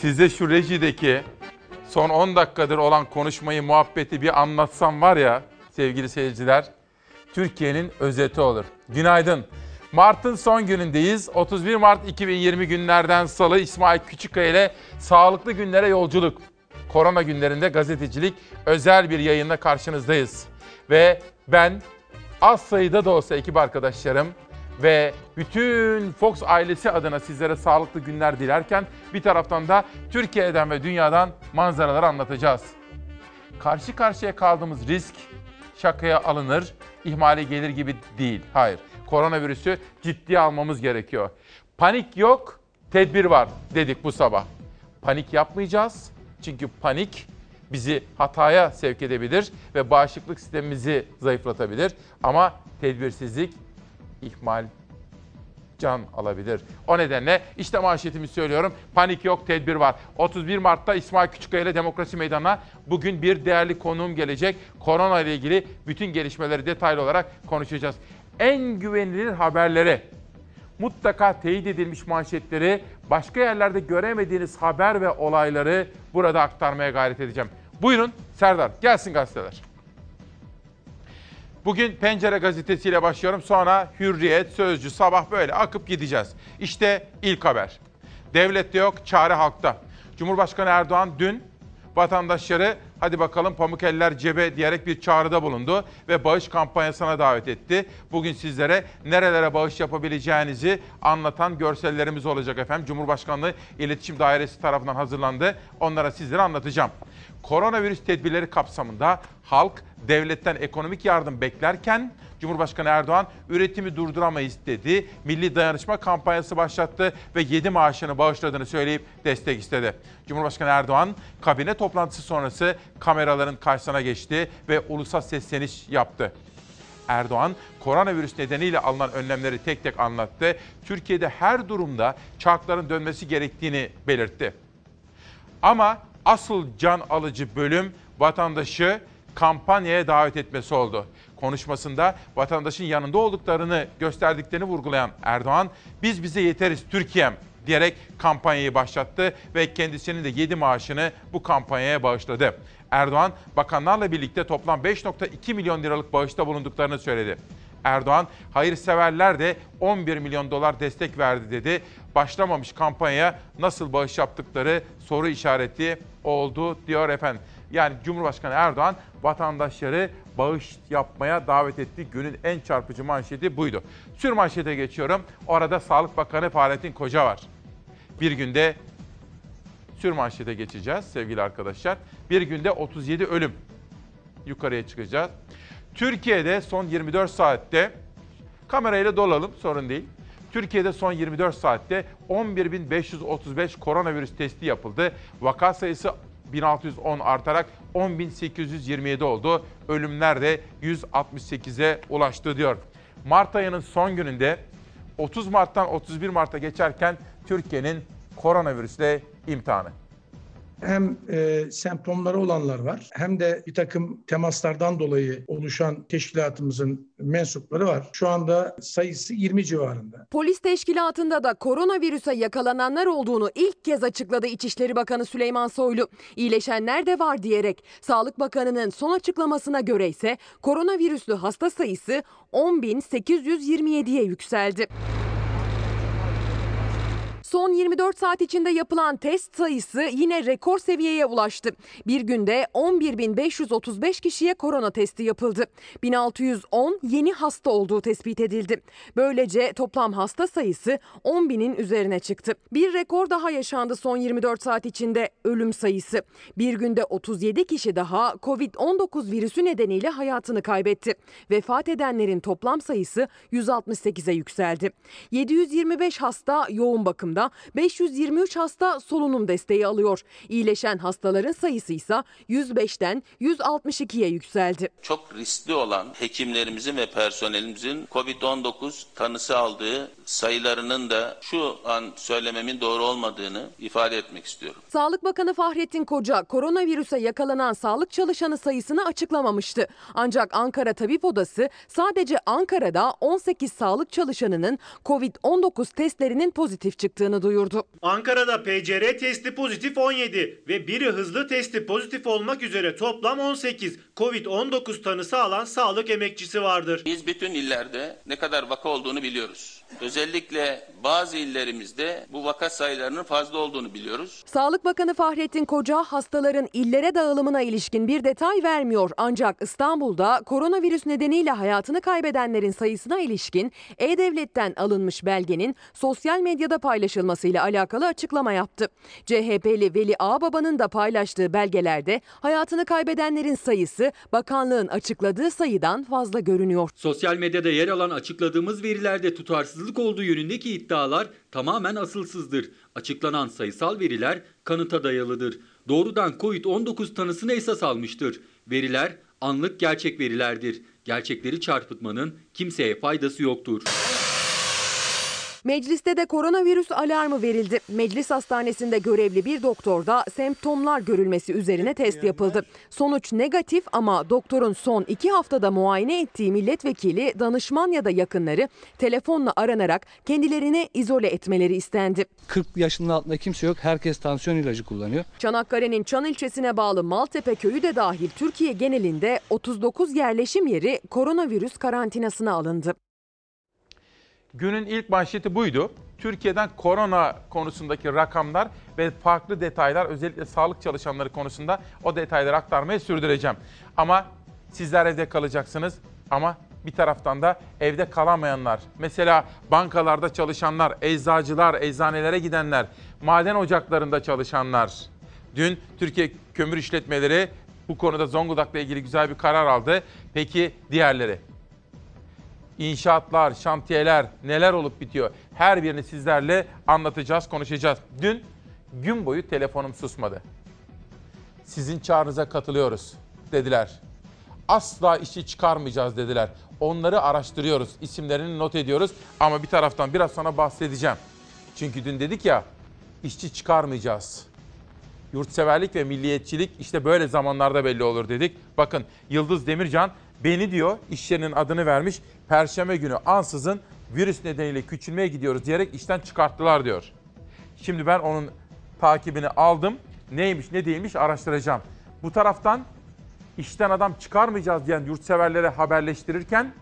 size şu rejideki son 10 dakikadır olan konuşmayı, muhabbeti bir anlatsam var ya sevgili seyirciler. Türkiye'nin özeti olur. Günaydın. Mart'ın son günündeyiz. 31 Mart 2020 günlerden salı İsmail Küçükkaya ile sağlıklı günlere yolculuk. Korona günlerinde gazetecilik özel bir yayında karşınızdayız. Ve ben az sayıda da olsa ekip arkadaşlarım ve bütün Fox ailesi adına sizlere sağlıklı günler dilerken bir taraftan da Türkiye'den ve dünyadan manzaraları anlatacağız. Karşı karşıya kaldığımız risk şakaya alınır, ihmale gelir gibi değil. Hayır. Koronavirüsü ciddiye almamız gerekiyor. Panik yok, tedbir var dedik bu sabah. Panik yapmayacağız. Çünkü panik bizi hataya sevk edebilir ve bağışıklık sistemimizi zayıflatabilir. Ama tedbirsizlik ihmal can alabilir. O nedenle işte manşetimi söylüyorum. Panik yok, tedbir var. 31 Mart'ta İsmail Küçükkaya ile Demokrasi Meydanı'na bugün bir değerli konuğum gelecek. Korona ile ilgili bütün gelişmeleri detaylı olarak konuşacağız. En güvenilir haberleri, mutlaka teyit edilmiş manşetleri, başka yerlerde göremediğiniz haber ve olayları burada aktarmaya gayret edeceğim. Buyurun Serdar, gelsin gazeteler. Bugün Pencere gazetesiyle başlıyorum. Sonra Hürriyet, Sözcü, Sabah böyle akıp gideceğiz. İşte ilk haber. Devlette yok, çare halkta. Cumhurbaşkanı Erdoğan dün vatandaşları hadi bakalım pamuk eller cebe diyerek bir çağrıda bulundu ve bağış kampanyasına davet etti. Bugün sizlere nerelere bağış yapabileceğinizi anlatan görsellerimiz olacak efendim. Cumhurbaşkanlığı İletişim Dairesi tarafından hazırlandı. Onlara sizlere anlatacağım. Koronavirüs tedbirleri kapsamında halk devletten ekonomik yardım beklerken Cumhurbaşkanı Erdoğan üretimi durduramayız dedi. Milli dayanışma kampanyası başlattı ve 7 maaşını bağışladığını söyleyip destek istedi. Cumhurbaşkanı Erdoğan kabine toplantısı sonrası kameraların karşısına geçti ve ulusal sesleniş yaptı. Erdoğan koronavirüs nedeniyle alınan önlemleri tek tek anlattı. Türkiye'de her durumda çarkların dönmesi gerektiğini belirtti. Ama asıl can alıcı bölüm vatandaşı kampanyaya davet etmesi oldu. Konuşmasında vatandaşın yanında olduklarını gösterdiklerini vurgulayan Erdoğan, biz bize yeteriz Türkiye'm diyerek kampanyayı başlattı ve kendisinin de 7 maaşını bu kampanyaya bağışladı. Erdoğan, bakanlarla birlikte toplam 5.2 milyon liralık bağışta bulunduklarını söyledi. Erdoğan, hayırseverler de 11 milyon dolar destek verdi dedi. Başlamamış kampanyaya nasıl bağış yaptıkları soru işareti oldu diyor efendim. Yani Cumhurbaşkanı Erdoğan vatandaşları bağış yapmaya davet etti. Günün en çarpıcı manşeti buydu. Sür manşete geçiyorum. Orada Sağlık Bakanı Fahrettin Koca var. Bir günde sür manşete geçeceğiz sevgili arkadaşlar. Bir günde 37 ölüm. Yukarıya çıkacağız. Türkiye'de son 24 saatte kamerayla dolalım sorun değil. Türkiye'de son 24 saatte 11.535 koronavirüs testi yapıldı. Vaka sayısı 1610 artarak 10.827 oldu. Ölümler de 168'e ulaştı diyor. Mart ayının son gününde 30 Mart'tan 31 Mart'a geçerken Türkiye'nin koronavirüsle imtihanı hem e, semptomları olanlar var hem de bir takım temaslardan dolayı oluşan teşkilatımızın mensupları var. Şu anda sayısı 20 civarında. Polis teşkilatında da koronavirüse yakalananlar olduğunu ilk kez açıkladı İçişleri Bakanı Süleyman Soylu. İyileşenler de var diyerek Sağlık Bakanı'nın son açıklamasına göre ise koronavirüslü hasta sayısı 10.827'ye yükseldi. Son 24 saat içinde yapılan test sayısı yine rekor seviyeye ulaştı. Bir günde 11.535 kişiye korona testi yapıldı. 1610 yeni hasta olduğu tespit edildi. Böylece toplam hasta sayısı 10.000'in üzerine çıktı. Bir rekor daha yaşandı son 24 saat içinde ölüm sayısı. Bir günde 37 kişi daha Covid-19 virüsü nedeniyle hayatını kaybetti. Vefat edenlerin toplam sayısı 168'e yükseldi. 725 hasta yoğun bakımda, 523 hasta solunum desteği alıyor. İyileşen hastaların sayısı ise 105'ten 162'ye yükseldi. Çok riskli olan hekimlerimizin ve personelimizin COVID-19 tanısı aldığı sayılarının da şu an söylememin doğru olmadığını ifade etmek istiyorum. Sağlık Bakanı Fahrettin Koca koronavirüse yakalanan sağlık çalışanı sayısını açıklamamıştı. Ancak Ankara Tabip Odası sadece Ankara'da 18 sağlık çalışanının COVID-19 testlerinin pozitif çıktığını yapıldığını duyurdu. Ankara'da PCR testi pozitif 17 ve biri hızlı testi pozitif olmak üzere toplam 18 Covid-19 tanısı alan sağlık emekçisi vardır. Biz bütün illerde ne kadar vaka olduğunu biliyoruz. Özellikle bazı illerimizde bu vaka sayılarının fazla olduğunu biliyoruz. Sağlık Bakanı Fahrettin Koca hastaların illere dağılımına ilişkin bir detay vermiyor. Ancak İstanbul'da koronavirüs nedeniyle hayatını kaybedenlerin sayısına ilişkin E-Devlet'ten alınmış belgenin sosyal medyada paylaşılmasıyla alakalı açıklama yaptı. CHP'li Veli Ağbaba'nın da paylaştığı belgelerde hayatını kaybedenlerin sayısı bakanlığın açıkladığı sayıdan fazla görünüyor. Sosyal medyada yer alan açıkladığımız verilerde tutarsızlık olduğu yönündeki iddialar tamamen asılsızdır. Açıklanan sayısal veriler kanıta dayalıdır. Doğrudan Covid-19 tanısını esas almıştır. Veriler anlık gerçek verilerdir. Gerçekleri çarpıtmanın kimseye faydası yoktur. Mecliste de koronavirüs alarmı verildi. Meclis hastanesinde görevli bir doktorda semptomlar görülmesi üzerine test yapıldı. Sonuç negatif ama doktorun son iki haftada muayene ettiği milletvekili, danışman ya da yakınları telefonla aranarak kendilerini izole etmeleri istendi. 40 yaşının altında kimse yok. Herkes tansiyon ilacı kullanıyor. Çanakkale'nin Çan ilçesine bağlı Maltepe köyü de dahil Türkiye genelinde 39 yerleşim yeri koronavirüs karantinasına alındı. Günün ilk manşeti buydu. Türkiye'den korona konusundaki rakamlar ve farklı detaylar özellikle sağlık çalışanları konusunda o detayları aktarmaya sürdüreceğim. Ama sizler evde kalacaksınız ama bir taraftan da evde kalamayanlar, mesela bankalarda çalışanlar, eczacılar, eczanelere gidenler, maden ocaklarında çalışanlar. Dün Türkiye Kömür İşletmeleri bu konuda Zonguldak'la ilgili güzel bir karar aldı. Peki diğerleri? İnşaatlar, şantiyeler neler olup bitiyor her birini sizlerle anlatacağız, konuşacağız. Dün gün boyu telefonum susmadı. Sizin çağrınıza katılıyoruz dediler. Asla işi çıkarmayacağız dediler. Onları araştırıyoruz, isimlerini not ediyoruz ama bir taraftan biraz sonra bahsedeceğim. Çünkü dün dedik ya işçi çıkarmayacağız. Yurtseverlik ve milliyetçilik işte böyle zamanlarda belli olur dedik. Bakın Yıldız Demircan beni diyor iş yerinin adını vermiş. Perşembe günü ansızın virüs nedeniyle küçülmeye gidiyoruz diyerek işten çıkarttılar diyor. Şimdi ben onun takibini aldım. Neymiş ne değilmiş araştıracağım. Bu taraftan işten adam çıkarmayacağız diyen yurtseverlere haberleştirirken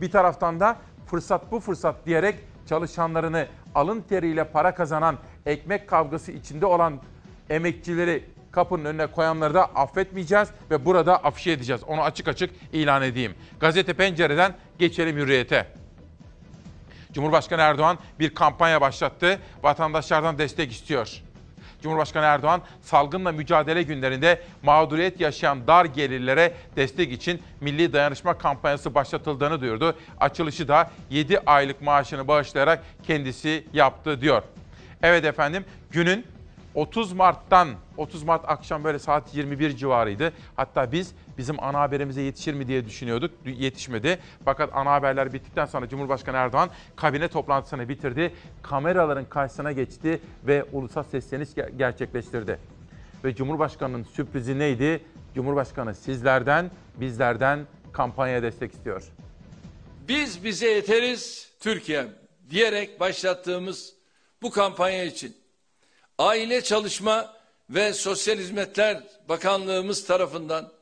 bir taraftan da fırsat bu fırsat diyerek çalışanlarını alın teriyle para kazanan, ekmek kavgası içinde olan emekçileri kapının önüne koyanları da affetmeyeceğiz ve burada afişe edeceğiz. Onu açık açık ilan edeyim. Gazete Pencere'den geçelim hürriyete. Cumhurbaşkanı Erdoğan bir kampanya başlattı. Vatandaşlardan destek istiyor. Cumhurbaşkanı Erdoğan salgınla mücadele günlerinde mağduriyet yaşayan dar gelirlere destek için milli dayanışma kampanyası başlatıldığını duyurdu. Açılışı da 7 aylık maaşını bağışlayarak kendisi yaptı diyor. Evet efendim günün 30 Mart'tan 30 Mart akşam böyle saat 21 civarıydı. Hatta biz bizim ana haberimize yetişir mi diye düşünüyorduk. Yetişmedi. Fakat ana haberler bittikten sonra Cumhurbaşkanı Erdoğan kabine toplantısını bitirdi. Kameraların karşısına geçti ve ulusal sesleniş gerçekleştirdi. Ve Cumhurbaşkanı'nın sürprizi neydi? Cumhurbaşkanı sizlerden, bizlerden kampanya destek istiyor. Biz bize yeteriz Türkiye diyerek başlattığımız bu kampanya için Aile Çalışma ve Sosyal Hizmetler Bakanlığımız tarafından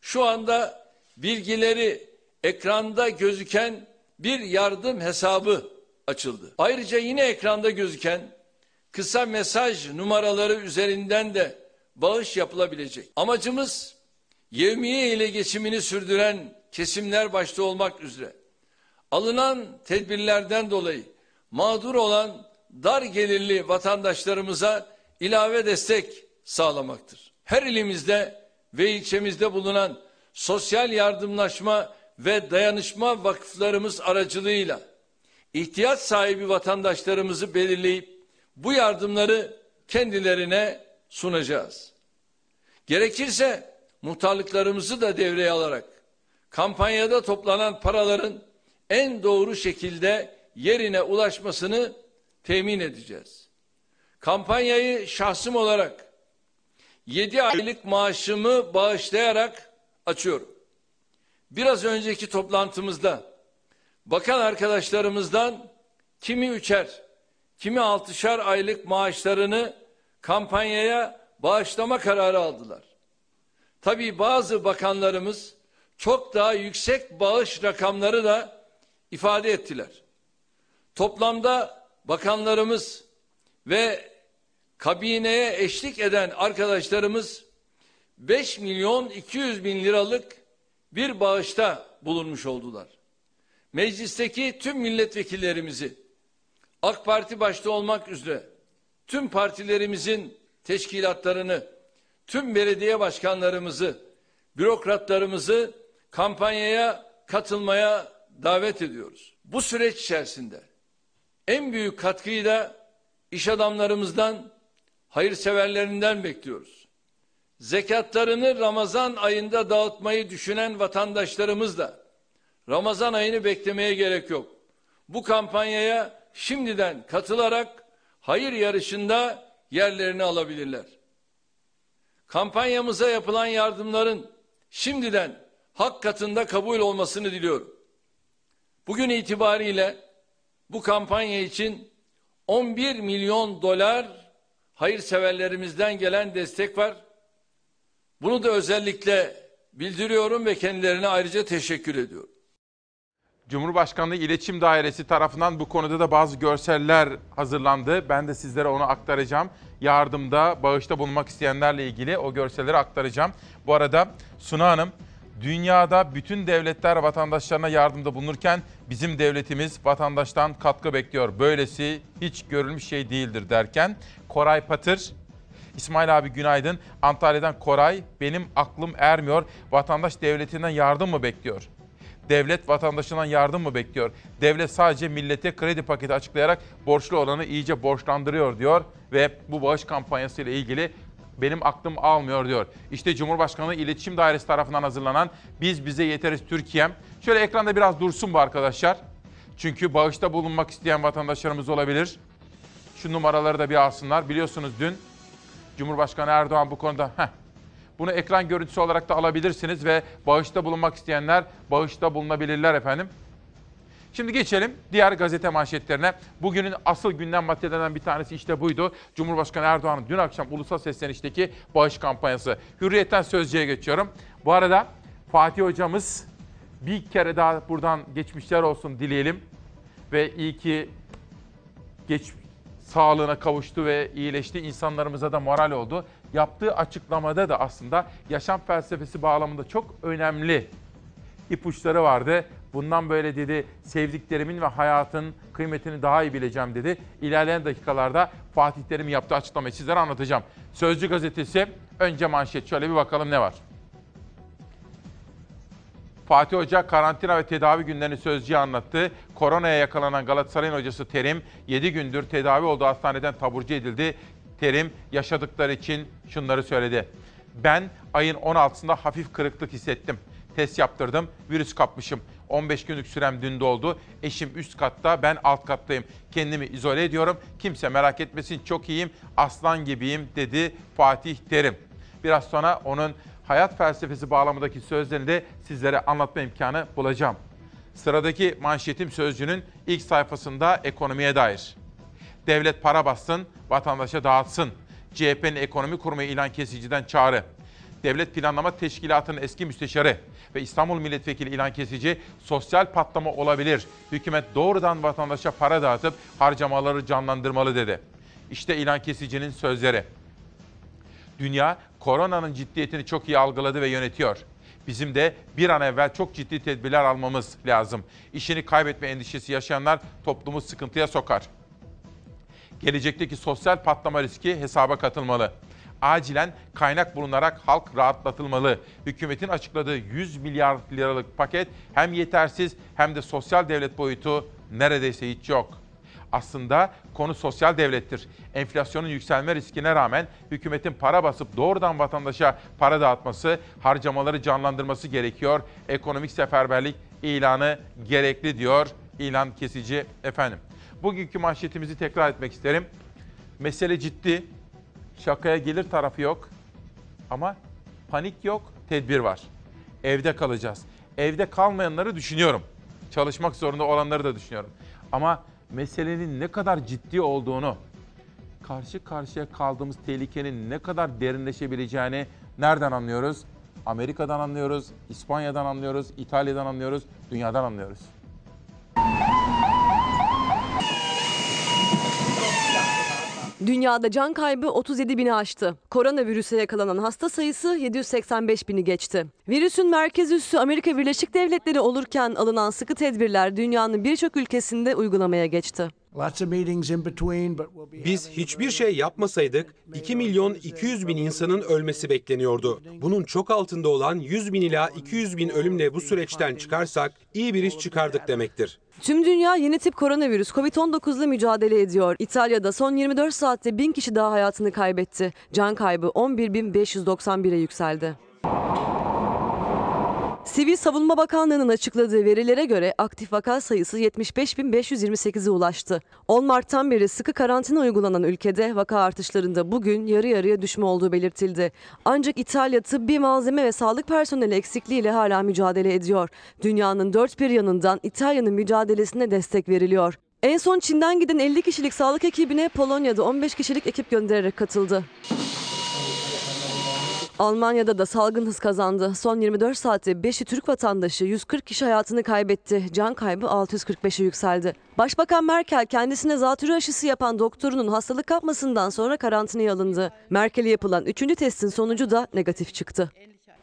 şu anda bilgileri ekranda gözüken bir yardım hesabı açıldı. Ayrıca yine ekranda gözüken kısa mesaj numaraları üzerinden de bağış yapılabilecek. Amacımız yevmiye ile geçimini sürdüren kesimler başta olmak üzere alınan tedbirlerden dolayı mağdur olan dar gelirli vatandaşlarımıza ilave destek sağlamaktır. Her ilimizde ve ilçemizde bulunan sosyal yardımlaşma ve dayanışma vakıflarımız aracılığıyla ihtiyaç sahibi vatandaşlarımızı belirleyip bu yardımları kendilerine sunacağız. Gerekirse muhtarlıklarımızı da devreye alarak kampanyada toplanan paraların en doğru şekilde yerine ulaşmasını temin edeceğiz. Kampanyayı şahsım olarak 7 aylık maaşımı bağışlayarak açıyorum. Biraz önceki toplantımızda bakan arkadaşlarımızdan kimi üçer, kimi altışar aylık maaşlarını kampanyaya bağışlama kararı aldılar. Tabii bazı bakanlarımız çok daha yüksek bağış rakamları da ifade ettiler. Toplamda bakanlarımız ve kabineye eşlik eden arkadaşlarımız 5 milyon 200 bin liralık bir bağışta bulunmuş oldular. Meclisteki tüm milletvekillerimizi AK Parti başta olmak üzere tüm partilerimizin teşkilatlarını, tüm belediye başkanlarımızı, bürokratlarımızı kampanyaya katılmaya davet ediyoruz. Bu süreç içerisinde en büyük katkıyı da iş adamlarımızdan, hayırseverlerinden bekliyoruz. Zekatlarını Ramazan ayında dağıtmayı düşünen vatandaşlarımız da Ramazan ayını beklemeye gerek yok. Bu kampanyaya şimdiden katılarak hayır yarışında yerlerini alabilirler. Kampanyamıza yapılan yardımların şimdiden hak katında kabul olmasını diliyorum. Bugün itibariyle bu kampanya için 11 milyon dolar hayırseverlerimizden gelen destek var. Bunu da özellikle bildiriyorum ve kendilerine ayrıca teşekkür ediyorum. Cumhurbaşkanlığı İletişim Dairesi tarafından bu konuda da bazı görseller hazırlandı. Ben de sizlere onu aktaracağım. Yardımda, bağışta bulunmak isteyenlerle ilgili o görselleri aktaracağım. Bu arada Suna Hanım, dünyada bütün devletler vatandaşlarına yardımda bulunurken bizim devletimiz vatandaştan katkı bekliyor. Böylesi hiç görülmüş şey değildir derken Koray Patır, İsmail abi günaydın. Antalya'dan Koray, benim aklım ermiyor. Vatandaş devletinden yardım mı bekliyor? Devlet vatandaşından yardım mı bekliyor? Devlet sadece millete kredi paketi açıklayarak borçlu olanı iyice borçlandırıyor diyor ve bu bağış kampanyası ile ilgili benim aklım almıyor diyor. İşte Cumhurbaşkanlığı İletişim Dairesi tarafından hazırlanan Biz Bize Yeteriz Türkiye'm. Şöyle ekranda biraz dursun bu arkadaşlar. Çünkü bağışta bulunmak isteyen vatandaşlarımız olabilir. Şu numaraları da bir alsınlar. Biliyorsunuz dün Cumhurbaşkanı Erdoğan bu konuda heh, bunu ekran görüntüsü olarak da alabilirsiniz ve bağışta bulunmak isteyenler bağışta bulunabilirler efendim. Şimdi geçelim diğer gazete manşetlerine. Bugünün asıl gündem maddelerinden bir tanesi işte buydu. Cumhurbaşkanı Erdoğan'ın dün akşam ulusal seslenişteki bağış kampanyası. Hürriyetten Sözcü'ye geçiyorum. Bu arada Fatih hocamız bir kere daha buradan geçmişler olsun dileyelim. Ve iyi ki geç sağlığına kavuştu ve iyileşti. İnsanlarımıza da moral oldu. Yaptığı açıklamada da aslında yaşam felsefesi bağlamında çok önemli ipuçları vardı. Bundan böyle dedi sevdiklerimin ve hayatın kıymetini daha iyi bileceğim dedi. İlerleyen dakikalarda Fatih Terim yaptığı açıklamayı sizlere anlatacağım. Sözcü gazetesi önce manşet şöyle bir bakalım ne var. Fatih Hoca karantina ve tedavi günlerini Sözcü'ye anlattı. Koronaya yakalanan Galatasaray'ın hocası Terim 7 gündür tedavi olduğu hastaneden taburcu edildi. Terim yaşadıkları için şunları söyledi. Ben ayın 16'sında hafif kırıklık hissettim. Test yaptırdım, virüs kapmışım. 15 günlük sürem dün doldu. Eşim üst katta, ben alt kattayım. Kendimi izole ediyorum. Kimse merak etmesin, çok iyiyim, aslan gibiyim dedi Fatih Terim. Biraz sonra onun hayat felsefesi bağlamındaki sözlerini de sizlere anlatma imkanı bulacağım. Sıradaki manşetim Sözcü'nün ilk sayfasında ekonomiye dair. Devlet para bassın, vatandaşa dağıtsın. CHP'nin ekonomi kurma ilan kesiciden çağrı. Devlet Planlama Teşkilatı'nın eski müsteşarı ve İstanbul Milletvekili ilan kesici sosyal patlama olabilir. Hükümet doğrudan vatandaşa para dağıtıp harcamaları canlandırmalı dedi. İşte ilan kesicinin sözleri. Dünya koronanın ciddiyetini çok iyi algıladı ve yönetiyor. Bizim de bir an evvel çok ciddi tedbirler almamız lazım. İşini kaybetme endişesi yaşayanlar toplumu sıkıntıya sokar. Gelecekteki sosyal patlama riski hesaba katılmalı. Acilen kaynak bulunarak halk rahatlatılmalı. Hükümetin açıkladığı 100 milyar liralık paket hem yetersiz hem de sosyal devlet boyutu neredeyse hiç yok. Aslında konu sosyal devlettir. Enflasyonun yükselme riskine rağmen hükümetin para basıp doğrudan vatandaşa para dağıtması, harcamaları canlandırması gerekiyor. Ekonomik seferberlik ilanı gerekli diyor ilan kesici efendim. Bugünkü manşetimizi tekrar etmek isterim. Mesele ciddi. Şakaya gelir tarafı yok. Ama panik yok, tedbir var. Evde kalacağız. Evde kalmayanları düşünüyorum. Çalışmak zorunda olanları da düşünüyorum. Ama meselenin ne kadar ciddi olduğunu, karşı karşıya kaldığımız tehlikenin ne kadar derinleşebileceğini nereden anlıyoruz? Amerika'dan anlıyoruz, İspanya'dan anlıyoruz, İtalya'dan anlıyoruz, dünyadan anlıyoruz. Dünyada can kaybı 37 bini aştı. Koronavirüse yakalanan hasta sayısı 785 bini geçti. Virüsün merkez üssü Amerika Birleşik Devletleri olurken alınan sıkı tedbirler dünyanın birçok ülkesinde uygulamaya geçti. Biz hiçbir şey yapmasaydık 2 milyon 200 bin insanın ölmesi bekleniyordu. Bunun çok altında olan 100 bin ila 200 bin ölümle bu süreçten çıkarsak iyi bir iş çıkardık demektir. Tüm dünya yeni tip koronavirüs COVID-19 ile mücadele ediyor. İtalya'da son 24 saatte 1000 kişi daha hayatını kaybetti. Can kaybı 11.591'e yükseldi. Sivil Savunma Bakanlığı'nın açıkladığı verilere göre aktif vaka sayısı 75.528'e ulaştı. 10 Mart'tan beri sıkı karantina uygulanan ülkede vaka artışlarında bugün yarı yarıya düşme olduğu belirtildi. Ancak İtalya tıbbi malzeme ve sağlık personeli eksikliğiyle hala mücadele ediyor. Dünyanın dört bir yanından İtalya'nın mücadelesine destek veriliyor. En son Çin'den giden 50 kişilik sağlık ekibine Polonya'da 15 kişilik ekip göndererek katıldı. Almanya'da da salgın hız kazandı. Son 24 saatte 5'i Türk vatandaşı 140 kişi hayatını kaybetti. Can kaybı 645'e yükseldi. Başbakan Merkel kendisine zatürre aşısı yapan doktorunun hastalık kapmasından sonra karantinaya alındı. Merkel'e yapılan 3. testin sonucu da negatif çıktı.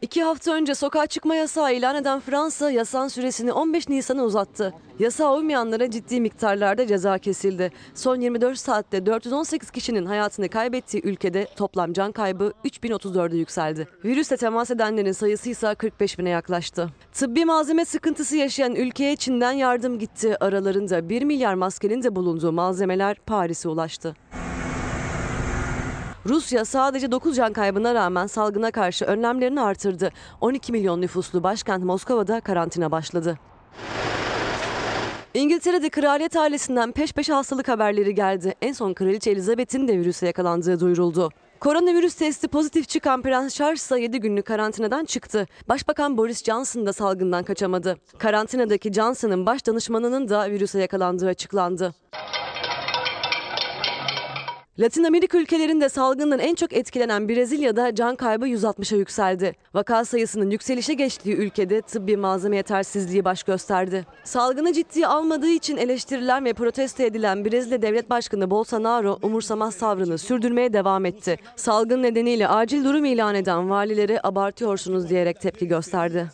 İki hafta önce sokağa çıkma yasağı ilan eden Fransa yasağın süresini 15 Nisan'a uzattı. Yasağa uymayanlara ciddi miktarlarda ceza kesildi. Son 24 saatte 418 kişinin hayatını kaybettiği ülkede toplam can kaybı 3034'e yükseldi. Virüsle temas edenlerin sayısı ise 45 bine yaklaştı. Tıbbi malzeme sıkıntısı yaşayan ülkeye Çin'den yardım gitti. Aralarında 1 milyar maskenin de bulunduğu malzemeler Paris'e ulaştı. Rusya sadece 9 can kaybına rağmen salgına karşı önlemlerini artırdı. 12 milyon nüfuslu başkent Moskova'da karantina başladı. İngiltere'de kraliyet ailesinden peş peşe hastalık haberleri geldi. En son Kraliçe Elizabeth'in de virüse yakalandığı duyuruldu. Koronavirüs testi pozitif çıkan Prens Charles ise 7 günlük karantinadan çıktı. Başbakan Boris Johnson da salgından kaçamadı. Karantinadaki Johnson'ın baş danışmanının da virüse yakalandığı açıklandı. Latin Amerika ülkelerinde salgından en çok etkilenen Brezilya'da can kaybı 160'a yükseldi. Vaka sayısının yükselişe geçtiği ülkede tıbbi malzeme yetersizliği baş gösterdi. Salgını ciddiye almadığı için eleştirilen ve protesto edilen Brezilya Devlet Başkanı Bolsonaro umursamaz tavrını sürdürmeye devam etti. Salgın nedeniyle acil durum ilan eden valilere abartıyorsunuz diyerek tepki gösterdi.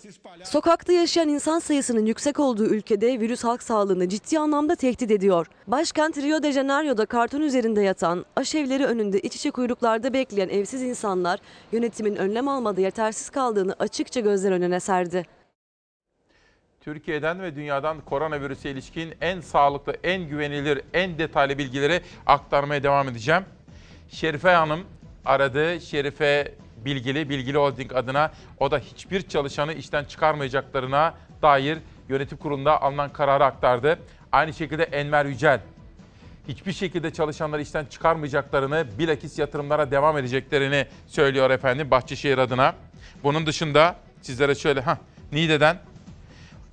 Sokakta yaşayan insan sayısının yüksek olduğu ülkede virüs halk sağlığını ciddi anlamda tehdit ediyor. Başkent Rio de Janeiro'da karton üzerinde yatan, aşevleri önünde iç içe kuyruklarda bekleyen evsiz insanlar yönetimin önlem almada yetersiz kaldığını açıkça gözler önüne serdi. Türkiye'den ve dünyadan koronavirüse ilişkin en sağlıklı, en güvenilir, en detaylı bilgileri aktarmaya devam edeceğim. Şerife Hanım aradı. Şerife Bilgili, Bilgili Holding adına o da hiçbir çalışanı işten çıkarmayacaklarına dair yönetim kurulunda alınan kararı aktardı. Aynı şekilde Enver Yücel hiçbir şekilde çalışanları işten çıkarmayacaklarını, bilakis yatırımlara devam edeceklerini söylüyor efendim Bahçeşehir adına. Bunun dışında sizlere şöyle, ha Niğde'den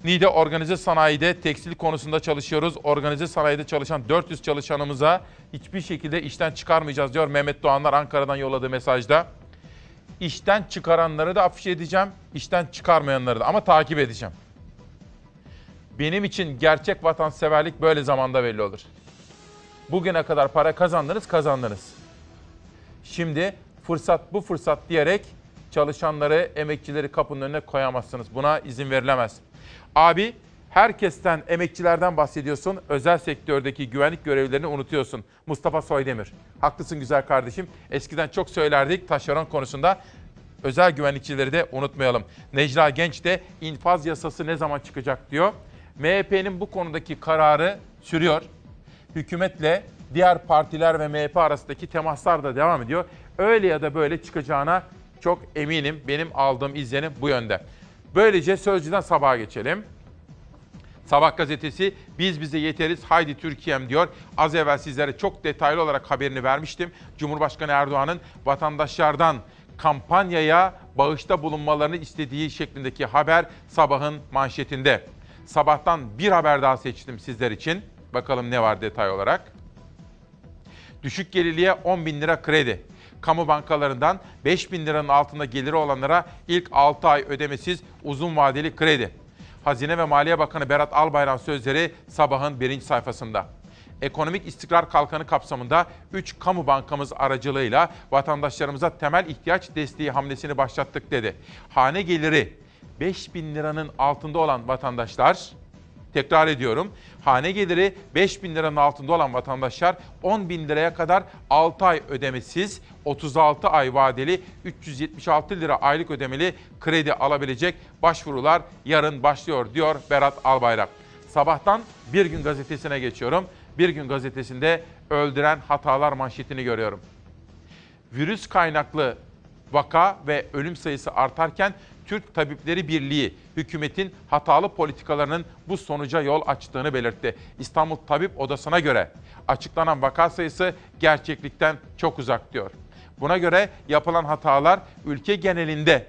Niğde organize sanayide tekstil konusunda çalışıyoruz. Organize sanayide çalışan 400 çalışanımıza hiçbir şekilde işten çıkarmayacağız diyor Mehmet Doğanlar Ankara'dan yolladığı mesajda. İşten çıkaranları da afişe edeceğim, işten çıkarmayanları da ama takip edeceğim. Benim için gerçek vatanseverlik böyle zamanda belli olur. Bugüne kadar para kazandınız, kazandınız. Şimdi fırsat bu fırsat diyerek çalışanları, emekçileri kapının önüne koyamazsınız. Buna izin verilemez. Abi herkesten, emekçilerden bahsediyorsun. Özel sektördeki güvenlik görevlilerini unutuyorsun. Mustafa Soydemir. Haklısın güzel kardeşim. Eskiden çok söylerdik taşeron konusunda. Özel güvenlikçileri de unutmayalım. Necla Genç de infaz yasası ne zaman çıkacak diyor. MHP'nin bu konudaki kararı sürüyor. Hükümetle diğer partiler ve MHP arasındaki temaslar da devam ediyor. Öyle ya da böyle çıkacağına çok eminim. Benim aldığım izlenim bu yönde. Böylece Sözcü'den sabaha geçelim. Sabah gazetesi biz bize yeteriz haydi Türkiye'm diyor. Az evvel sizlere çok detaylı olarak haberini vermiştim. Cumhurbaşkanı Erdoğan'ın vatandaşlardan kampanyaya bağışta bulunmalarını istediği şeklindeki haber sabahın manşetinde. Sabahtan bir haber daha seçtim sizler için. Bakalım ne var detay olarak. Düşük gelirliye 10 bin lira kredi. Kamu bankalarından 5 bin liranın altında geliri olanlara ilk 6 ay ödemesiz uzun vadeli kredi. Hazine ve Maliye Bakanı Berat Albayrak sözleri sabahın birinci sayfasında. Ekonomik istikrar kalkanı kapsamında 3 kamu bankamız aracılığıyla vatandaşlarımıza temel ihtiyaç desteği hamlesini başlattık dedi. Hane geliri 5 bin liranın altında olan vatandaşlar Tekrar ediyorum. Hane geliri 5 bin liranın altında olan vatandaşlar 10 bin liraya kadar 6 ay ödemesiz, 36 ay vadeli 376 lira aylık ödemeli kredi alabilecek başvurular yarın başlıyor diyor Berat Albayrak. Sabahtan Bir Gün Gazetesi'ne geçiyorum. Bir Gün Gazetesi'nde öldüren hatalar manşetini görüyorum. Virüs kaynaklı vaka ve ölüm sayısı artarken Türk Tabipleri Birliği hükümetin hatalı politikalarının bu sonuca yol açtığını belirtti. İstanbul Tabip Odası'na göre açıklanan vaka sayısı gerçeklikten çok uzak diyor. Buna göre yapılan hatalar ülke genelinde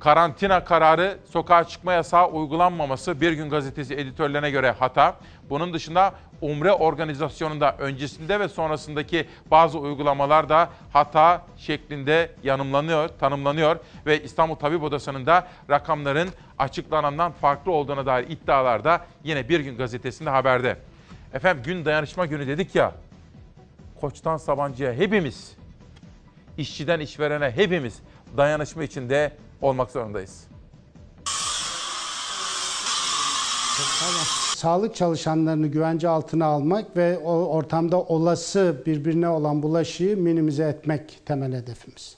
karantina kararı, sokağa çıkma yasağı uygulanmaması Bir Gün Gazetesi editörlerine göre hata. Bunun dışında Umre organizasyonunda öncesinde ve sonrasındaki bazı uygulamalar da hata şeklinde yanımlanıyor, tanımlanıyor ve İstanbul Tabip Odası'nın da rakamların açıklanandan farklı olduğuna dair iddialar da yine Bir Gün Gazetesi'nde haberde. Efendim gün dayanışma günü dedik ya, Koç'tan Sabancı'ya hepimiz, işçiden işverene hepimiz dayanışma içinde olmak zorundayız. Sağlık çalışanlarını güvence altına almak ve o ortamda olası birbirine olan bulaşıyı minimize etmek temel hedefimiz.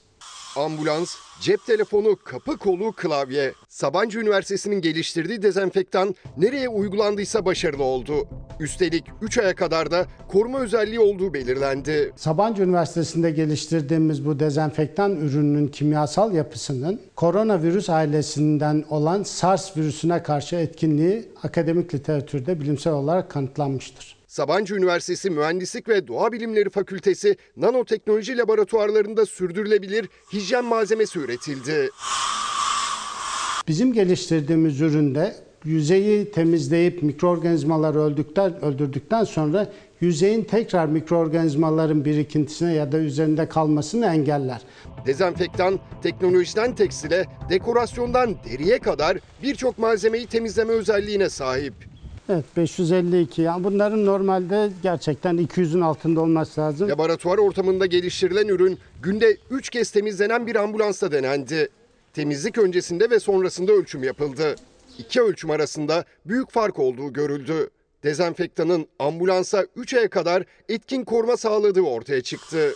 Ambulans, cep telefonu, kapı kolu, klavye. Sabancı Üniversitesi'nin geliştirdiği dezenfektan nereye uygulandıysa başarılı oldu. Üstelik 3 aya kadar da koruma özelliği olduğu belirlendi. Sabancı Üniversitesi'nde geliştirdiğimiz bu dezenfektan ürününün kimyasal yapısının koronavirüs ailesinden olan SARS virüsüne karşı etkinliği akademik literatürde bilimsel olarak kanıtlanmıştır. Sabancı Üniversitesi Mühendislik ve Doğa Bilimleri Fakültesi nanoteknoloji laboratuvarlarında sürdürülebilir hijyen malzemesi üretildi. Bizim geliştirdiğimiz üründe yüzeyi temizleyip mikroorganizmaları öldükten, öldürdükten sonra yüzeyin tekrar mikroorganizmaların birikintisine ya da üzerinde kalmasını engeller. Dezenfektan teknolojiden tekstile, dekorasyondan deriye kadar birçok malzemeyi temizleme özelliğine sahip. Evet 552 yani bunların normalde gerçekten 200'ün altında olması lazım. Laboratuvar ortamında geliştirilen ürün günde 3 kez temizlenen bir ambulansta denendi. Temizlik öncesinde ve sonrasında ölçüm yapıldı. İki ölçüm arasında büyük fark olduğu görüldü. Dezenfektanın ambulansa 3 aya kadar etkin koruma sağladığı ortaya çıktı.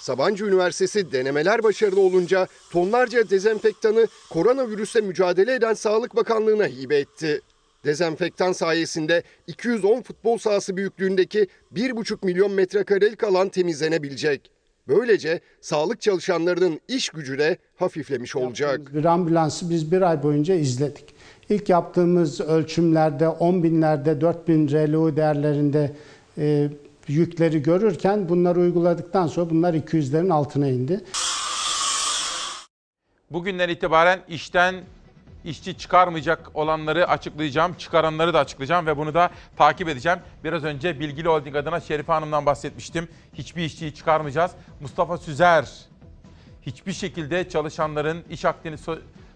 Sabancı Üniversitesi denemeler başarılı olunca tonlarca dezenfektanı koronavirüsle mücadele eden Sağlık Bakanlığı'na hibe etti. Dezenfektan sayesinde 210 futbol sahası büyüklüğündeki 1,5 milyon metrekarelik alan temizlenebilecek. Böylece sağlık çalışanlarının iş gücü de hafiflemiş olacak. Bir ambulansı biz bir ay boyunca izledik. İlk yaptığımız ölçümlerde 10 binlerde 4 bin RLU değerlerinde e, yükleri görürken bunları uyguladıktan sonra bunlar 200'lerin altına indi. Bugünden itibaren işten işçi çıkarmayacak olanları açıklayacağım, çıkaranları da açıklayacağım ve bunu da takip edeceğim. Biraz önce Bilgili Holding adına Şerife Hanım'dan bahsetmiştim. Hiçbir işçiyi çıkarmayacağız. Mustafa Süzer, hiçbir şekilde çalışanların iş akdini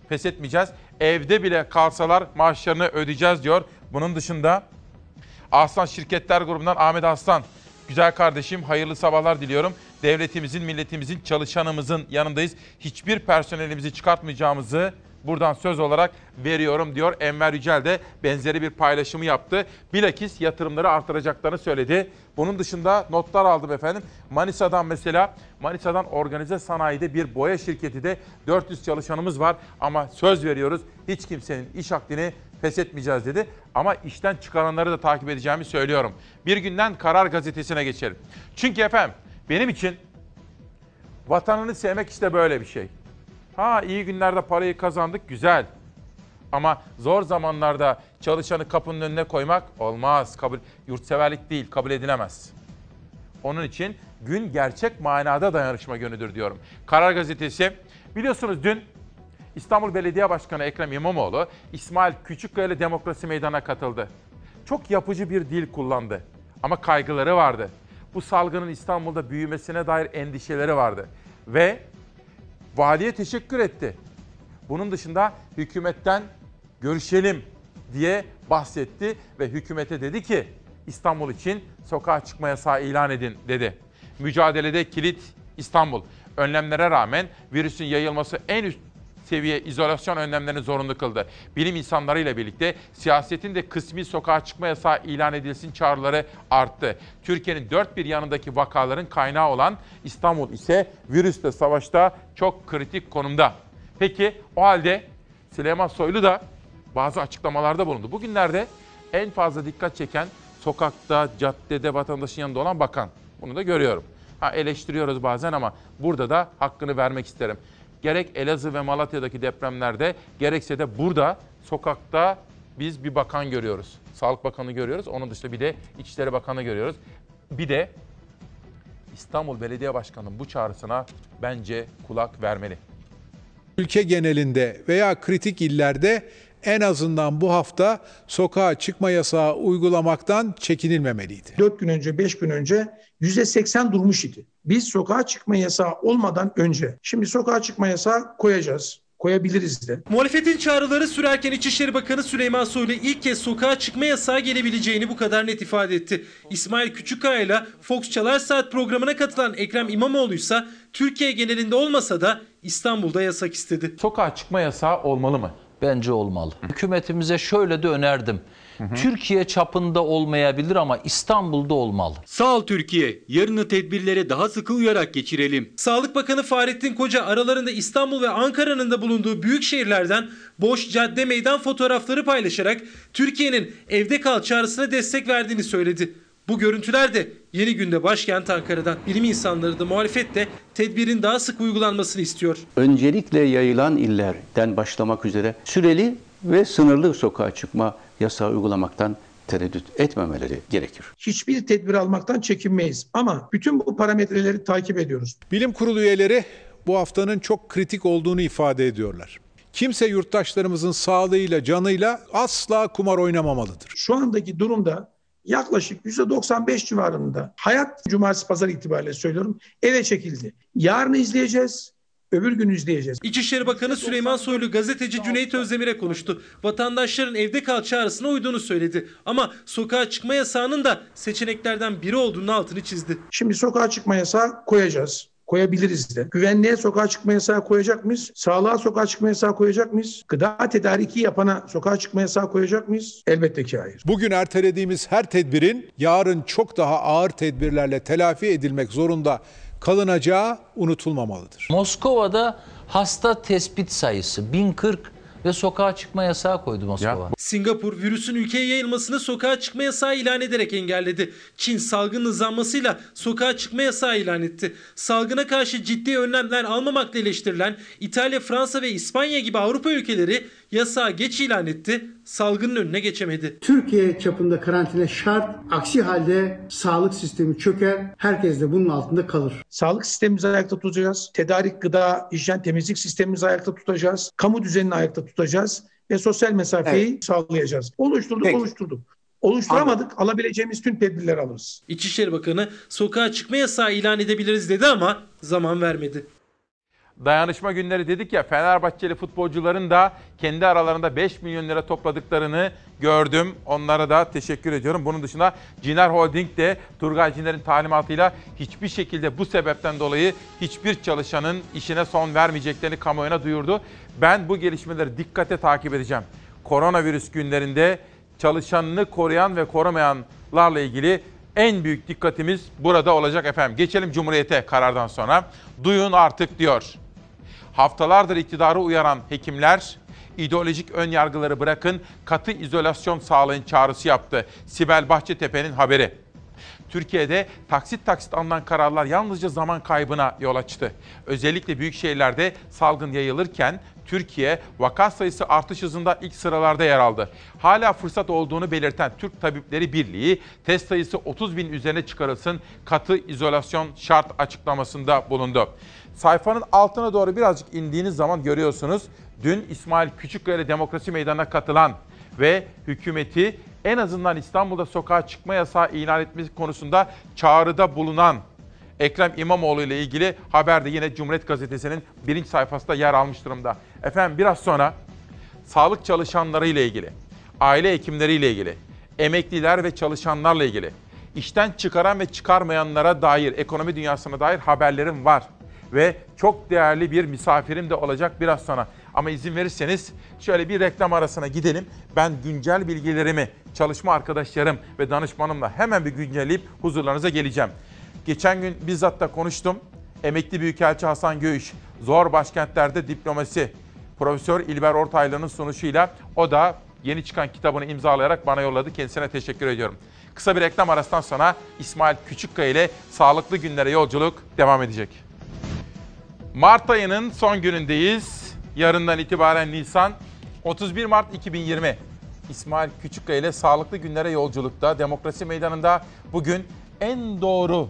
feshetmeyeceğiz. Evde bile kalsalar maaşlarını ödeyeceğiz diyor. Bunun dışında Aslan Şirketler Grubu'ndan Ahmet Aslan, güzel kardeşim hayırlı sabahlar diliyorum. Devletimizin, milletimizin, çalışanımızın yanındayız. Hiçbir personelimizi çıkartmayacağımızı buradan söz olarak veriyorum diyor. Enver Yücel de benzeri bir paylaşımı yaptı. Bilakis yatırımları artıracaklarını söyledi. Bunun dışında notlar aldım efendim. Manisa'dan mesela, Manisa'dan organize sanayide bir boya şirketi de 400 çalışanımız var. Ama söz veriyoruz hiç kimsenin iş akdini feshetmeyeceğiz dedi. Ama işten çıkaranları da takip edeceğimi söylüyorum. Bir günden Karar Gazetesi'ne geçelim. Çünkü efendim benim için vatanını sevmek işte böyle bir şey. Ha iyi günlerde parayı kazandık güzel. Ama zor zamanlarda çalışanı kapının önüne koymak olmaz. Kabul yurtseverlik değil, kabul edilemez. Onun için gün gerçek manada dayanışma günüdür diyorum. Karar Gazetesi biliyorsunuz dün İstanbul Belediye Başkanı Ekrem İmamoğlu, İsmail Küçükkaya ile Demokrasi Meydanı'na katıldı. Çok yapıcı bir dil kullandı ama kaygıları vardı. Bu salgının İstanbul'da büyümesine dair endişeleri vardı. Ve valiye teşekkür etti. Bunun dışında hükümetten görüşelim diye bahsetti ve hükümete dedi ki İstanbul için sokağa çıkma yasağı ilan edin dedi. Mücadelede kilit İstanbul. Önlemlere rağmen virüsün yayılması en üst seviye izolasyon önlemlerini zorunlu kıldı. Bilim insanlarıyla birlikte siyasetin de kısmi sokağa çıkma yasağı ilan edilsin çağrıları arttı. Türkiye'nin dört bir yanındaki vakaların kaynağı olan İstanbul ise virüsle savaşta çok kritik konumda. Peki o halde Süleyman Soylu da bazı açıklamalarda bulundu. Bugünlerde en fazla dikkat çeken sokakta, caddede vatandaşın yanında olan bakan. Bunu da görüyorum. Ha eleştiriyoruz bazen ama burada da hakkını vermek isterim. Gerek Elazığ ve Malatya'daki depremlerde gerekse de burada sokakta biz bir bakan görüyoruz. Sağlık Bakanı görüyoruz. Onun dışında bir de İçişleri Bakanı görüyoruz. Bir de İstanbul Belediye Başkanı'nın bu çağrısına bence kulak vermeli. Ülke genelinde veya kritik illerde en azından bu hafta sokağa çıkma yasağı uygulamaktan çekinilmemeliydi. 4 gün önce, 5 gün önce %80 durmuş idi. Biz sokağa çıkma yasağı olmadan önce, şimdi sokağa çıkma yasağı koyacağız. Koyabiliriz de. Muhalefetin çağrıları sürerken İçişleri Bakanı Süleyman Soylu ilk kez sokağa çıkma yasağı gelebileceğini bu kadar net ifade etti. İsmail Küçükkaya ile Fox Çalar Saat programına katılan Ekrem İmamoğlu ise Türkiye genelinde olmasa da İstanbul'da yasak istedi. Sokağa çıkma yasağı olmalı mı? Bence olmalı. Hükümetimize şöyle de önerdim. Türkiye çapında olmayabilir ama İstanbul'da olmalı. Sağ ol Türkiye. Yarını tedbirlere daha sıkı uyarak geçirelim. Sağlık Bakanı Fahrettin Koca aralarında İstanbul ve Ankara'nın da bulunduğu büyük şehirlerden boş cadde meydan fotoğrafları paylaşarak Türkiye'nin evde kal çağrısına destek verdiğini söyledi. Bu görüntüler de yeni günde başkent Ankara'dan. Bilim insanları da muhalefet de tedbirin daha sık uygulanmasını istiyor. Öncelikle yayılan illerden başlamak üzere süreli ve sınırlı sokağa çıkma yasağı uygulamaktan tereddüt etmemeleri gerekir. Hiçbir tedbir almaktan çekinmeyiz ama bütün bu parametreleri takip ediyoruz. Bilim kurulu üyeleri bu haftanın çok kritik olduğunu ifade ediyorlar. Kimse yurttaşlarımızın sağlığıyla, canıyla asla kumar oynamamalıdır. Şu andaki durumda yaklaşık %95 civarında hayat cumartesi pazar itibariyle söylüyorum eve çekildi. Yarın izleyeceğiz. Öbür gün izleyeceğiz. İçişleri Bakanı Süleyman Soylu gazeteci Cüneyt Özdemir'e konuştu. Vatandaşların evde kal çağrısına uyduğunu söyledi. Ama sokağa çıkma yasağının da seçeneklerden biri olduğunu altını çizdi. Şimdi sokağa çıkma yasağı koyacağız koyabiliriz de. Güvenliğe sokağa çıkma yasağı koyacak mıyız? Sağlığa sokağa çıkma yasağı koyacak mıyız? Gıda tedariki yapana sokağa çıkma yasağı koyacak mıyız? Elbette ki hayır. Bugün ertelediğimiz her tedbirin yarın çok daha ağır tedbirlerle telafi edilmek zorunda kalınacağı unutulmamalıdır. Moskova'da hasta tespit sayısı 1040 ve sokağa çıkma yasağı koydu Moskova. Singapur virüsün ülkeye yayılmasını sokağa çıkma yasağı ilan ederek engelledi. Çin salgın hızlanmasıyla sokağa çıkma yasağı ilan etti. Salgına karşı ciddi önlemler almamakla eleştirilen İtalya, Fransa ve İspanya gibi Avrupa ülkeleri yasağı geç ilan etti. Salgının önüne geçemedi. Türkiye çapında karantina şart. Aksi halde sağlık sistemi çöker. Herkes de bunun altında kalır. Sağlık sistemimizi ayakta tutacağız. Tedarik, gıda, hijyen, temizlik sistemimizi ayakta tutacağız. Kamu düzenini ayakta tutacağız ve sosyal mesafeyi evet. sağlayacağız. Oluşturduk, Peki. oluşturduk. Oluşturamadık. Anladım. Alabileceğimiz tüm tedbirleri alırız. İçişleri Bakanı sokağa çıkma yasağı ilan edebiliriz dedi ama zaman vermedi. Dayanışma günleri dedik ya Fenerbahçeli futbolcuların da kendi aralarında 5 milyon lira topladıklarını gördüm. Onlara da teşekkür ediyorum. Bunun dışında Ciner Holding de Turgay Ciner'in talimatıyla hiçbir şekilde bu sebepten dolayı hiçbir çalışanın işine son vermeyeceklerini kamuoyuna duyurdu. Ben bu gelişmeleri dikkate takip edeceğim. Koronavirüs günlerinde çalışanını koruyan ve korumayanlarla ilgili en büyük dikkatimiz burada olacak efendim. Geçelim Cumhuriyet'e karardan sonra. Duyun artık diyor. Haftalardır iktidarı uyaran hekimler ideolojik ön yargıları bırakın katı izolasyon sağlayın çağrısı yaptı. Sibel Bahçetepe'nin haberi. Türkiye'de taksit taksit alınan kararlar yalnızca zaman kaybına yol açtı. Özellikle büyük şehirlerde salgın yayılırken Türkiye vaka sayısı artış hızında ilk sıralarda yer aldı. Hala fırsat olduğunu belirten Türk Tabipleri Birliği test sayısı 30 bin üzerine çıkarılsın katı izolasyon şart açıklamasında bulundu. Sayfanın altına doğru birazcık indiğiniz zaman görüyorsunuz. Dün İsmail Küçükkaya Demokrasi Meydanı'na katılan ve hükümeti en azından İstanbul'da sokağa çıkma yasağı ilan etmesi konusunda çağrıda bulunan Ekrem İmamoğlu ile ilgili haber de yine Cumhuriyet Gazetesi'nin birinci sayfasında yer almış durumda. Efendim biraz sonra sağlık çalışanları ile ilgili, aile hekimleri ile ilgili, emekliler ve çalışanlarla ilgili, işten çıkaran ve çıkarmayanlara dair, ekonomi dünyasına dair haberlerim var. Ve çok değerli bir misafirim de olacak biraz sonra. Ama izin verirseniz şöyle bir reklam arasına gidelim. Ben güncel bilgilerimi çalışma arkadaşlarım ve danışmanımla hemen bir güncelleyip huzurlarınıza geleceğim. Geçen gün bizzat da konuştum. Emekli Büyükelçi Hasan Göğüş, Zor Başkentlerde Diplomasi, Profesör İlber Ortaylı'nın sunuşuyla o da yeni çıkan kitabını imzalayarak bana yolladı. Kendisine teşekkür ediyorum. Kısa bir reklam arasından sonra İsmail Küçükkaya ile sağlıklı günlere yolculuk devam edecek. Mart ayının son günündeyiz. Yarından itibaren Nisan 31 Mart 2020. İsmail Küçükkaya ile sağlıklı günlere yolculukta Demokrasi Meydanı'nda bugün en doğru,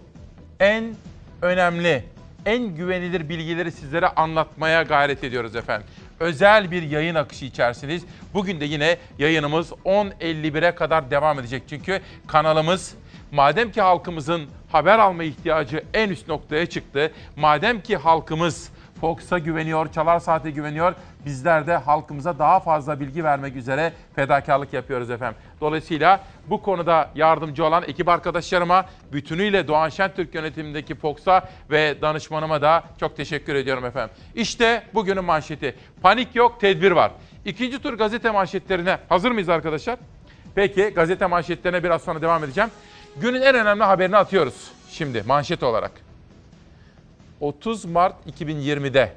en önemli, en güvenilir bilgileri sizlere anlatmaya gayret ediyoruz efendim. Özel bir yayın akışı içerisindeyiz. Bugün de yine yayınımız 10.51'e kadar devam edecek. Çünkü kanalımız madem ki halkımızın haber alma ihtiyacı en üst noktaya çıktı. Madem ki halkımız Fox'a güveniyor, Çalar Saat'e güveniyor. Bizler de halkımıza daha fazla bilgi vermek üzere fedakarlık yapıyoruz efendim. Dolayısıyla bu konuda yardımcı olan ekip arkadaşlarıma, bütünüyle Doğan Şentürk yönetimindeki Fox'a ve danışmanıma da çok teşekkür ediyorum efendim. İşte bugünün manşeti. Panik yok, tedbir var. İkinci tur gazete manşetlerine hazır mıyız arkadaşlar? Peki gazete manşetlerine biraz sonra devam edeceğim. Günün en önemli haberini atıyoruz şimdi manşet olarak. 30 Mart 2020'de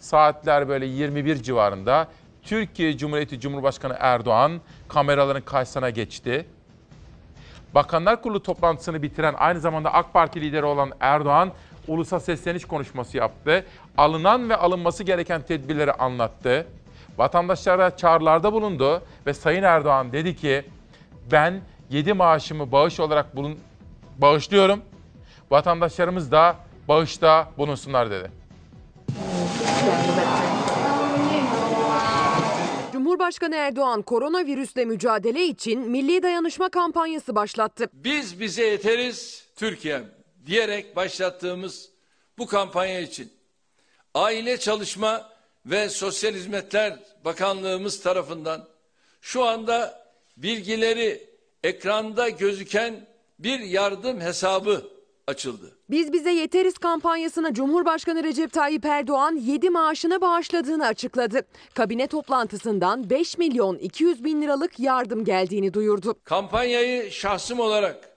saatler böyle 21 civarında Türkiye Cumhuriyeti Cumhurbaşkanı Erdoğan kameraların karşısına geçti. Bakanlar Kurulu toplantısını bitiren aynı zamanda AK Parti lideri olan Erdoğan ulusa sesleniş konuşması yaptı. Alınan ve alınması gereken tedbirleri anlattı. Vatandaşlara çağrılarda bulundu ve Sayın Erdoğan dedi ki ben 7 maaşımı bağış olarak bulun, bağışlıyorum. Vatandaşlarımız da bağışta bulunsunlar dedi. Cumhurbaşkanı Erdoğan koronavirüsle mücadele için milli dayanışma kampanyası başlattı. Biz bize yeteriz Türkiye diyerek başlattığımız bu kampanya için Aile Çalışma ve Sosyal Hizmetler Bakanlığımız tarafından şu anda bilgileri ekranda gözüken bir yardım hesabı açıldı. Biz bize yeteriz kampanyasına Cumhurbaşkanı Recep Tayyip Erdoğan 7 maaşını bağışladığını açıkladı. Kabine toplantısından 5 milyon 200 bin liralık yardım geldiğini duyurdu. Kampanyayı şahsım olarak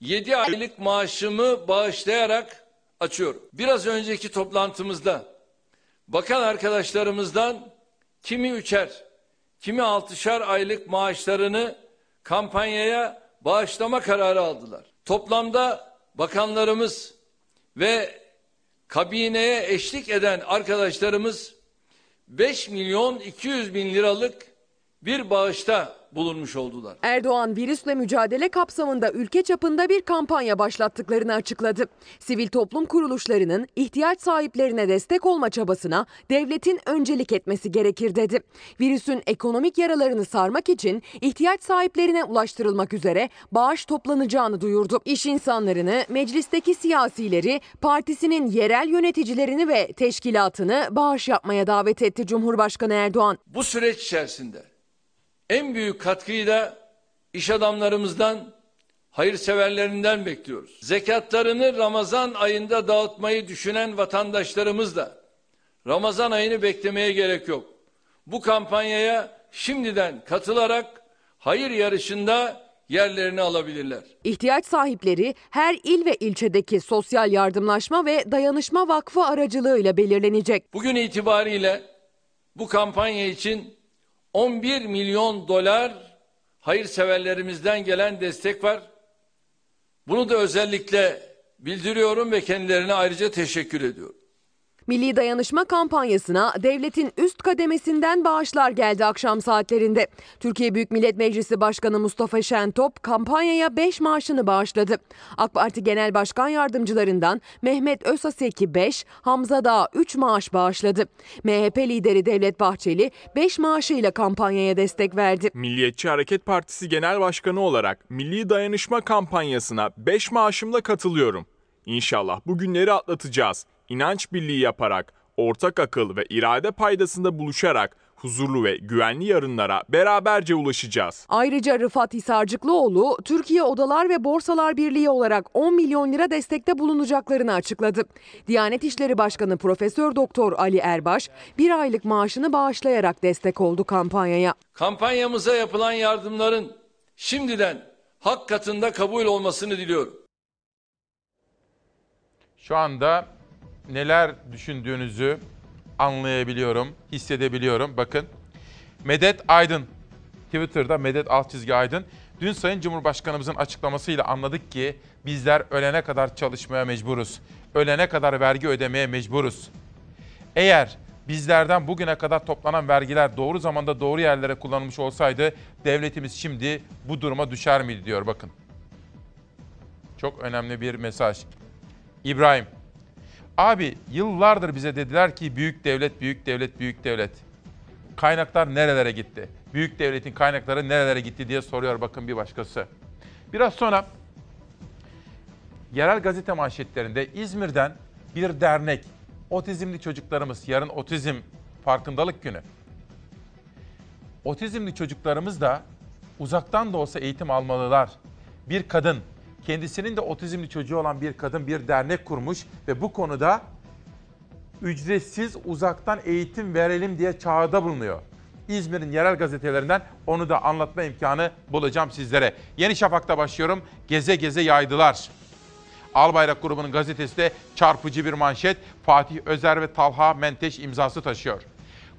7 aylık maaşımı bağışlayarak açıyorum. Biraz önceki toplantımızda bakan arkadaşlarımızdan kimi üçer, kimi altışar aylık maaşlarını kampanyaya bağışlama kararı aldılar. Toplamda bakanlarımız ve kabineye eşlik eden arkadaşlarımız 5 milyon 200 bin liralık bir bağışta bulunmuş oldular. Erdoğan virüsle mücadele kapsamında ülke çapında bir kampanya başlattıklarını açıkladı. Sivil toplum kuruluşlarının ihtiyaç sahiplerine destek olma çabasına devletin öncelik etmesi gerekir dedi. Virüsün ekonomik yaralarını sarmak için ihtiyaç sahiplerine ulaştırılmak üzere bağış toplanacağını duyurdu. İş insanlarını, meclisteki siyasileri, partisinin yerel yöneticilerini ve teşkilatını bağış yapmaya davet etti Cumhurbaşkanı Erdoğan. Bu süreç içerisinde en büyük katkıyı da iş adamlarımızdan, hayırseverlerinden bekliyoruz. Zekatlarını Ramazan ayında dağıtmayı düşünen vatandaşlarımız da Ramazan ayını beklemeye gerek yok. Bu kampanyaya şimdiden katılarak hayır yarışında yerlerini alabilirler. İhtiyaç sahipleri her il ve ilçedeki sosyal yardımlaşma ve dayanışma vakfı aracılığıyla belirlenecek. Bugün itibariyle bu kampanya için 11 milyon dolar hayırseverlerimizden gelen destek var. Bunu da özellikle bildiriyorum ve kendilerine ayrıca teşekkür ediyorum. Milli Dayanışma kampanyasına devletin üst kademesinden bağışlar geldi akşam saatlerinde. Türkiye Büyük Millet Meclisi Başkanı Mustafa Şentop kampanyaya 5 maaşını bağışladı. AK Parti Genel Başkan Yardımcılarından Mehmet Özaseki 5, Hamza Dağ 3 maaş bağışladı. MHP lideri Devlet Bahçeli 5 maaşıyla kampanyaya destek verdi. Milliyetçi Hareket Partisi Genel Başkanı olarak Milli Dayanışma kampanyasına 5 maaşımla katılıyorum. İnşallah bu günleri atlatacağız. İnanç birliği yaparak, ortak akıl ve irade paydasında buluşarak huzurlu ve güvenli yarınlara beraberce ulaşacağız. Ayrıca Rıfat Hisarcıklıoğlu Türkiye Odalar ve Borsalar Birliği olarak 10 milyon lira destekte bulunacaklarını açıkladı. Diyanet İşleri Başkanı Profesör Doktor Ali Erbaş bir aylık maaşını bağışlayarak destek oldu kampanyaya. Kampanyamıza yapılan yardımların şimdiden hak katında kabul olmasını diliyorum. Şu anda neler düşündüğünüzü anlayabiliyorum, hissedebiliyorum. Bakın Medet Aydın, Twitter'da Medet alt çizgi Aydın. Dün Sayın Cumhurbaşkanımızın açıklamasıyla anladık ki bizler ölene kadar çalışmaya mecburuz. Ölene kadar vergi ödemeye mecburuz. Eğer bizlerden bugüne kadar toplanan vergiler doğru zamanda doğru yerlere kullanılmış olsaydı devletimiz şimdi bu duruma düşer miydi diyor bakın. Çok önemli bir mesaj. İbrahim, Abi yıllardır bize dediler ki büyük devlet, büyük devlet, büyük devlet. Kaynaklar nerelere gitti? Büyük devletin kaynakları nerelere gitti diye soruyor bakın bir başkası. Biraz sonra yerel gazete manşetlerinde İzmir'den bir dernek, otizmli çocuklarımız, yarın otizm farkındalık günü. Otizmli çocuklarımız da uzaktan da olsa eğitim almalılar. Bir kadın kendisinin de otizmli çocuğu olan bir kadın bir dernek kurmuş ve bu konuda ücretsiz uzaktan eğitim verelim diye çağrıda bulunuyor. İzmir'in yerel gazetelerinden onu da anlatma imkanı bulacağım sizlere. Yeni Şafak'ta başlıyorum. Geze geze yaydılar. Albayrak grubunun gazetesi de çarpıcı bir manşet. Fatih Özer ve Talha Menteş imzası taşıyor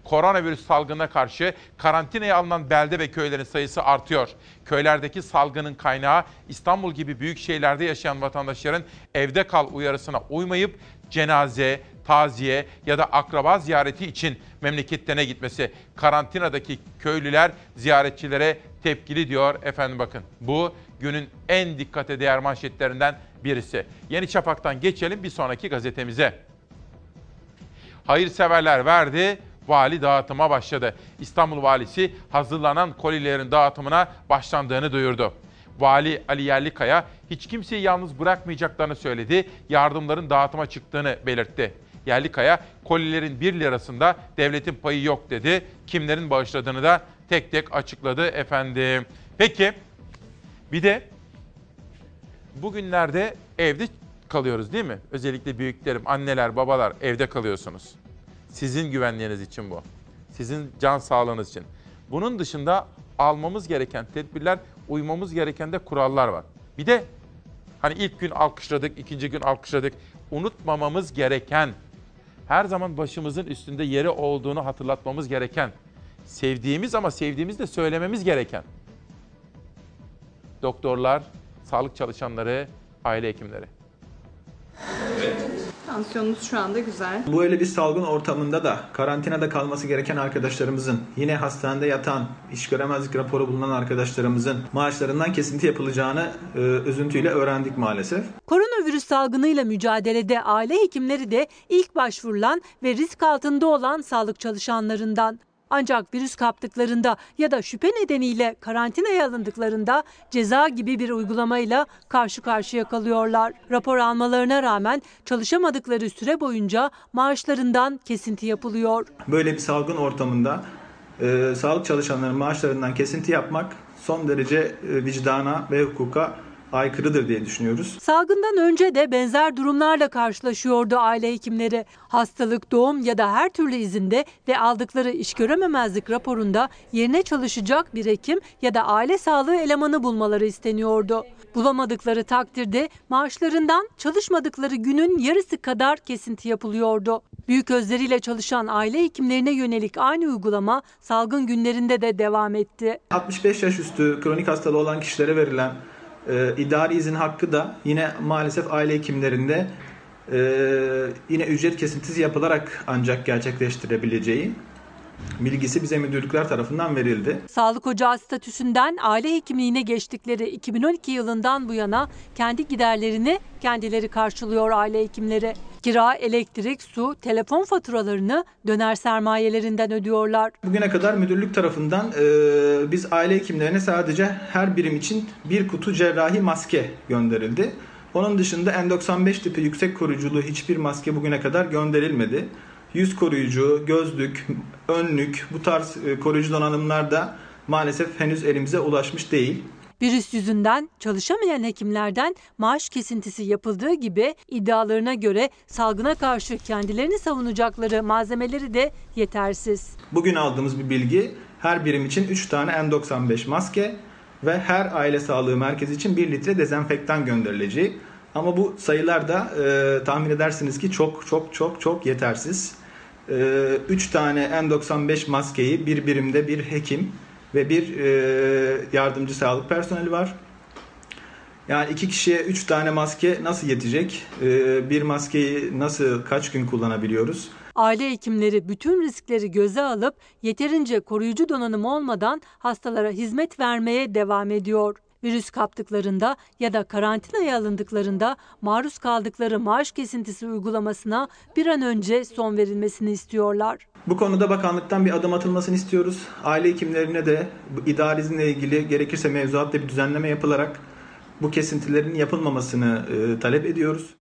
koronavirüs salgınına karşı karantinaya alınan belde ve köylerin sayısı artıyor. Köylerdeki salgının kaynağı İstanbul gibi büyük şehirlerde yaşayan vatandaşların evde kal uyarısına uymayıp cenaze, taziye ya da akraba ziyareti için memleketlerine gitmesi. Karantinadaki köylüler ziyaretçilere tepkili diyor efendim bakın. Bu günün en dikkate değer manşetlerinden birisi. Yeni Çapak'tan geçelim bir sonraki gazetemize. Hayırseverler verdi, vali dağıtıma başladı. İstanbul valisi hazırlanan kolilerin dağıtımına başlandığını duyurdu. Vali Ali Yerlikaya hiç kimseyi yalnız bırakmayacaklarını söyledi. Yardımların dağıtıma çıktığını belirtti. Yerlikaya kolilerin 1 lirasında devletin payı yok dedi. Kimlerin bağışladığını da tek tek açıkladı efendim. Peki bir de bugünlerde evde kalıyoruz değil mi? Özellikle büyüklerim, anneler, babalar evde kalıyorsunuz. Sizin güvenliğiniz için bu. Sizin can sağlığınız için. Bunun dışında almamız gereken tedbirler, uymamız gereken de kurallar var. Bir de hani ilk gün alkışladık, ikinci gün alkışladık. Unutmamamız gereken, her zaman başımızın üstünde yeri olduğunu hatırlatmamız gereken, sevdiğimiz ama sevdiğimiz de söylememiz gereken. Doktorlar, sağlık çalışanları, aile hekimleri. Tansiyonunuz şu anda güzel. Bu öyle bir salgın ortamında da karantinada kalması gereken arkadaşlarımızın, yine hastanede yatan, iş göremezlik raporu bulunan arkadaşlarımızın maaşlarından kesinti yapılacağını e, üzüntüyle öğrendik maalesef. Koronavirüs salgınıyla mücadelede aile hekimleri de ilk başvurulan ve risk altında olan sağlık çalışanlarından. Ancak virüs kaptıklarında ya da şüphe nedeniyle karantinaya alındıklarında ceza gibi bir uygulamayla karşı karşıya kalıyorlar. Rapor almalarına rağmen çalışamadıkları süre boyunca maaşlarından kesinti yapılıyor. Böyle bir salgın ortamında e, sağlık çalışanlarının maaşlarından kesinti yapmak son derece e, vicdana ve hukuka aykırıdır diye düşünüyoruz. Salgından önce de benzer durumlarla karşılaşıyordu aile hekimleri. Hastalık, doğum ya da her türlü izinde ve aldıkları iş görememezlik raporunda yerine çalışacak bir hekim ya da aile sağlığı elemanı bulmaları isteniyordu. Bulamadıkları takdirde maaşlarından çalışmadıkları günün yarısı kadar kesinti yapılıyordu. Büyük özleriyle çalışan aile hekimlerine yönelik aynı uygulama salgın günlerinde de devam etti. 65 yaş üstü kronik hastalığı olan kişilere verilen e, idari izin hakkı da yine maalesef aile hekimlerinde e, yine ücret kesintisi yapılarak ancak gerçekleştirebileceği bilgisi bize müdürlükler tarafından verildi. Sağlık ocağı statüsünden aile hekimliğine geçtikleri 2012 yılından bu yana kendi giderlerini kendileri karşılıyor aile hekimleri. Kira, elektrik, su, telefon faturalarını döner sermayelerinden ödüyorlar. Bugüne kadar müdürlük tarafından e, biz aile hekimlerine sadece her birim için bir kutu cerrahi maske gönderildi. Onun dışında N95 tipi yüksek koruyuculu hiçbir maske bugüne kadar gönderilmedi. Yüz koruyucu, gözlük, önlük bu tarz e, koruyucu donanımlar da maalesef henüz elimize ulaşmış değil. Virüs yüzünden çalışamayan hekimlerden maaş kesintisi yapıldığı gibi iddialarına göre salgına karşı kendilerini savunacakları malzemeleri de yetersiz. Bugün aldığımız bir bilgi her birim için 3 tane N95 maske ve her aile sağlığı merkezi için 1 litre dezenfektan gönderileceği. Ama bu sayılar da e, tahmin edersiniz ki çok çok çok çok yetersiz. 3 e, tane N95 maskeyi bir birimde bir hekim ve bir e, yardımcı sağlık personeli var. Yani iki kişiye üç tane maske nasıl yetecek? E, bir maskeyi nasıl kaç gün kullanabiliyoruz? Aile hekimleri bütün riskleri göze alıp yeterince koruyucu donanım olmadan hastalara hizmet vermeye devam ediyor. Virüs kaptıklarında ya da karantinaya alındıklarında maruz kaldıkları maaş kesintisi uygulamasına bir an önce son verilmesini istiyorlar. Bu konuda bakanlıktan bir adım atılmasını istiyoruz. Aile hekimlerine de idari izinle ilgili gerekirse mevzuatta bir düzenleme yapılarak bu kesintilerin yapılmamasını e, talep ediyoruz.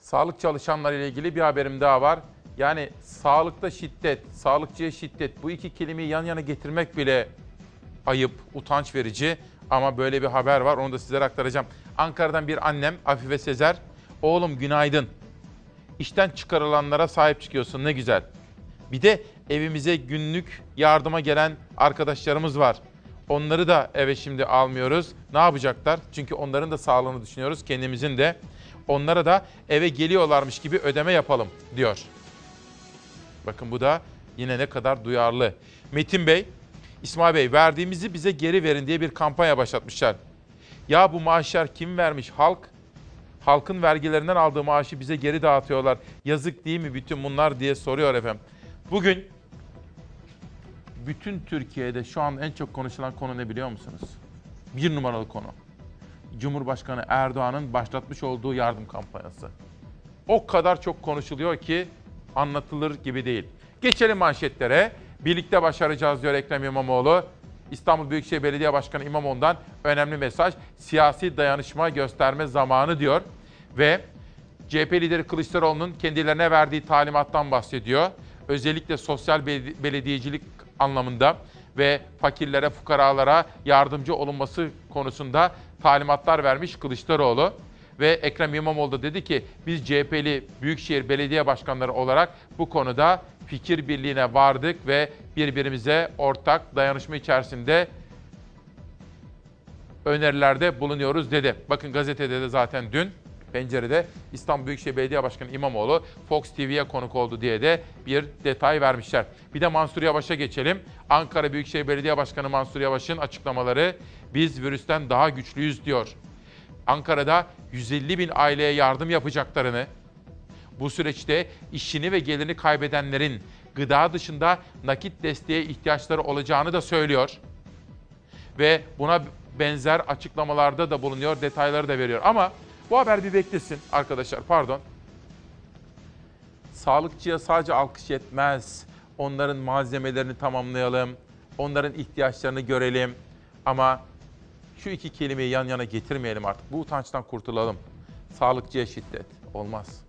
Sağlık çalışanları ile ilgili bir haberim daha var. Yani sağlıkta şiddet, sağlıkçıya şiddet bu iki kelimeyi yan yana getirmek bile ayıp, utanç verici. Ama böyle bir haber var onu da sizlere aktaracağım. Ankara'dan bir annem Afife Sezer. Oğlum günaydın. İşten çıkarılanlara sahip çıkıyorsun ne güzel. Bir de evimize günlük yardıma gelen arkadaşlarımız var. Onları da eve şimdi almıyoruz. Ne yapacaklar? Çünkü onların da sağlığını düşünüyoruz. Kendimizin de. Onlara da eve geliyorlarmış gibi ödeme yapalım diyor. Bakın bu da yine ne kadar duyarlı. Metin Bey, İsmail Bey verdiğimizi bize geri verin diye bir kampanya başlatmışlar. Ya bu maaşlar kim vermiş? Halk. Halkın vergilerinden aldığı maaşı bize geri dağıtıyorlar. Yazık değil mi bütün bunlar diye soruyor efendim. Bugün bütün Türkiye'de şu an en çok konuşulan konu ne biliyor musunuz? Bir numaralı konu. Cumhurbaşkanı Erdoğan'ın başlatmış olduğu yardım kampanyası. O kadar çok konuşuluyor ki anlatılır gibi değil. Geçelim manşetlere. Birlikte başaracağız diyor Ekrem İmamoğlu. İstanbul Büyükşehir Belediye Başkanı İmamoğlu'ndan önemli mesaj. Siyasi dayanışma gösterme zamanı diyor. Ve CHP lideri Kılıçdaroğlu'nun kendilerine verdiği talimattan bahsediyor. Özellikle sosyal belediyecilik anlamında ve fakirlere, fukaralara yardımcı olunması konusunda talimatlar vermiş Kılıçdaroğlu. Ve Ekrem İmamoğlu da dedi ki biz CHP'li Büyükşehir Belediye Başkanları olarak bu konuda fikir birliğine vardık ve birbirimize ortak dayanışma içerisinde önerilerde bulunuyoruz dedi. Bakın gazetede de zaten dün pencerede İstanbul Büyükşehir Belediye Başkanı İmamoğlu Fox TV'ye konuk oldu diye de bir detay vermişler. Bir de Mansur Yavaş'a geçelim. Ankara Büyükşehir Belediye Başkanı Mansur Yavaş'ın açıklamaları biz virüsten daha güçlüyüz diyor. Ankara'da 150 bin aileye yardım yapacaklarını, bu süreçte işini ve gelirini kaybedenlerin gıda dışında nakit desteğe ihtiyaçları olacağını da söylüyor. Ve buna benzer açıklamalarda da bulunuyor, detayları da veriyor. Ama bu haber bir beklesin arkadaşlar, pardon. Sağlıkçıya sadece alkış yetmez. Onların malzemelerini tamamlayalım, onların ihtiyaçlarını görelim. Ama şu iki kelimeyi yan yana getirmeyelim artık. Bu utançtan kurtulalım. Sağlıkçıya şiddet olmaz.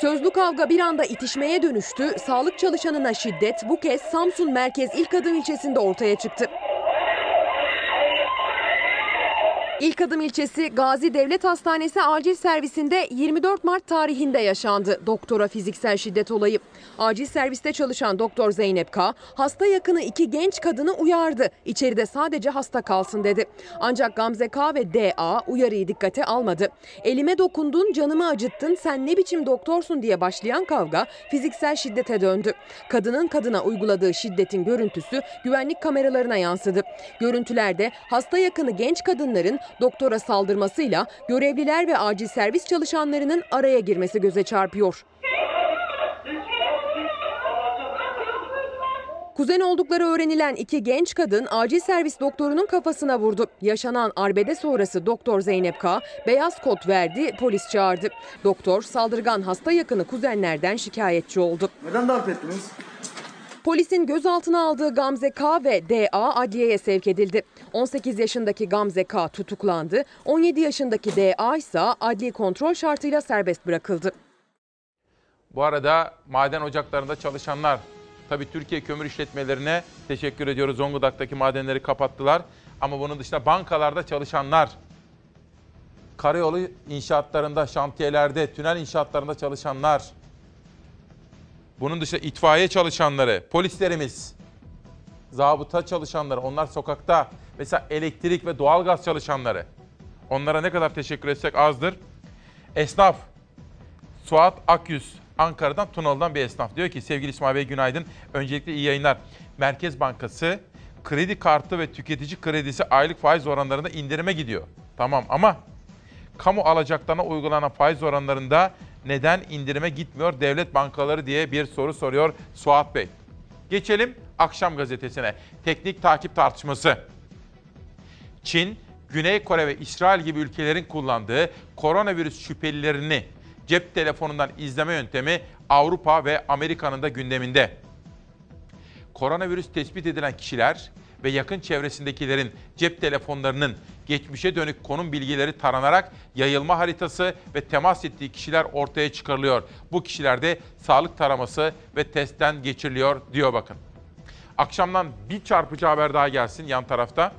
Sözlü kavga bir anda itişmeye dönüştü. Sağlık çalışanına şiddet bu kez Samsun Merkez İlk Adım ilçesinde ortaya çıktı. İlk adım ilçesi Gazi Devlet Hastanesi acil servisinde 24 Mart tarihinde yaşandı doktora fiziksel şiddet olayı. Acil serviste çalışan doktor Zeynep K. hasta yakını iki genç kadını uyardı. İçeride sadece hasta kalsın dedi. Ancak Gamze K. ve D.A. uyarıyı dikkate almadı. Elime dokundun, canımı acıttın, sen ne biçim doktorsun diye başlayan kavga fiziksel şiddete döndü. Kadının kadına uyguladığı şiddetin görüntüsü güvenlik kameralarına yansıdı. Görüntülerde hasta yakını genç kadınların doktora saldırmasıyla görevliler ve acil servis çalışanlarının araya girmesi göze çarpıyor. Kuzen oldukları öğrenilen iki genç kadın acil servis doktorunun kafasına vurdu. Yaşanan arbede sonrası doktor Zeynep K. beyaz kot verdi, polis çağırdı. Doktor saldırgan hasta yakını kuzenlerden şikayetçi oldu. Neden darp ettiniz? Polisin gözaltına aldığı Gamze K ve DA adliyeye sevk edildi. 18 yaşındaki Gamze K tutuklandı. 17 yaşındaki DA ise adli kontrol şartıyla serbest bırakıldı. Bu arada maden ocaklarında çalışanlar, tabii Türkiye kömür işletmelerine teşekkür ediyoruz. Zonguldak'taki madenleri kapattılar. Ama bunun dışında bankalarda çalışanlar, karayolu inşaatlarında, şantiyelerde, tünel inşaatlarında çalışanlar, bunun dışında itfaiye çalışanları, polislerimiz, zabıta çalışanları, onlar sokakta. Mesela elektrik ve doğalgaz çalışanları. Onlara ne kadar teşekkür etsek azdır. Esnaf, Suat Akyüz, Ankara'dan Tunalı'dan bir esnaf. Diyor ki sevgili İsmail Bey günaydın. Öncelikle iyi yayınlar. Merkez Bankası kredi kartı ve tüketici kredisi aylık faiz oranlarında indirime gidiyor. Tamam ama kamu alacaklarına uygulanan faiz oranlarında neden indirime gitmiyor devlet bankaları diye bir soru soruyor Suat Bey. Geçelim akşam gazetesine. Teknik takip tartışması. Çin, Güney Kore ve İsrail gibi ülkelerin kullandığı koronavirüs şüphelilerini cep telefonundan izleme yöntemi Avrupa ve Amerika'nın da gündeminde. Koronavirüs tespit edilen kişiler ve yakın çevresindekilerin cep telefonlarının geçmişe dönük konum bilgileri taranarak yayılma haritası ve temas ettiği kişiler ortaya çıkarılıyor. Bu kişilerde sağlık taraması ve testten geçiriliyor diyor bakın. Akşamdan bir çarpıcı haber daha gelsin yan tarafta.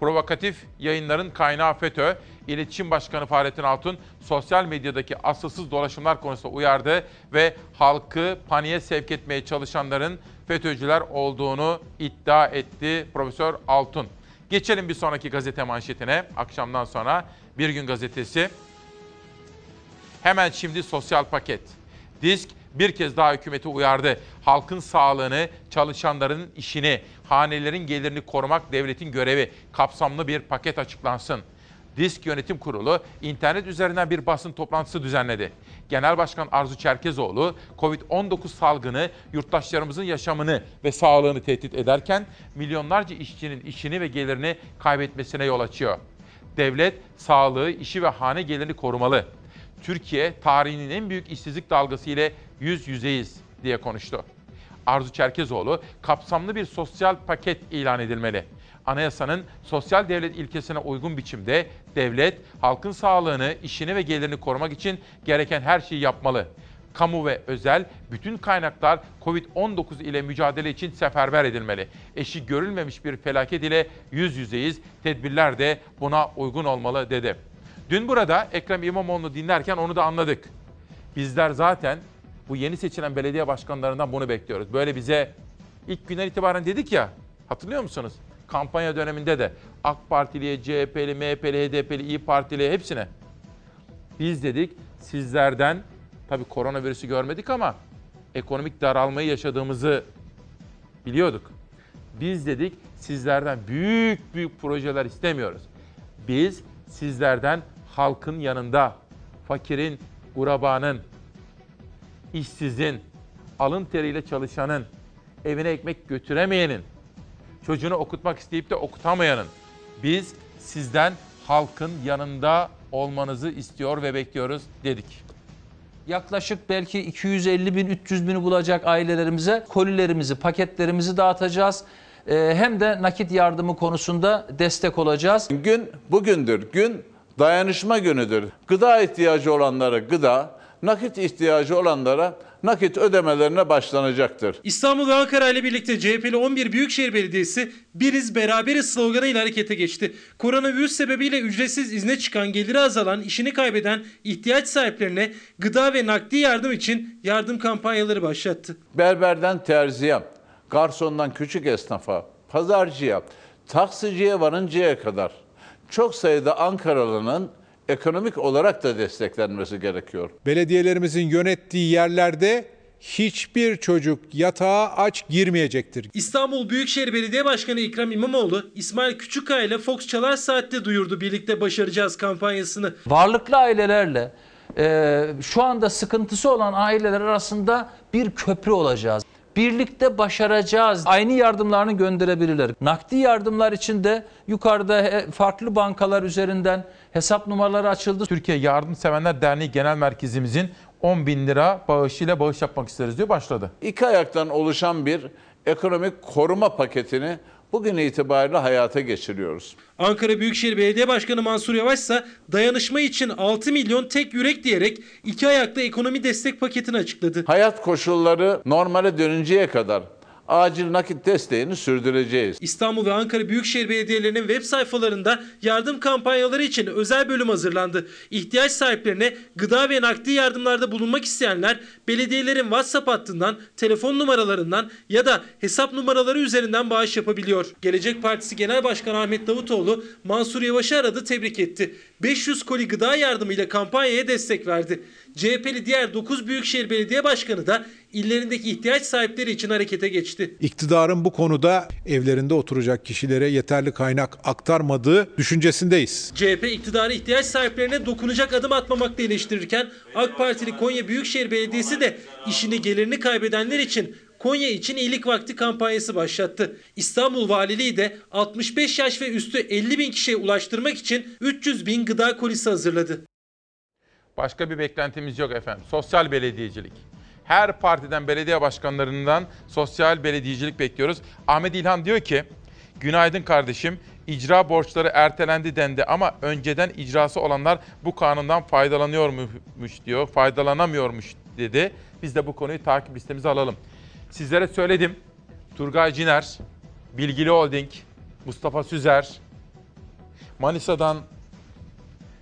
Provokatif yayınların kaynağı FETÖ, İletişim Başkanı Fahrettin Altun sosyal medyadaki asılsız dolaşımlar konusunda uyardı ve halkı paniğe sevk etmeye çalışanların FETÖ'cüler olduğunu iddia etti Profesör Altun. Geçelim bir sonraki gazete manşetine. Akşamdan sonra Bir Gün Gazetesi. Hemen şimdi sosyal paket. Disk bir kez daha hükümeti uyardı. Halkın sağlığını, çalışanların işini, hanelerin gelirini korumak devletin görevi. Kapsamlı bir paket açıklansın. Disk Yönetim Kurulu internet üzerinden bir basın toplantısı düzenledi. Genel Başkan Arzu Çerkezoğlu, Covid-19 salgını yurttaşlarımızın yaşamını ve sağlığını tehdit ederken milyonlarca işçinin işini ve gelirini kaybetmesine yol açıyor. Devlet sağlığı, işi ve hane gelirini korumalı. Türkiye tarihinin en büyük işsizlik dalgası ile yüz yüzeyiz diye konuştu. Arzu Çerkezoğlu kapsamlı bir sosyal paket ilan edilmeli. Anayasanın sosyal devlet ilkesine uygun biçimde devlet halkın sağlığını, işini ve gelirini korumak için gereken her şeyi yapmalı. Kamu ve özel bütün kaynaklar Covid-19 ile mücadele için seferber edilmeli. Eşi görülmemiş bir felaket ile yüz yüzeyiz. Tedbirler de buna uygun olmalı dedi. Dün burada Ekrem İmamoğlu'nu dinlerken onu da anladık. Bizler zaten bu yeni seçilen belediye başkanlarından bunu bekliyoruz. Böyle bize ilk günden itibaren dedik ya, hatırlıyor musunuz? Kampanya döneminde de AK Partiliye, CHP'li, MHP'li, HDP'li, İyi Partili hepsine. Biz dedik sizlerden, tabii koronavirüsü görmedik ama ekonomik daralmayı yaşadığımızı biliyorduk. Biz dedik sizlerden büyük büyük projeler istemiyoruz. Biz sizlerden halkın yanında, fakirin, gurabanın, işsizin, alın teriyle çalışanın, evine ekmek götüremeyenin, çocuğunu okutmak isteyip de okutamayanın, biz sizden halkın yanında olmanızı istiyor ve bekliyoruz dedik. Yaklaşık belki 250 bin 300 bini bulacak ailelerimize kolilerimizi, paketlerimizi dağıtacağız. Ee, hem de nakit yardımı konusunda destek olacağız. Gün bugündür. Gün dayanışma günüdür. Gıda ihtiyacı olanlara gıda, nakit ihtiyacı olanlara nakit ödemelerine başlanacaktır. İstanbul ve Ankara ile birlikte CHP'li 11 Büyükşehir Belediyesi biriz beraberiz sloganıyla harekete geçti. Koronavirüs sebebiyle ücretsiz izne çıkan, geliri azalan, işini kaybeden ihtiyaç sahiplerine gıda ve nakdi yardım için yardım kampanyaları başlattı. Berberden terziye, garsondan küçük esnafa, pazarcıya, taksiciye varıncaya kadar çok sayıda Ankaralı'nın ekonomik olarak da desteklenmesi gerekiyor. Belediyelerimizin yönettiği yerlerde hiçbir çocuk yatağa aç girmeyecektir. İstanbul Büyükşehir Belediye Başkanı Ekrem İmamoğlu, İsmail Küçükkaya ile Fox Çalar Saat'te duyurdu birlikte başaracağız kampanyasını. Varlıklı ailelerle e, şu anda sıkıntısı olan aileler arasında bir köprü olacağız. Birlikte başaracağız. Aynı yardımlarını gönderebilirler. Nakdi yardımlar için de yukarıda he- farklı bankalar üzerinden hesap numaraları açıldı. Türkiye Yardımsevenler Derneği Genel Merkezimizin 10 bin lira bağışıyla bağış yapmak isteriz diyor başladı. İki ayaktan oluşan bir ekonomik koruma paketini bugün itibariyle hayata geçiriyoruz. Ankara Büyükşehir Belediye Başkanı Mansur Yavaş ise dayanışma için 6 milyon tek yürek diyerek iki ayaklı ekonomi destek paketini açıkladı. Hayat koşulları normale dönünceye kadar acil nakit desteğini sürdüreceğiz. İstanbul ve Ankara Büyükşehir Belediyelerinin web sayfalarında yardım kampanyaları için özel bölüm hazırlandı. İhtiyaç sahiplerine gıda ve nakdi yardımlarda bulunmak isteyenler belediyelerin WhatsApp hattından, telefon numaralarından ya da hesap numaraları üzerinden bağış yapabiliyor. Gelecek Partisi Genel Başkanı Ahmet Davutoğlu Mansur Yavaş'ı aradı, tebrik etti. 500 koli gıda yardımıyla kampanyaya destek verdi. CHP'li diğer 9 Büyükşehir Belediye Başkanı da illerindeki ihtiyaç sahipleri için harekete geçti. İktidarın bu konuda evlerinde oturacak kişilere yeterli kaynak aktarmadığı düşüncesindeyiz. CHP iktidarı ihtiyaç sahiplerine dokunacak adım atmamakla eleştirirken AK Partili Konya Büyükşehir Belediyesi de işini gelirini kaybedenler için Konya için iyilik vakti kampanyası başlattı. İstanbul Valiliği de 65 yaş ve üstü 50 bin kişiye ulaştırmak için 300 bin gıda kolisi hazırladı. Başka bir beklentimiz yok efendim. Sosyal belediyecilik. Her partiden belediye başkanlarından sosyal belediyecilik bekliyoruz. Ahmet İlhan diyor ki, günaydın kardeşim, icra borçları ertelendi dendi ama önceden icrası olanlar bu kanundan faydalanıyormuş diyor, faydalanamıyormuş dedi. Biz de bu konuyu takip listemize alalım. Sizlere söyledim, Turgay Ciner, Bilgili Holding, Mustafa Süzer, Manisa'dan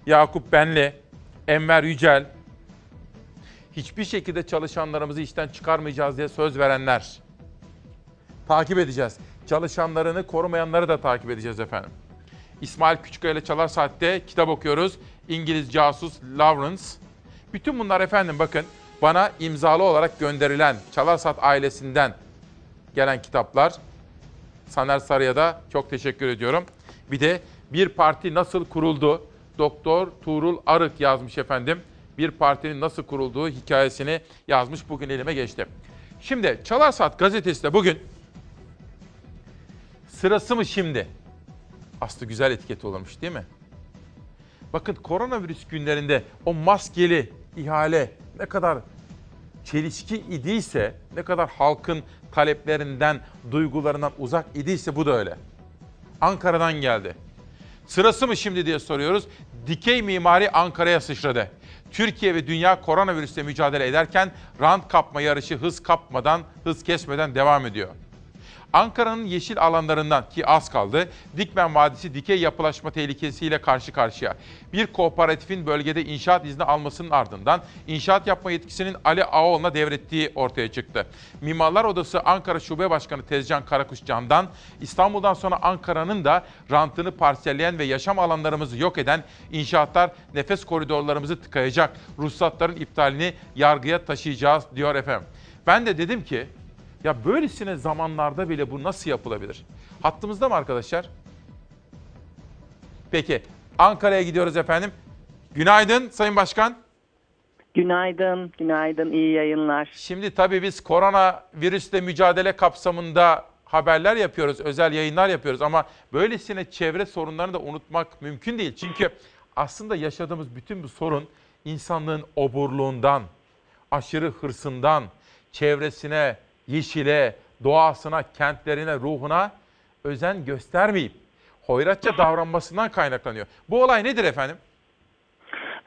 Yakup Benli, Enver Yücel, hiçbir şekilde çalışanlarımızı işten çıkarmayacağız diye söz verenler. Takip edeceğiz. Çalışanlarını korumayanları da takip edeceğiz efendim. İsmail Küçükkaya ile Çalar Saat'te kitap okuyoruz. İngiliz casus Lawrence. Bütün bunlar efendim bakın bana imzalı olarak gönderilen Çalar Saat ailesinden gelen kitaplar. Saner Sarı'ya da çok teşekkür ediyorum. Bir de Bir Parti Nasıl Kuruldu? Doktor Tuğrul Arık yazmış efendim. Bir partinin nasıl kurulduğu hikayesini yazmış. Bugün elime geçti. Şimdi Çalar Saat gazetesi de bugün sırası mı şimdi? Aslı güzel etiketi olurmuş değil mi? Bakın koronavirüs günlerinde o maskeli ihale ne kadar çelişki idiyse, ne kadar halkın taleplerinden, duygularından uzak idiyse bu da öyle. Ankara'dan geldi. Sırası mı şimdi diye soruyoruz. Dikey mimari Ankara'ya sıçradı. Türkiye ve dünya koronavirüsle mücadele ederken rant kapma yarışı hız kapmadan, hız kesmeden devam ediyor. Ankara'nın yeşil alanlarından ki az kaldı, Dikmen Vadisi dikey yapılaşma tehlikesiyle karşı karşıya. Bir kooperatifin bölgede inşaat izni almasının ardından inşaat yapma yetkisinin Ali Ağoğlu'na devrettiği ortaya çıktı. Mimarlar Odası Ankara Şube Başkanı Tezcan Karakuş Can'dan İstanbul'dan sonra Ankara'nın da rantını parselleyen ve yaşam alanlarımızı yok eden inşaatlar nefes koridorlarımızı tıkayacak. Ruhsatların iptalini yargıya taşıyacağız diyor efendim. Ben de dedim ki ya böylesine zamanlarda bile bu nasıl yapılabilir? Hattımızda mı arkadaşlar? Peki Ankara'ya gidiyoruz efendim. Günaydın Sayın Başkan. Günaydın, günaydın, iyi yayınlar. Şimdi tabii biz korona virüsle mücadele kapsamında haberler yapıyoruz, özel yayınlar yapıyoruz ama böylesine çevre sorunlarını da unutmak mümkün değil. Çünkü aslında yaşadığımız bütün bu sorun insanlığın oburluğundan, aşırı hırsından, çevresine, yeşile, doğasına, kentlerine, ruhuna özen göstermeyip hoyratça davranmasından kaynaklanıyor. Bu olay nedir efendim?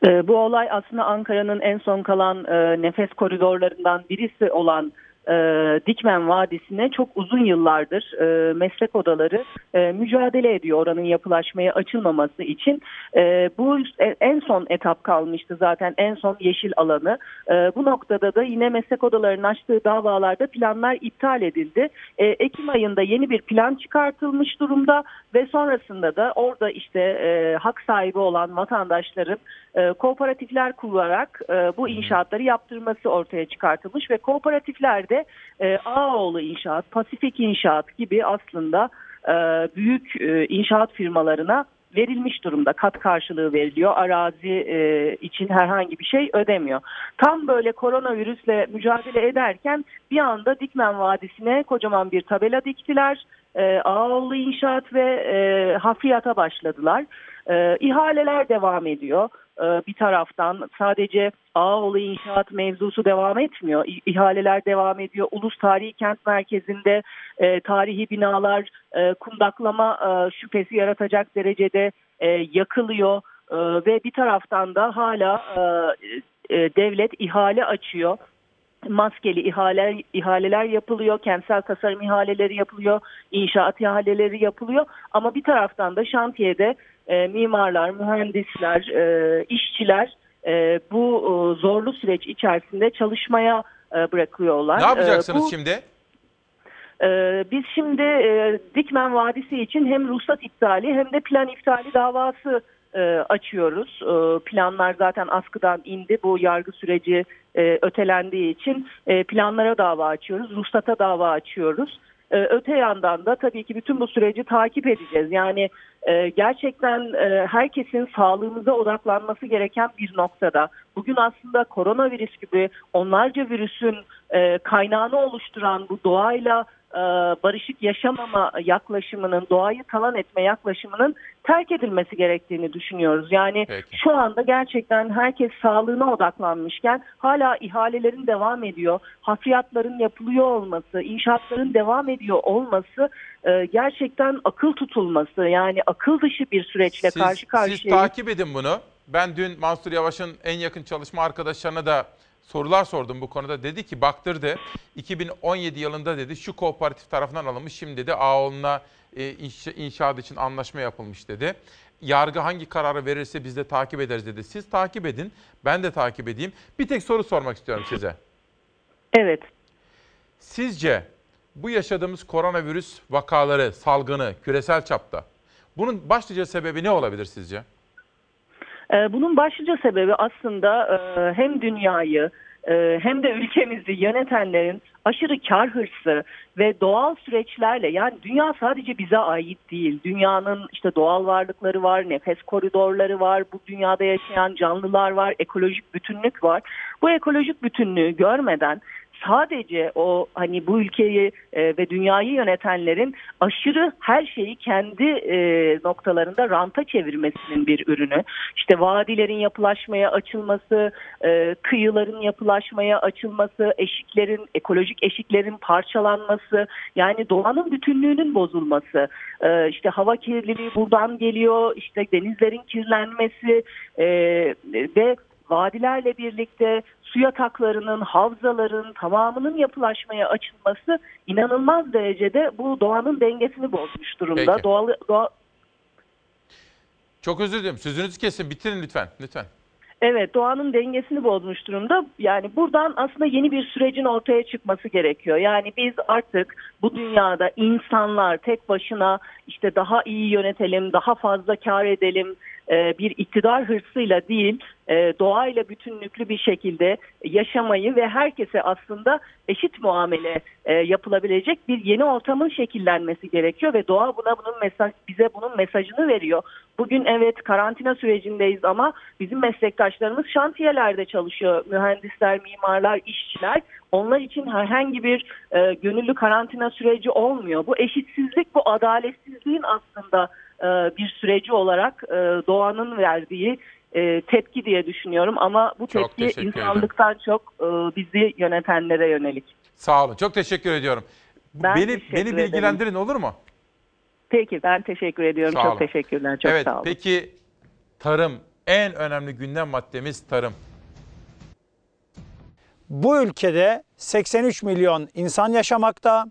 Ee, bu olay aslında Ankara'nın en son kalan e, nefes koridorlarından birisi olan e, Dikmen Vadisi'ne çok uzun yıllardır e, meslek odaları e, mücadele ediyor oranın yapılaşmaya açılmaması için. E, bu e, en son etap kalmıştı zaten en son yeşil alanı. E, bu noktada da yine meslek odalarının açtığı davalarda planlar iptal edildi. E, Ekim ayında yeni bir plan çıkartılmış durumda ve sonrasında da orada işte e, hak sahibi olan vatandaşların e, kooperatifler kurarak e, bu inşaatları yaptırması ortaya çıkartılmış ve kooperatiflerde e, Ağoğlu İnşaat, Pasifik İnşaat gibi aslında e, büyük e, inşaat firmalarına verilmiş durumda. Kat karşılığı veriliyor. Arazi e, için herhangi bir şey ödemiyor. Tam böyle koronavirüsle mücadele ederken bir anda Dikmen Vadisi'ne kocaman bir tabela diktiler. E, Ağoğlu İnşaat ve e, hafriyata başladılar. E, ihaleler devam ediyor. E, bir taraftan sadece Ağoğlu İnşaat mevzusu devam etmiyor. İhaleler devam ediyor. Ulus Tarihi Kent Merkezi'nde e, tarihi binalar e, kundaklama e, şüphesi yaratacak derecede e, yakılıyor. E, ve bir taraftan da hala e, e, devlet ihale açıyor maskeli ihale, ihaleler yapılıyor, kentsel tasarım ihaleleri yapılıyor, inşaat ihaleleri yapılıyor. Ama bir taraftan da şantiyede e, mimarlar, mühendisler, e, işçiler e, bu e, zorlu süreç içerisinde çalışmaya e, bırakıyorlar. Ne yapacaksınız E, bu- şimdi? ee, biz şimdi e, Dikmen Vadisi için hem ruhsat iptali hem de plan iptali davası e, açıyoruz. E, planlar zaten askıdan indi. Bu yargı süreci e, ötelendiği için planlara dava açıyoruz. Ruhsata dava açıyoruz. Öte yandan da tabii ki bütün bu süreci takip edeceğiz. Yani gerçekten herkesin sağlığımıza odaklanması gereken bir noktada. Bugün aslında koronavirüs gibi onlarca virüsün e, kaynağını oluşturan bu doğayla barışık yaşamama yaklaşımının, doğayı talan etme yaklaşımının terk edilmesi gerektiğini düşünüyoruz. Yani şu anda gerçekten herkes sağlığına odaklanmışken hala ihalelerin devam ediyor, hafriyatların yapılıyor olması, inşaatların devam ediyor olması e, gerçekten akıl tutulması yani akıl dışı bir süreçle Siz, karşı siz karşıyayız. takip edin bunu. Ben dün Mansur Yavaş'ın en yakın çalışma arkadaşlarına da sorular sordum bu konuda. Dedi ki baktırdı 2017 yılında dedi şu kooperatif tarafından alınmış şimdi dedi Ağoğlu'na inşa, inşaat için anlaşma yapılmış dedi. Yargı hangi kararı verirse biz de takip ederiz dedi. Siz takip edin ben de takip edeyim. Bir tek soru sormak istiyorum size. Evet. Sizce bu yaşadığımız koronavirüs vakaları, salgını küresel çapta bunun başlıca sebebi ne olabilir sizce? Ee, Bunun başlıca sebebi aslında e, hem dünyayı e, hem de ülkemizi yönetenlerin aşırı kar hırsı ve doğal süreçlerle yani dünya sadece bize ait değil. Dünyanın işte doğal varlıkları var, nefes koridorları var, bu dünyada yaşayan canlılar var, ekolojik bütünlük var. Bu ekolojik bütünlüğü görmeden sadece o hani bu ülkeyi e, ve dünyayı yönetenlerin aşırı her şeyi kendi e, noktalarında ranta çevirmesinin bir ürünü. İşte vadilerin yapılaşmaya açılması, e, kıyıların yapılaşmaya açılması, eşiklerin, ekolojik eşiklerin parçalanması, yani doğanın bütünlüğünün bozulması, e, işte hava kirliliği buradan geliyor, işte denizlerin kirlenmesi e, ve vadilerle birlikte su yataklarının, havzaların tamamının yapılaşmaya açılması inanılmaz derecede bu doğanın dengesini bozmuş durumda. Peki. Doğal, doğa, Çok özür dilerim. Sözünüzü kesin. Bitirin lütfen. Lütfen. Evet doğanın dengesini bozmuş durumda. Yani buradan aslında yeni bir sürecin ortaya çıkması gerekiyor. Yani biz artık bu dünyada insanlar tek başına işte daha iyi yönetelim, daha fazla kar edelim e, bir iktidar hırsıyla değil e, doğayla bütünlüklü bir şekilde yaşamayı ve herkese aslında eşit muamele e, yapılabilecek bir yeni ortamın şekillenmesi gerekiyor ve doğa buna bunun mesaj bize bunun mesajını veriyor. Bugün evet karantina sürecindeyiz ama bizim meslektaşlarımız şantiyelerde çalışıyor. Mühendisler, mimarlar, işçiler. Onlar için herhangi bir e, gönüllü karantina süreci olmuyor. Bu eşitsizlik, bu adaletsizliğin aslında e, bir süreci olarak e, doğanın verdiği e, tepki diye düşünüyorum. Ama bu Çok tepki ederim. insanlıktan çok e, bizi yönetenlere yönelik. Sağ olun. Çok teşekkür ediyorum. Ben beni teşekkür beni ederim. bilgilendirin olur mu? Peki ben teşekkür ediyorum. Sağ çok olun. teşekkürler. Çok evet, sağ olun. peki tarım en önemli gündem maddemiz tarım. Bu ülkede 83 milyon insan yaşamakta.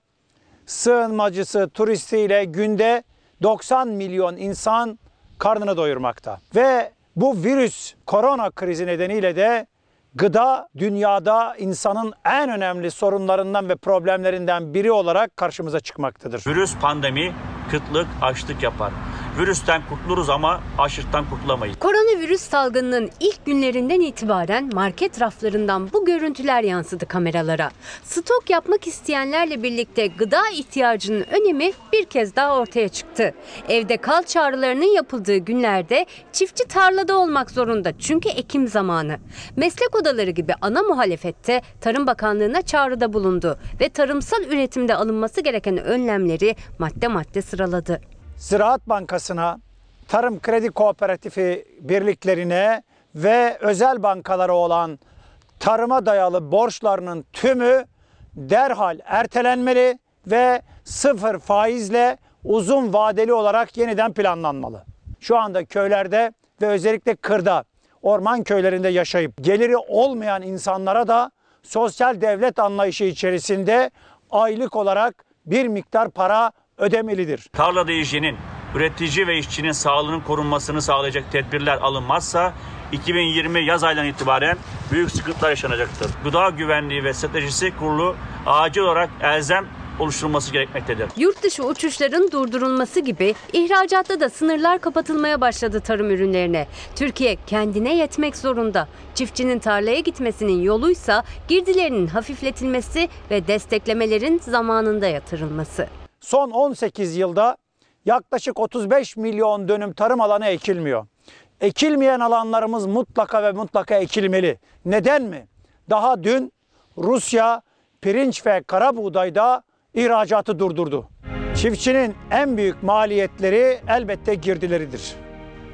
Sığınmacısı, turistiyle günde 90 milyon insan karnını doyurmakta. Ve bu virüs korona krizi nedeniyle de gıda dünyada insanın en önemli sorunlarından ve problemlerinden biri olarak karşımıza çıkmaktadır. Virüs pandemi, kıtlık, açlık yapar. Virüsten kurtuluruz ama açlıktan kurtulamayız. Koronavirüs salgınının ilk günlerinden itibaren market raflarından bu görüntüler yansıdı kameralara. Stok yapmak isteyenlerle birlikte gıda ihtiyacının önemi bir kez daha ortaya çıktı. Evde kal çağrılarının yapıldığı günlerde çiftçi tarlada olmak zorunda çünkü ekim zamanı. Meslek odaları gibi ana muhalefette Tarım Bakanlığı'na çağrıda bulundu ve tarımsal üretimde alınması gereken önlemleri madde madde sıraladı. Ziraat Bankası'na, Tarım Kredi Kooperatifi birliklerine ve özel bankalara olan tarıma dayalı borçlarının tümü derhal ertelenmeli ve sıfır faizle uzun vadeli olarak yeniden planlanmalı. Şu anda köylerde ve özellikle kırda, orman köylerinde yaşayıp geliri olmayan insanlara da sosyal devlet anlayışı içerisinde aylık olarak bir miktar para ödemelidir. Tarlada hijyenin, üretici ve işçinin sağlığının korunmasını sağlayacak tedbirler alınmazsa 2020 yaz aylarından itibaren büyük sıkıntılar yaşanacaktır. Gıda Güvenliği ve Stratejisi Kurulu acil olarak elzem oluşturulması gerekmektedir. Yurt dışı uçuşların durdurulması gibi ihracatta da sınırlar kapatılmaya başladı tarım ürünlerine. Türkiye kendine yetmek zorunda. Çiftçinin tarlaya gitmesinin yoluysa girdilerinin hafifletilmesi ve desteklemelerin zamanında yatırılması. Son 18 yılda yaklaşık 35 milyon dönüm tarım alanı ekilmiyor. Ekilmeyen alanlarımız mutlaka ve mutlaka ekilmeli. Neden mi? Daha dün Rusya pirinç ve kara buğdayda ihracatı durdurdu. Çiftçinin en büyük maliyetleri elbette girdileridir.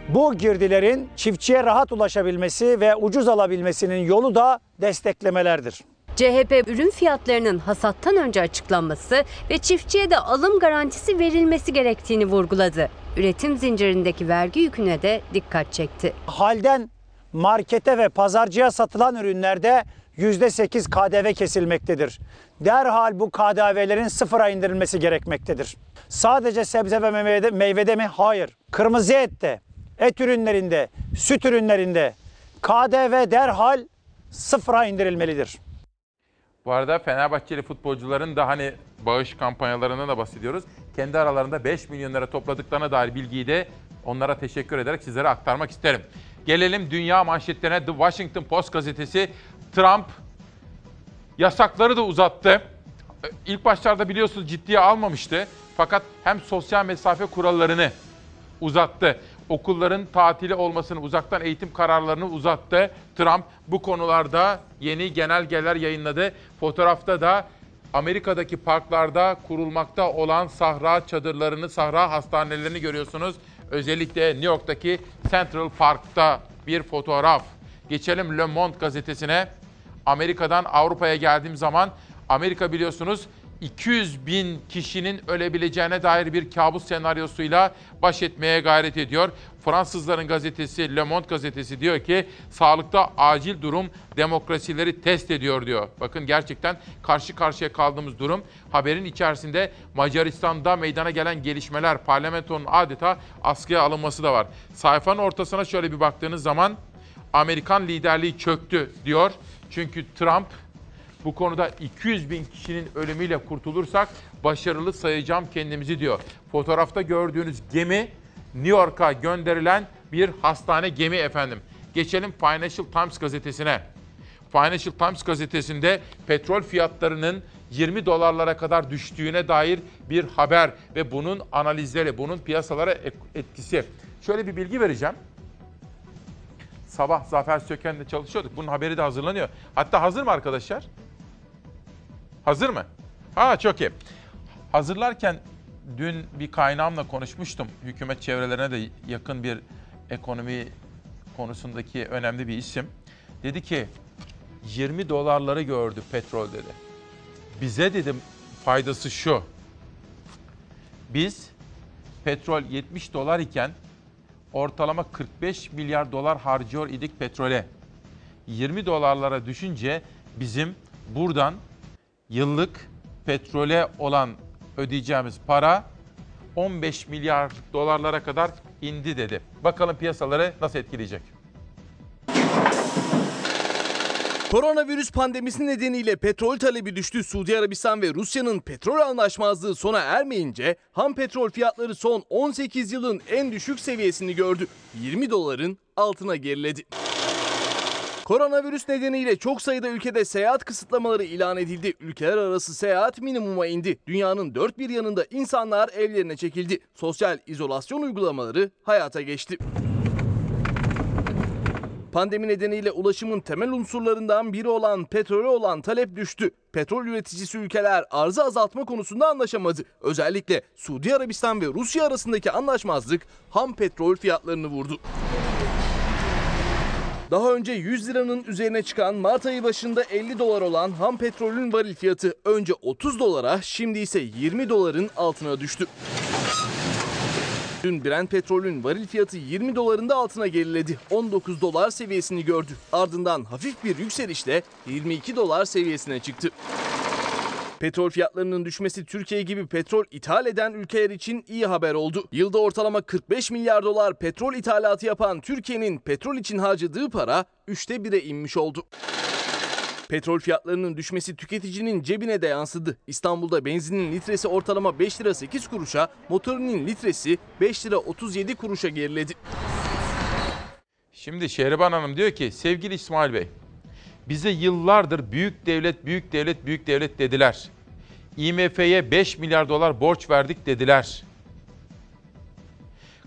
Bu girdilerin çiftçiye rahat ulaşabilmesi ve ucuz alabilmesinin yolu da desteklemelerdir. CHP ürün fiyatlarının hasattan önce açıklanması ve çiftçiye de alım garantisi verilmesi gerektiğini vurguladı. Üretim zincirindeki vergi yüküne de dikkat çekti. Halden markete ve pazarcıya satılan ürünlerde %8 KDV kesilmektedir. Derhal bu KDV'lerin sıfıra indirilmesi gerekmektedir. Sadece sebze ve meyvede, meyvede mi? Hayır. Kırmızı ette, et ürünlerinde, süt ürünlerinde KDV derhal sıfıra indirilmelidir. Bu arada Fenerbahçeli futbolcuların da hani bağış kampanyalarından da bahsediyoruz. Kendi aralarında 5 milyon lira topladıklarına dair bilgiyi de onlara teşekkür ederek sizlere aktarmak isterim. Gelelim dünya manşetlerine The Washington Post gazetesi Trump yasakları da uzattı. İlk başlarda biliyorsunuz ciddiye almamıştı. Fakat hem sosyal mesafe kurallarını uzattı. Okulların tatili olmasını, uzaktan eğitim kararlarını uzattı. Trump bu konularda yeni genelgeler yayınladı. Fotoğrafta da Amerika'daki parklarda kurulmakta olan sahra çadırlarını, sahra hastanelerini görüyorsunuz. Özellikle New York'taki Central Park'ta bir fotoğraf. Geçelim Le Monde gazetesine. Amerika'dan Avrupa'ya geldiğim zaman Amerika biliyorsunuz 200 bin kişinin ölebileceğine dair bir kabus senaryosuyla baş etmeye gayret ediyor. Fransızların gazetesi Le Monde gazetesi diyor ki sağlıkta acil durum demokrasileri test ediyor diyor. Bakın gerçekten karşı karşıya kaldığımız durum. Haberin içerisinde Macaristan'da meydana gelen gelişmeler, parlamentonun adeta askıya alınması da var. Sayfanın ortasına şöyle bir baktığınız zaman Amerikan liderliği çöktü diyor. Çünkü Trump bu konuda 200 bin kişinin ölümüyle kurtulursak başarılı sayacağım kendimizi diyor. Fotoğrafta gördüğünüz gemi New York'a gönderilen bir hastane gemi efendim. Geçelim Financial Times gazetesine. Financial Times gazetesinde petrol fiyatlarının 20 dolarlara kadar düştüğüne dair bir haber ve bunun analizleri, bunun piyasalara etkisi. Şöyle bir bilgi vereceğim. Sabah Zafer Söken'le çalışıyorduk. Bunun haberi de hazırlanıyor. Hatta hazır mı arkadaşlar? Hazır mı? Ha çok iyi. Hazırlarken dün bir kaynağımla konuşmuştum. Hükümet çevrelerine de yakın bir ekonomi konusundaki önemli bir isim. Dedi ki 20 dolarları gördü petrol dedi. Bize dedim faydası şu. Biz petrol 70 dolar iken ortalama 45 milyar dolar harcıyor idik petrole. 20 dolarlara düşünce bizim buradan yıllık petrole olan ödeyeceğimiz para 15 milyar dolarlara kadar indi dedi. Bakalım piyasaları nasıl etkileyecek? Koronavirüs pandemisi nedeniyle petrol talebi düştü. Suudi Arabistan ve Rusya'nın petrol anlaşmazlığı sona ermeyince ham petrol fiyatları son 18 yılın en düşük seviyesini gördü. 20 doların altına geriledi. Koronavirüs nedeniyle çok sayıda ülkede seyahat kısıtlamaları ilan edildi. Ülkeler arası seyahat minimuma indi. Dünyanın dört bir yanında insanlar evlerine çekildi. Sosyal izolasyon uygulamaları hayata geçti. Pandemi nedeniyle ulaşımın temel unsurlarından biri olan petrole olan talep düştü. Petrol üreticisi ülkeler arzı azaltma konusunda anlaşamadı. Özellikle Suudi Arabistan ve Rusya arasındaki anlaşmazlık ham petrol fiyatlarını vurdu. Daha önce 100 liranın üzerine çıkan Mart ayı başında 50 dolar olan ham petrolün varil fiyatı önce 30 dolara şimdi ise 20 doların altına düştü. Dün Brent petrolün varil fiyatı 20 doların da altına geriledi. 19 dolar seviyesini gördü. Ardından hafif bir yükselişle 22 dolar seviyesine çıktı. Petrol fiyatlarının düşmesi Türkiye gibi petrol ithal eden ülkeler için iyi haber oldu. Yılda ortalama 45 milyar dolar petrol ithalatı yapan Türkiye'nin petrol için harcadığı para 3'te 1'e inmiş oldu. Petrol fiyatlarının düşmesi tüketicinin cebine de yansıdı. İstanbul'da benzinin litresi ortalama 5 lira 8 kuruşa, motorinin litresi 5 lira 37 kuruşa geriledi. Şimdi Şehriban Hanım diyor ki sevgili İsmail Bey bize yıllardır büyük devlet, büyük devlet, büyük devlet dediler. IMF'ye 5 milyar dolar borç verdik dediler.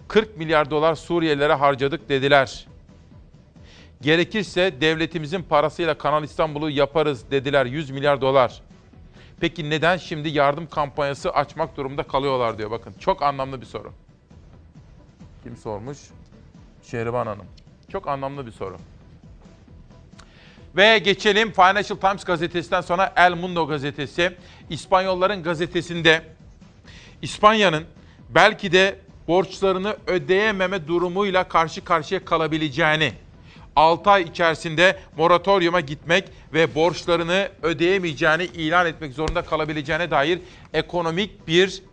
40 milyar dolar Suriyelilere harcadık dediler. Gerekirse devletimizin parasıyla Kanal İstanbul'u yaparız dediler 100 milyar dolar. Peki neden şimdi yardım kampanyası açmak durumunda kalıyorlar diyor bakın. Çok anlamlı bir soru. Kim sormuş? Şehriban Hanım. Çok anlamlı bir soru. Ve geçelim Financial Times gazetesinden sonra El Mundo gazetesi. İspanyolların gazetesinde İspanya'nın belki de borçlarını ödeyememe durumuyla karşı karşıya kalabileceğini, 6 ay içerisinde moratoryuma gitmek ve borçlarını ödeyemeyeceğini ilan etmek zorunda kalabileceğine dair ekonomik bir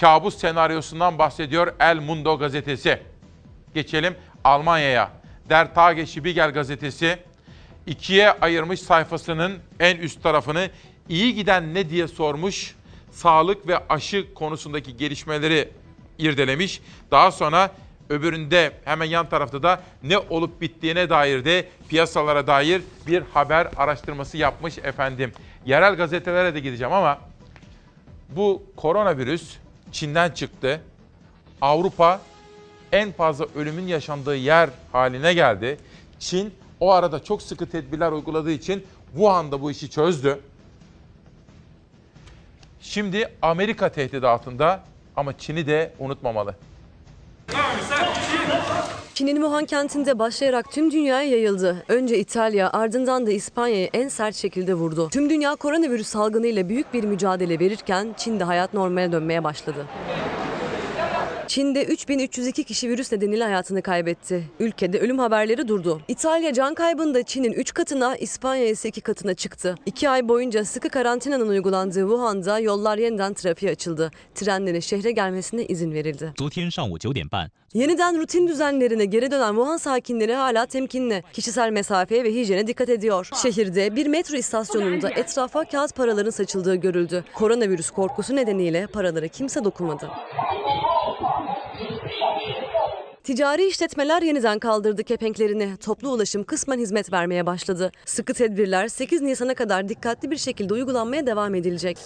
kabus senaryosundan bahsediyor El Mundo gazetesi. Geçelim Almanya'ya. Der Tage Spiegel gazetesi ikiye ayırmış sayfasının en üst tarafını iyi giden ne diye sormuş. Sağlık ve aşı konusundaki gelişmeleri irdelemiş. Daha sonra öbüründe hemen yan tarafta da ne olup bittiğine dair de piyasalara dair bir haber araştırması yapmış efendim. Yerel gazetelere de gideceğim ama bu koronavirüs Çin'den çıktı. Avrupa en fazla ölümün yaşandığı yer haline geldi. Çin o arada çok sıkı tedbirler uyguladığı için Wuhan'da bu işi çözdü. Şimdi Amerika tehdidi altında ama Çin'i de unutmamalı. Çin'in Wuhan kentinde başlayarak tüm dünyaya yayıldı. Önce İtalya ardından da İspanya'yı en sert şekilde vurdu. Tüm dünya koronavirüs salgınıyla büyük bir mücadele verirken Çin'de hayat normale dönmeye başladı. Çin'de 3302 kişi virüs nedeniyle hayatını kaybetti. Ülkede ölüm haberleri durdu. İtalya can kaybında Çin'in 3 katına, İspanya ise 2 katına çıktı. 2 ay boyunca sıkı karantinanın uygulandığı Wuhan'da yollar yeniden trafiğe açıldı. Trenlerin şehre gelmesine izin verildi. 昨天上午九点半， Yeniden rutin düzenlerine geri dönen Wuhan sakinleri hala temkinli. Kişisel mesafeye ve hijyene dikkat ediyor. Şehirde bir metro istasyonunda etrafa kağıt paraların saçıldığı görüldü. Koronavirüs korkusu nedeniyle paralara kimse dokunmadı. Ticari işletmeler yeniden kaldırdı kepenklerini. Toplu ulaşım kısmen hizmet vermeye başladı. Sıkı tedbirler 8 Nisan'a kadar dikkatli bir şekilde uygulanmaya devam edilecek.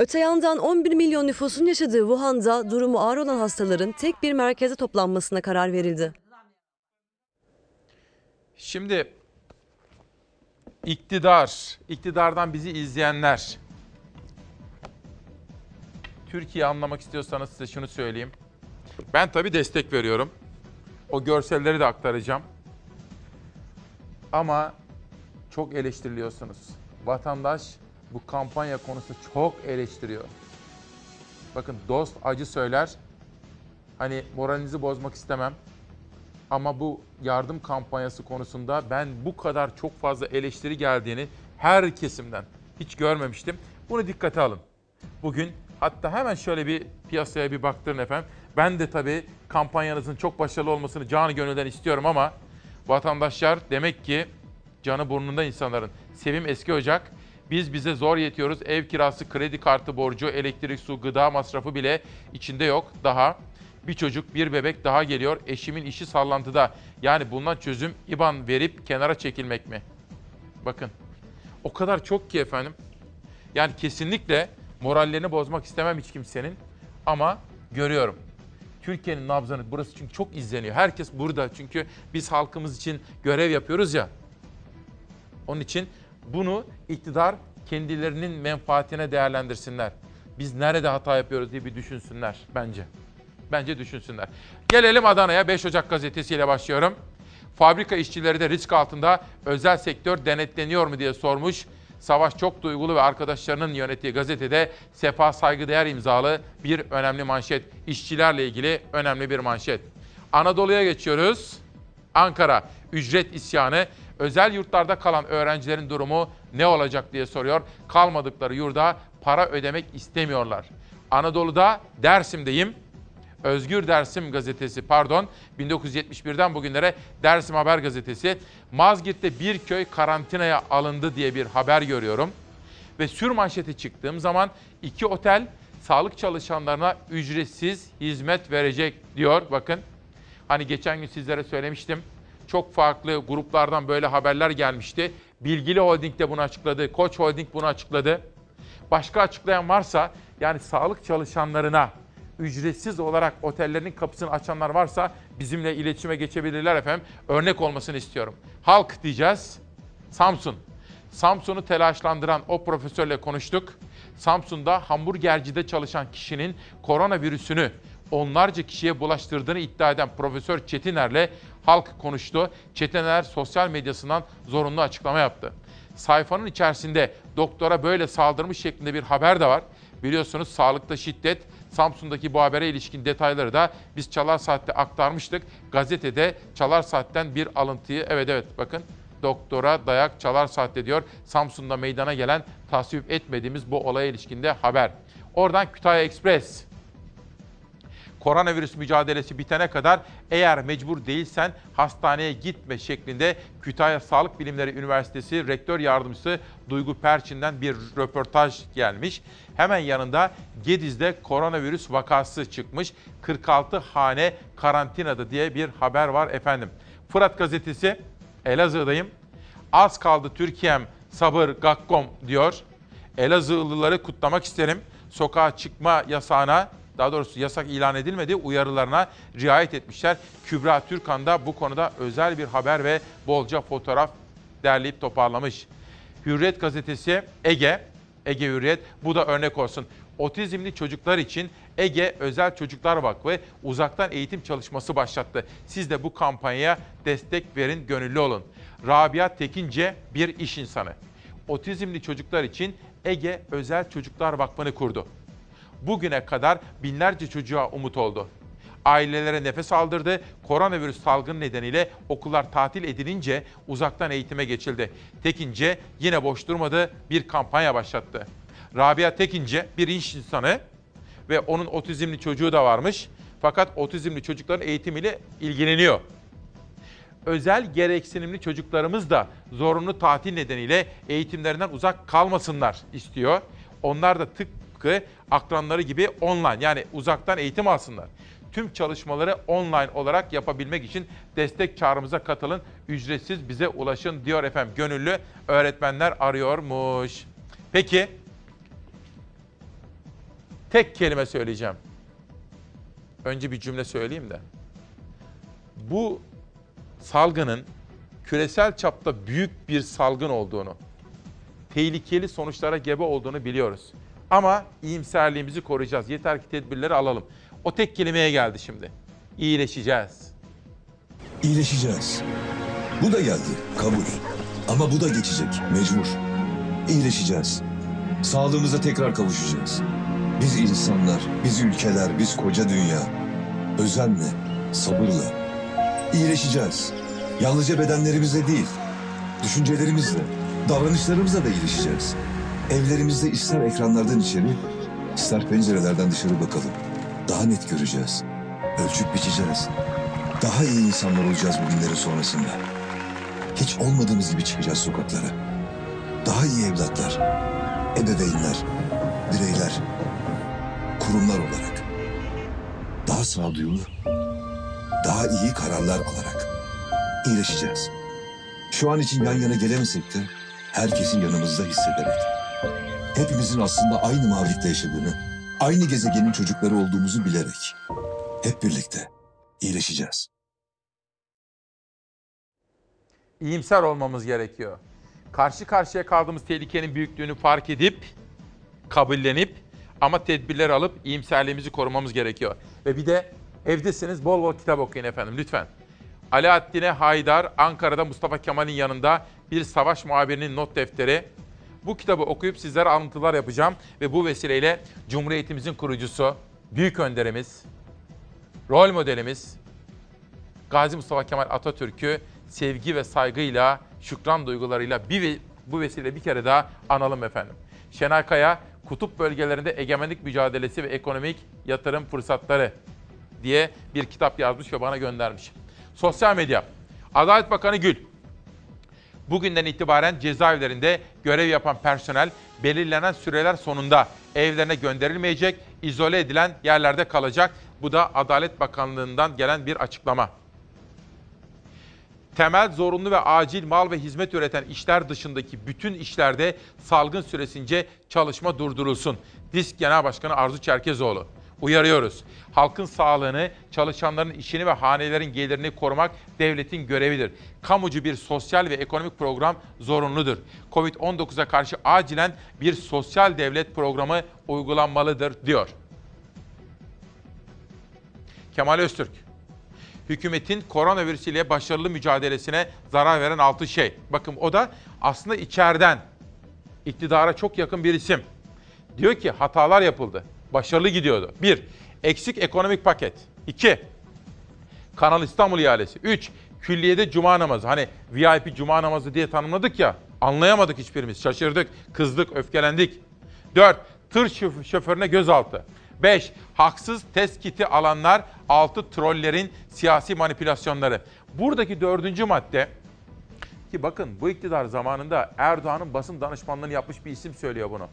Öte yandan 11 milyon nüfusun yaşadığı Wuhan'da durumu ağır olan hastaların tek bir merkeze toplanmasına karar verildi. Şimdi iktidar, iktidardan bizi izleyenler. Türkiye anlamak istiyorsanız size şunu söyleyeyim. Ben tabii destek veriyorum. O görselleri de aktaracağım. Ama çok eleştiriliyorsunuz. Vatandaş bu kampanya konusu çok eleştiriyor. Bakın dost acı söyler. Hani moralinizi bozmak istemem. Ama bu yardım kampanyası konusunda ben bu kadar çok fazla eleştiri geldiğini her kesimden hiç görmemiştim. Bunu dikkate alın. Bugün hatta hemen şöyle bir piyasaya bir baktırın efendim. Ben de tabii kampanyanızın çok başarılı olmasını canı gönülden istiyorum ama vatandaşlar demek ki canı burnunda insanların. Sevim Eski Ocak, biz bize zor yetiyoruz. Ev kirası, kredi kartı borcu, elektrik, su, gıda masrafı bile içinde yok daha. Bir çocuk, bir bebek daha geliyor. Eşimin işi sallantıda. Yani bundan çözüm IBAN verip kenara çekilmek mi? Bakın. O kadar çok ki efendim. Yani kesinlikle morallerini bozmak istemem hiç kimsenin. Ama görüyorum. Türkiye'nin nabzını burası çünkü çok izleniyor. Herkes burada çünkü biz halkımız için görev yapıyoruz ya. Onun için bunu iktidar kendilerinin menfaatine değerlendirsinler. Biz nerede hata yapıyoruz diye bir düşünsünler bence. Bence düşünsünler. Gelelim Adana'ya 5 Ocak gazetesiyle başlıyorum. Fabrika işçileri de risk altında özel sektör denetleniyor mu diye sormuş. Savaş çok duygulu ve arkadaşlarının yönettiği gazetede Sefa Saygıdeğer imzalı bir önemli manşet. İşçilerle ilgili önemli bir manşet. Anadolu'ya geçiyoruz. Ankara ücret isyanı özel yurtlarda kalan öğrencilerin durumu ne olacak diye soruyor. Kalmadıkları yurda para ödemek istemiyorlar. Anadolu'da Dersim'deyim. Özgür Dersim gazetesi pardon 1971'den bugünlere Dersim Haber gazetesi Mazgirt'te bir köy karantinaya alındı diye bir haber görüyorum. Ve sür manşeti çıktığım zaman iki otel sağlık çalışanlarına ücretsiz hizmet verecek diyor. Bakın hani geçen gün sizlere söylemiştim. Çok farklı gruplardan böyle haberler gelmişti. Bilgili Holding de bunu açıkladı. Koç Holding bunu açıkladı. Başka açıklayan varsa yani sağlık çalışanlarına ücretsiz olarak otellerinin kapısını açanlar varsa bizimle iletişime geçebilirler efendim. Örnek olmasını istiyorum. Halk diyeceğiz. Samsun. Samsun'u telaşlandıran o profesörle konuştuk. Samsun'da hamburgercide çalışan kişinin koronavirüsünü onlarca kişiye bulaştırdığını iddia eden Profesör Çetiner'le halk konuştu. Çetiner sosyal medyasından zorunlu açıklama yaptı. Sayfanın içerisinde doktora böyle saldırmış şeklinde bir haber de var. Biliyorsunuz sağlıkta şiddet, Samsun'daki bu habere ilişkin detayları da biz Çalar Saat'te aktarmıştık. Gazetede Çalar Saat'ten bir alıntıyı, evet evet bakın doktora dayak Çalar Saat'te diyor. Samsun'da meydana gelen tasvip etmediğimiz bu olaya ilişkinde haber. Oradan Kütahya Express koronavirüs mücadelesi bitene kadar eğer mecbur değilsen hastaneye gitme şeklinde Kütahya Sağlık Bilimleri Üniversitesi Rektör Yardımcısı Duygu Perçin'den bir röportaj gelmiş. Hemen yanında Gediz'de koronavirüs vakası çıkmış. 46 hane karantinada diye bir haber var efendim. Fırat Gazetesi Elazığ'dayım. Az kaldı Türkiye'm sabır gakkom diyor. Elazığlıları kutlamak isterim. Sokağa çıkma yasağına daha doğrusu yasak ilan edilmedi uyarılarına riayet etmişler. Kübra Türkan da bu konuda özel bir haber ve bolca fotoğraf derleyip toparlamış. Hürriyet gazetesi Ege, Ege Hürriyet bu da örnek olsun. Otizmli çocuklar için Ege Özel Çocuklar Vakfı uzaktan eğitim çalışması başlattı. Siz de bu kampanyaya destek verin, gönüllü olun. Rabia Tekince bir iş insanı. Otizmli çocuklar için Ege Özel Çocuklar Vakfı'nı kurdu bugüne kadar binlerce çocuğa umut oldu. Ailelere nefes aldırdı. Koronavirüs salgını nedeniyle okullar tatil edilince uzaktan eğitime geçildi. Tekince yine boş durmadı bir kampanya başlattı. Rabia Tekince bir iş insanı ve onun otizmli çocuğu da varmış. Fakat otizmli çocukların eğitimiyle ilgileniyor. Özel gereksinimli çocuklarımız da zorunlu tatil nedeniyle eğitimlerinden uzak kalmasınlar istiyor. Onlar da tıpkı akranları gibi online yani uzaktan eğitim alsınlar. Tüm çalışmaları online olarak yapabilmek için destek çağrımıza katılın. Ücretsiz bize ulaşın diyor efendim. Gönüllü öğretmenler arıyormuş. Peki tek kelime söyleyeceğim. Önce bir cümle söyleyeyim de. Bu salgının küresel çapta büyük bir salgın olduğunu, tehlikeli sonuçlara gebe olduğunu biliyoruz. Ama iyimserliğimizi koruyacağız. Yeter ki tedbirleri alalım. O tek kelimeye geldi şimdi. İyileşeceğiz. İyileşeceğiz. Bu da geldi, kabul. Ama bu da geçecek, mecbur. İyileşeceğiz. Sağlığımıza tekrar kavuşacağız. Biz insanlar, biz ülkeler, biz koca dünya. Özenle, sabırla, İyileşeceğiz. Yalnızca bedenlerimizle değil, düşüncelerimizle, davranışlarımızla da iyileşeceğiz. Evlerimizde ister ekranlardan içeri, ister pencerelerden dışarı bakalım. Daha net göreceğiz. Ölçüp biçeceğiz. Daha iyi insanlar olacağız bu günlerin sonrasında. Hiç olmadığımız gibi çıkacağız sokaklara. Daha iyi evlatlar, ebeveynler, bireyler, kurumlar olarak. Daha sağduyulu, daha iyi kararlar alarak iyileşeceğiz. Şu an için yan yana gelemesek de herkesin yanımızda hissederek. Hepimizin aslında aynı mavilikte yaşadığını, aynı gezegenin çocukları olduğumuzu bilerek. Hep birlikte iyileşeceğiz. İyimser olmamız gerekiyor. Karşı karşıya kaldığımız tehlikenin büyüklüğünü fark edip, kabullenip ama tedbirler alıp iyimserliğimizi korumamız gerekiyor. Ve bir de evdesiniz bol bol kitap okuyun efendim lütfen. Alaaddin'e Haydar, Ankara'da Mustafa Kemal'in yanında bir savaş muhabirinin not defteri. Bu kitabı okuyup sizlere anlatılar yapacağım ve bu vesileyle Cumhuriyetimizin kurucusu, büyük önderimiz, rol modelimiz Gazi Mustafa Kemal Atatürk'ü sevgi ve saygıyla, şükran duygularıyla bir bu vesileyle bir kere daha analım efendim. Şenay Kaya, kutup bölgelerinde egemenlik mücadelesi ve ekonomik yatırım fırsatları diye bir kitap yazmış ve bana göndermiş. Sosyal medya. Adalet Bakanı Gül. Bugünden itibaren cezaevlerinde görev yapan personel belirlenen süreler sonunda evlerine gönderilmeyecek, izole edilen yerlerde kalacak. Bu da Adalet Bakanlığı'ndan gelen bir açıklama. Temel, zorunlu ve acil mal ve hizmet üreten işler dışındaki bütün işlerde salgın süresince çalışma durdurulsun. Disk Genel Başkanı Arzu Çerkezoğlu. Uyarıyoruz. Halkın sağlığını, çalışanların işini ve hanelerin gelirini korumak devletin görevidir. Kamucu bir sosyal ve ekonomik program zorunludur. Covid-19'a karşı acilen bir sosyal devlet programı uygulanmalıdır diyor. Kemal Öztürk hükümetin koronavirüs ile başarılı mücadelesine zarar veren altı şey. Bakın o da aslında içeriden iktidara çok yakın bir isim. Diyor ki hatalar yapıldı. Başarılı gidiyordu. Bir, eksik ekonomik paket. İki, Kanal İstanbul ihalesi. Üç, külliyede cuma namazı. Hani VIP cuma namazı diye tanımladık ya. Anlayamadık hiçbirimiz. Şaşırdık, kızdık, öfkelendik. Dört, tır şoförüne gözaltı. 5. Haksız test kiti alanlar 6. Trollerin siyasi manipülasyonları. Buradaki dördüncü madde ki bakın bu iktidar zamanında Erdoğan'ın basın danışmanlığını yapmış bir isim söylüyor bunu.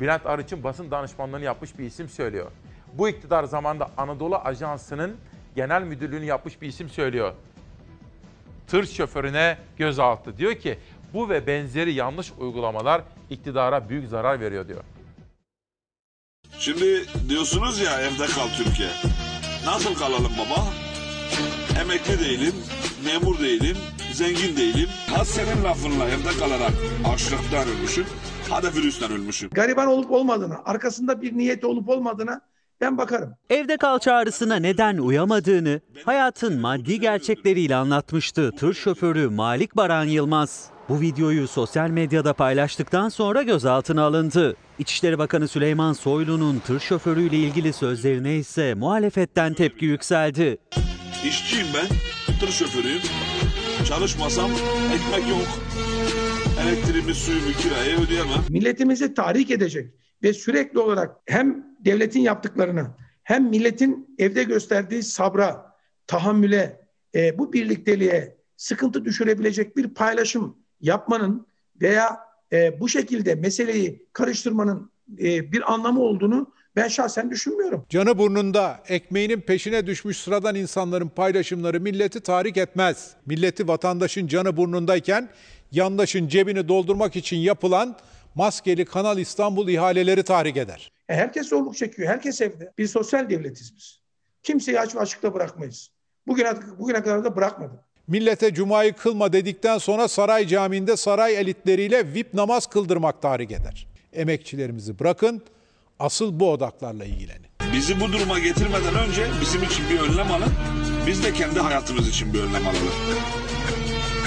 Bülent Arıç'ın basın danışmanlığını yapmış bir isim söylüyor. Bu iktidar zamanında Anadolu Ajansı'nın genel müdürlüğünü yapmış bir isim söylüyor. Tır şoförüne gözaltı. Diyor ki bu ve benzeri yanlış uygulamalar iktidara büyük zarar veriyor diyor. Şimdi diyorsunuz ya evde kal Türkiye. Nasıl kalalım baba? Emekli değilim, memur değilim, zengin değilim. Ha senin lafınla evde kalarak açlıktan ölmüşüm, ha da virüsten ölmüşüm. Gariban olup olmadığına, arkasında bir niyeti olup olmadığına ben bakarım. Evde kal çağrısına neden uyamadığını hayatın maddi gerçekleriyle anlatmıştı tır şoförü Malik Baran Yılmaz. Bu videoyu sosyal medyada paylaştıktan sonra gözaltına alındı. İçişleri Bakanı Süleyman Soylu'nun tır şoförüyle ilgili sözlerine ise muhalefetten tepki yükseldi. İşçiyim ben, tır şoförüyüm. Çalışmasam ekmek yok. Elektriğimi, suyumu, kirayı ödeyemem. Milletimizi tahrik edecek ve sürekli olarak hem devletin yaptıklarını hem milletin evde gösterdiği sabra, tahammüle, e, bu birlikteliğe sıkıntı düşürebilecek bir paylaşım yapmanın veya e, bu şekilde meseleyi karıştırmanın e, bir anlamı olduğunu ben şahsen düşünmüyorum. Canı burnunda, ekmeğinin peşine düşmüş sıradan insanların paylaşımları milleti tahrik etmez. Milleti vatandaşın canı burnundayken yandaşın cebini doldurmak için yapılan maskeli Kanal İstanbul ihaleleri tahrik eder. E, herkes zorluk çekiyor, herkes evde. Bir sosyal devletiz biz. Kimseyi aç ve açıkta bırakmayız. Bugüne, bugüne kadar da bırakmadık. Millete cumayı kılma dedikten sonra saray camiinde saray elitleriyle VIP namaz kıldırmak tahrik eder. Emekçilerimizi bırakın, asıl bu odaklarla ilgilenin. Bizi bu duruma getirmeden önce bizim için bir önlem alın. Biz de kendi hayatımız için bir önlem alalım.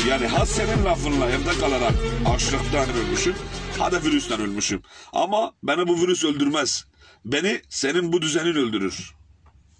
Yani ha senin lafınla evde kalarak açlıktan ölmüşüm, ha da virüsten ölmüşüm. Ama beni bu virüs öldürmez. Beni senin bu düzenin öldürür.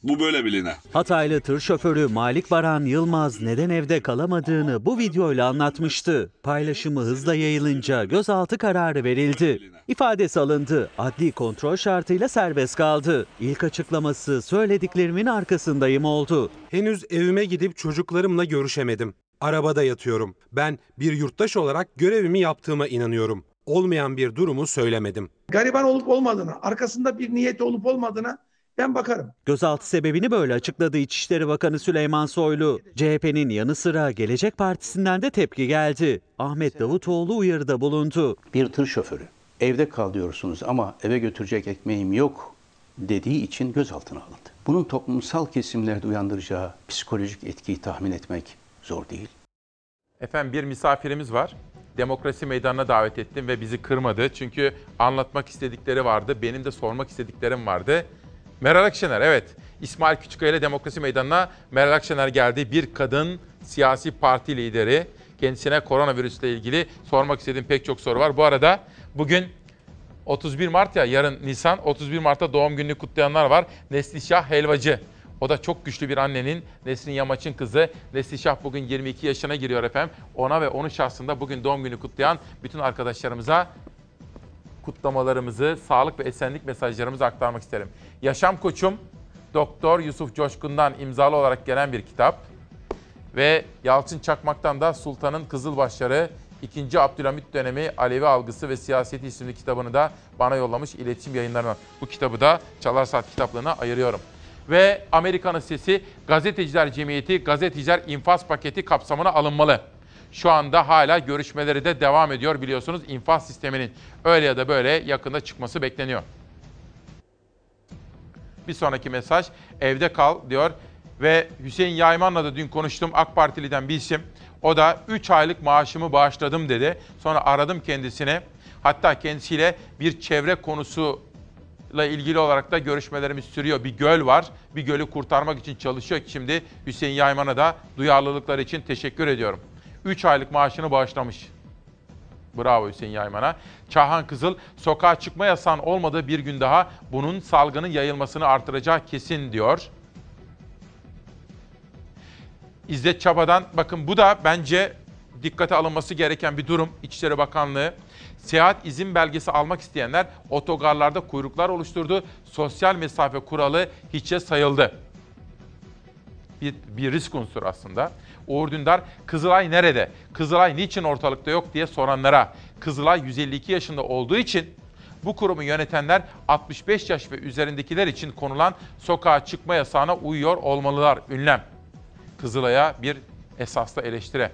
Bu böyle biline. Hataylı tır şoförü Malik Baran Yılmaz neden evde kalamadığını bu videoyla anlatmıştı. Paylaşımı hızla yayılınca gözaltı kararı verildi. İfadesi alındı. Adli kontrol şartıyla serbest kaldı. İlk açıklaması söylediklerimin arkasındayım oldu. Henüz evime gidip çocuklarımla görüşemedim. Arabada yatıyorum. Ben bir yurttaş olarak görevimi yaptığıma inanıyorum. Olmayan bir durumu söylemedim. Gariban olup olmadığına, arkasında bir niyeti olup olmadığına ben bakarım. Gözaltı sebebini böyle açıkladı İçişleri Bakanı Süleyman Soylu. CHP'nin yanı sıra Gelecek Partisi'nden de tepki geldi. Ahmet Davutoğlu uyarıda bulundu. Bir tır şoförü evde kal diyorsunuz ama eve götürecek ekmeğim yok dediği için gözaltına alındı. Bunun toplumsal kesimlerde uyandıracağı psikolojik etkiyi tahmin etmek zor değil. Efendim bir misafirimiz var. Demokrasi Meydanı'na davet ettim ve bizi kırmadı. Çünkü anlatmak istedikleri vardı. Benim de sormak istediklerim vardı. Meral Akşener evet. İsmail Küçükkaya ile Demokrasi Meydanı'na Meral Akşener geldi. Bir kadın siyasi parti lideri. Kendisine koronavirüsle ilgili sormak istediğim pek çok soru var. Bu arada bugün 31 Mart ya yarın Nisan 31 Mart'ta doğum gününü kutlayanlar var. Neslişah Helvacı. O da çok güçlü bir annenin Nesrin Yamaç'ın kızı. Neslişah bugün 22 yaşına giriyor efendim. Ona ve onun şahsında bugün doğum günü kutlayan bütün arkadaşlarımıza kutlamalarımızı, sağlık ve esenlik mesajlarımızı aktarmak isterim. Yaşam Koçum Doktor Yusuf Coşkun'dan imzalı olarak gelen bir kitap. Ve Yalçın Çakmak'tan da Sultan'ın Kızılbaşları 2. Abdülhamit dönemi Alevi algısı ve siyaseti isimli kitabını da bana yollamış iletişim yayınlarına. Bu kitabı da Çalar Saat kitaplığına ayırıyorum. Ve Amerika'nın sesi Gazeteciler Cemiyeti Gazeteciler infaz paketi kapsamına alınmalı. Şu anda hala görüşmeleri de devam ediyor biliyorsunuz infaz sisteminin öyle ya da böyle yakında çıkması bekleniyor. Bir sonraki mesaj evde kal diyor ve Hüseyin Yayman'la da dün konuştum AK Partili'den bir isim. O da 3 aylık maaşımı bağışladım dedi. Sonra aradım kendisine. Hatta kendisiyle bir çevre konusuyla ilgili olarak da görüşmelerimiz sürüyor. Bir göl var. Bir gölü kurtarmak için çalışıyor. Şimdi Hüseyin Yayman'a da duyarlılıkları için teşekkür ediyorum. 3 aylık maaşını bağışlamış. Bravo Hüseyin Yayman'a. Çahan Kızıl, sokağa çıkma yasağın olmadığı bir gün daha bunun salgının yayılmasını artıracağı kesin diyor. İzzet Çaba'dan bakın bu da bence dikkate alınması gereken bir durum. İçişleri Bakanlığı seyahat izin belgesi almak isteyenler otogarlarda kuyruklar oluşturdu. Sosyal mesafe kuralı hiçe sayıldı. Bir, bir risk unsuru aslında. Uğur Dündar, Kızılay nerede? Kızılay niçin ortalıkta yok diye soranlara. Kızılay 152 yaşında olduğu için bu kurumu yönetenler 65 yaş ve üzerindekiler için konulan sokağa çıkma yasağına uyuyor olmalılar. Ünlem. Kızılay'a bir esaslı eleştiri.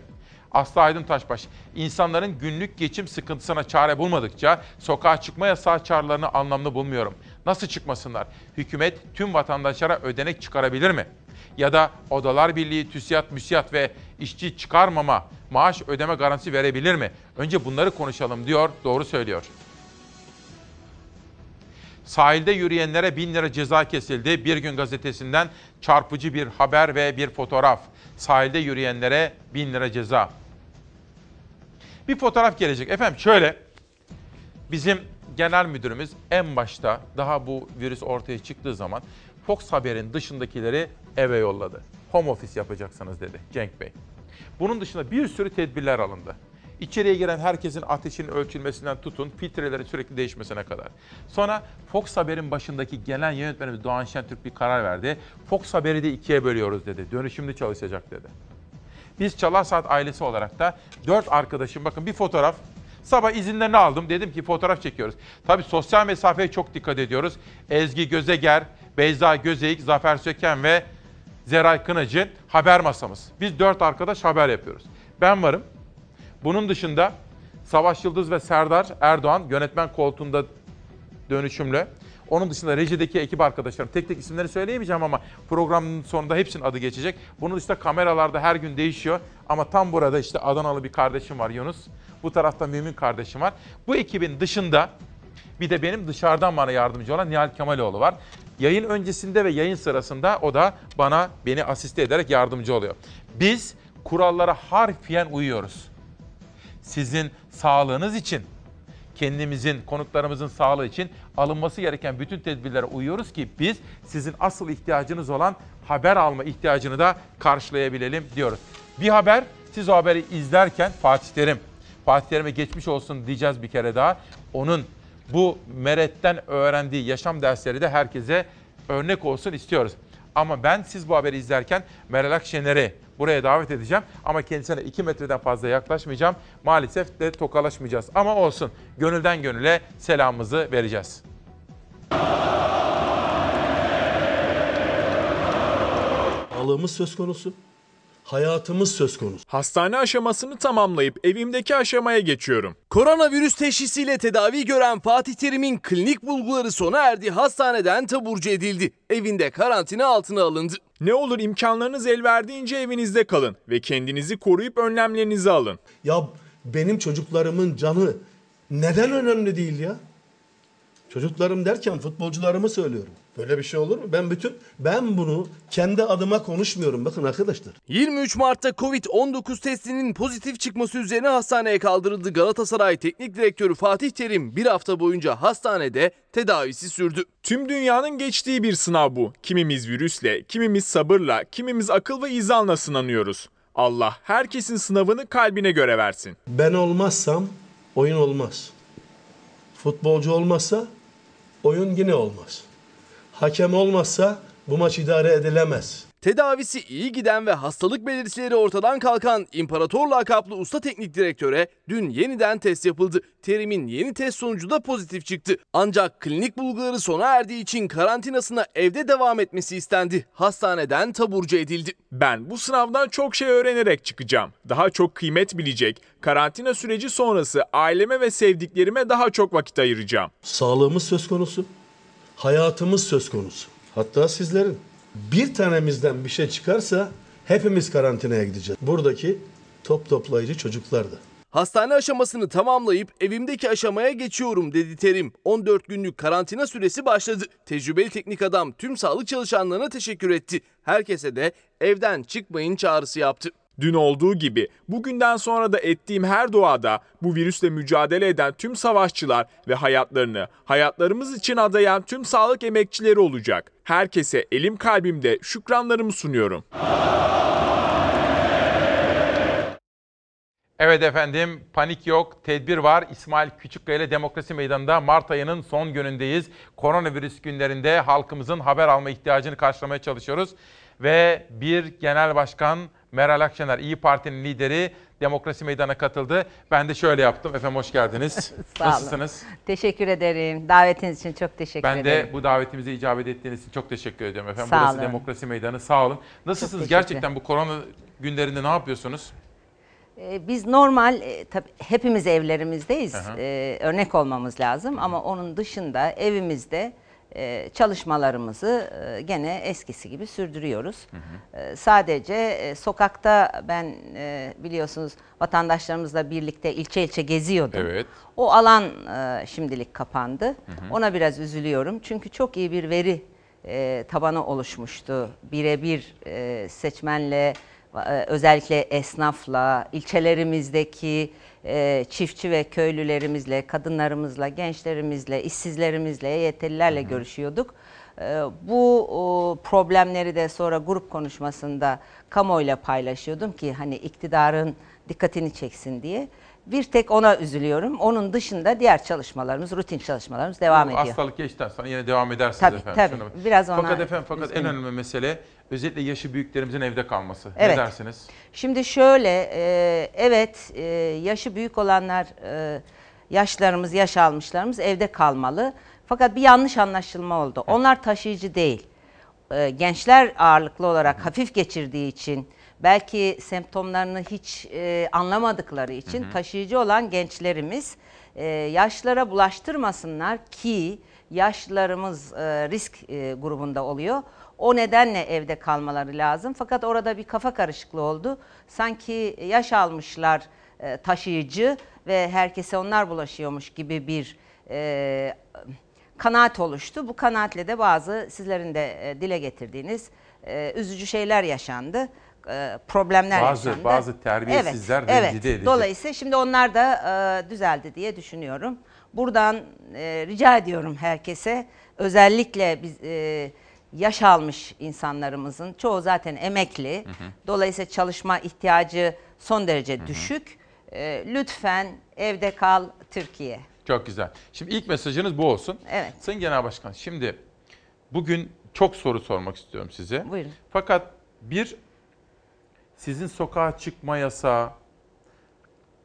Aslı Aydın Taşbaş, insanların günlük geçim sıkıntısına çare bulmadıkça sokağa çıkma yasağı çağrılarını anlamlı bulmuyorum. Nasıl çıkmasınlar? Hükümet tüm vatandaşlara ödenek çıkarabilir mi? Ya da Odalar Birliği, TÜSİAD, MÜSİAD ve işçi çıkarmama, maaş ödeme garantisi verebilir mi? Önce bunları konuşalım diyor, doğru söylüyor. Sahilde yürüyenlere 1000 lira ceza kesildi. Bir gün gazetesinden çarpıcı bir haber ve bir fotoğraf. Sahilde yürüyenlere 1000 lira ceza. Bir fotoğraf gelecek. Efendim şöyle, bizim genel müdürümüz en başta daha bu virüs ortaya çıktığı zaman Fox Haber'in dışındakileri eve yolladı. Home office yapacaksınız dedi Cenk Bey. Bunun dışında bir sürü tedbirler alındı. İçeriye giren herkesin ateşinin ölçülmesinden tutun, filtrelerin sürekli değişmesine kadar. Sonra Fox Haber'in başındaki gelen yönetmenimiz Doğan Şentürk bir karar verdi. Fox Haber'i de ikiye bölüyoruz dedi. Dönüşümlü çalışacak dedi. Biz Çalar Saat ailesi olarak da dört arkadaşım bakın bir fotoğraf Sabah izinlerini aldım. Dedim ki fotoğraf çekiyoruz. Tabii sosyal mesafeye çok dikkat ediyoruz. Ezgi Gözeger, Beyza Gözeyik, Zafer Söken ve Zeray Kınacı haber masamız. Biz dört arkadaş haber yapıyoruz. Ben varım. Bunun dışında Savaş Yıldız ve Serdar Erdoğan yönetmen koltuğunda dönüşümlü. Onun dışında rejideki ekip arkadaşlarım, tek tek isimleri söyleyemeyeceğim ama programın sonunda hepsinin adı geçecek. Bunun dışında kameralarda her gün değişiyor. Ama tam burada işte Adanalı bir kardeşim var Yunus. Bu tarafta Mümin kardeşim var. Bu ekibin dışında bir de benim dışarıdan bana yardımcı olan Nihal Kemaloğlu var. Yayın öncesinde ve yayın sırasında o da bana beni asiste ederek yardımcı oluyor. Biz kurallara harfiyen uyuyoruz. Sizin sağlığınız için, kendimizin, konuklarımızın sağlığı için alınması gereken bütün tedbirlere uyuyoruz ki biz sizin asıl ihtiyacınız olan haber alma ihtiyacını da karşılayabilelim diyoruz. Bir haber, siz o haberi izlerken Fatih Terim, Fatih Terim'e geçmiş olsun diyeceğiz bir kere daha. Onun bu meretten öğrendiği yaşam dersleri de herkese örnek olsun istiyoruz. Ama ben siz bu haberi izlerken Meral Akşener'i buraya davet edeceğim. Ama kendisine 2 metreden fazla yaklaşmayacağım. Maalesef de tokalaşmayacağız. Ama olsun gönülden gönüle selamımızı vereceğiz. Sağlığımız söz konusu. Hayatımız söz konusu. Hastane aşamasını tamamlayıp evimdeki aşamaya geçiyorum. Koronavirüs teşhisiyle tedavi gören Fatih Terim'in klinik bulguları sona erdi. Hastaneden taburcu edildi. Evinde karantina altına alındı. Ne olur imkanlarınız el verdiğince evinizde kalın ve kendinizi koruyup önlemlerinizi alın. Ya benim çocuklarımın canı neden önemli değil ya? Çocuklarım derken futbolcularımı söylüyorum. Böyle bir şey olur mu? Ben bütün ben bunu kendi adıma konuşmuyorum. Bakın arkadaşlar. 23 Mart'ta Covid-19 testinin pozitif çıkması üzerine hastaneye kaldırıldı. Galatasaray Teknik Direktörü Fatih Terim bir hafta boyunca hastanede tedavisi sürdü. Tüm dünyanın geçtiği bir sınav bu. Kimimiz virüsle, kimimiz sabırla, kimimiz akıl ve izanla sınanıyoruz. Allah herkesin sınavını kalbine göre versin. Ben olmazsam oyun olmaz. Futbolcu olmazsa oyun yine olmaz. Hakem olmazsa bu maç idare edilemez. Tedavisi iyi giden ve hastalık belirtileri ortadan kalkan İmparator lakaplı usta teknik direktöre dün yeniden test yapıldı. Terim'in yeni test sonucu da pozitif çıktı. Ancak klinik bulguları sona erdiği için karantinasına evde devam etmesi istendi. Hastaneden taburcu edildi. Ben bu sınavdan çok şey öğrenerek çıkacağım. Daha çok kıymet bilecek. Karantina süreci sonrası aileme ve sevdiklerime daha çok vakit ayıracağım. Sağlığımız söz konusu. Hayatımız söz konusu. Hatta sizlerin. Bir tanemizden bir şey çıkarsa hepimiz karantinaya gideceğiz. Buradaki top toplayıcı çocuklar da. Hastane aşamasını tamamlayıp evimdeki aşamaya geçiyorum dedi Terim. 14 günlük karantina süresi başladı. Tecrübeli teknik adam tüm sağlık çalışanlarına teşekkür etti. Herkese de evden çıkmayın çağrısı yaptı. Dün olduğu gibi bugünden sonra da ettiğim her duada bu virüsle mücadele eden tüm savaşçılar ve hayatlarını hayatlarımız için adayan tüm sağlık emekçileri olacak. Herkese elim kalbimde şükranlarımı sunuyorum. Evet efendim panik yok, tedbir var. İsmail Küçükkaya ile Demokrasi Meydanı'nda Mart ayının son günündeyiz. Koronavirüs günlerinde halkımızın haber alma ihtiyacını karşılamaya çalışıyoruz. Ve bir genel başkan Meral Akşener, İyi Parti'nin lideri Demokrasi Meydanı'na katıldı. Ben de şöyle yaptım. Efendim hoş geldiniz. Sağ olun. Nasılsınız? Teşekkür ederim. Davetiniz için çok teşekkür Ben ederim. de bu davetimize icabet ettiğiniz için çok teşekkür ediyorum efendim. Sağ Burası olun. Demokrasi Meydanı. Sağ olun. Nasılsınız? Gerçekten bu korona günlerinde ne yapıyorsunuz? Ee, Biz normal, e, tabii hepimiz evlerimizdeyiz. Hı. Ee, örnek olmamız lazım ama onun dışında evimizde e, çalışmalarımızı e, gene eskisi gibi sürdürüyoruz. Sadece e, sokakta ben e, biliyorsunuz vatandaşlarımızla birlikte ilçe ilçe geziyordum. Evet. O alan e, şimdilik kapandı. hı. Ona biraz üzülüyorum. Çünkü çok iyi bir veri e, tabanı oluşmuştu. Birebir e, seçmenle, e, özellikle esnafla, ilçelerimizdeki e, çiftçi ve köylülerimizle, kadınlarımızla, gençlerimizle, işsizlerimizle, EYT'lilerle görüşüyorduk. E, bu o, problemleri de sonra grup konuşmasında kamuoyuyla paylaşıyordum ki hani iktidarın dikkatini çeksin diye. Bir tek ona üzülüyorum. Onun dışında diğer çalışmalarımız, rutin çalışmalarımız devam Bu ediyor. Hastalık geçtikten sonra yine devam edersiniz Tabii, efendim. tabii. Şuna- Biraz ona Fakat efendim fakat en üzgünüm. önemli mesele özellikle yaşı büyüklerimizin evde kalması. Evet. Ne dersiniz? Şimdi şöyle, e, evet e, yaşı büyük olanlar, e, yaşlarımız, yaş almışlarımız evde kalmalı. Fakat bir yanlış anlaşılma oldu. Onlar taşıyıcı değil. E, gençler ağırlıklı olarak hafif geçirdiği için, belki semptomlarını hiç e, anlamadıkları için Hı taşıyıcı olan gençlerimiz e, yaşlara bulaştırmasınlar ki yaşlılarımız e, risk e, grubunda oluyor. O nedenle evde kalmaları lazım. Fakat orada bir kafa karışıklığı oldu. Sanki yaş almışlar e, taşıyıcı ve herkese onlar bulaşıyormuş gibi bir e, kanaat oluştu. Bu kanaatle de bazı sizlerin de e, dile getirdiğiniz e, üzücü şeyler yaşandı. E, problemler Bazı- yaşandı. bazı terbiyesizler evet, rencide evet. edici. Dolayısıyla şimdi onlar da e, düzeldi diye düşünüyorum. buradan e, rica ediyorum herkese özellikle biz e, yaş almış insanlarımızın çoğu zaten emekli. Dolayısıyla çalışma ihtiyacı son derece düşük. E, lütfen evde kal Türkiye. Çok güzel. Şimdi ilk mesajınız bu olsun. Evet. Sayın Genel Başkan şimdi bugün çok soru sormak istiyorum size. Buyurun. Fakat bir sizin sokağa çıkma yasağı,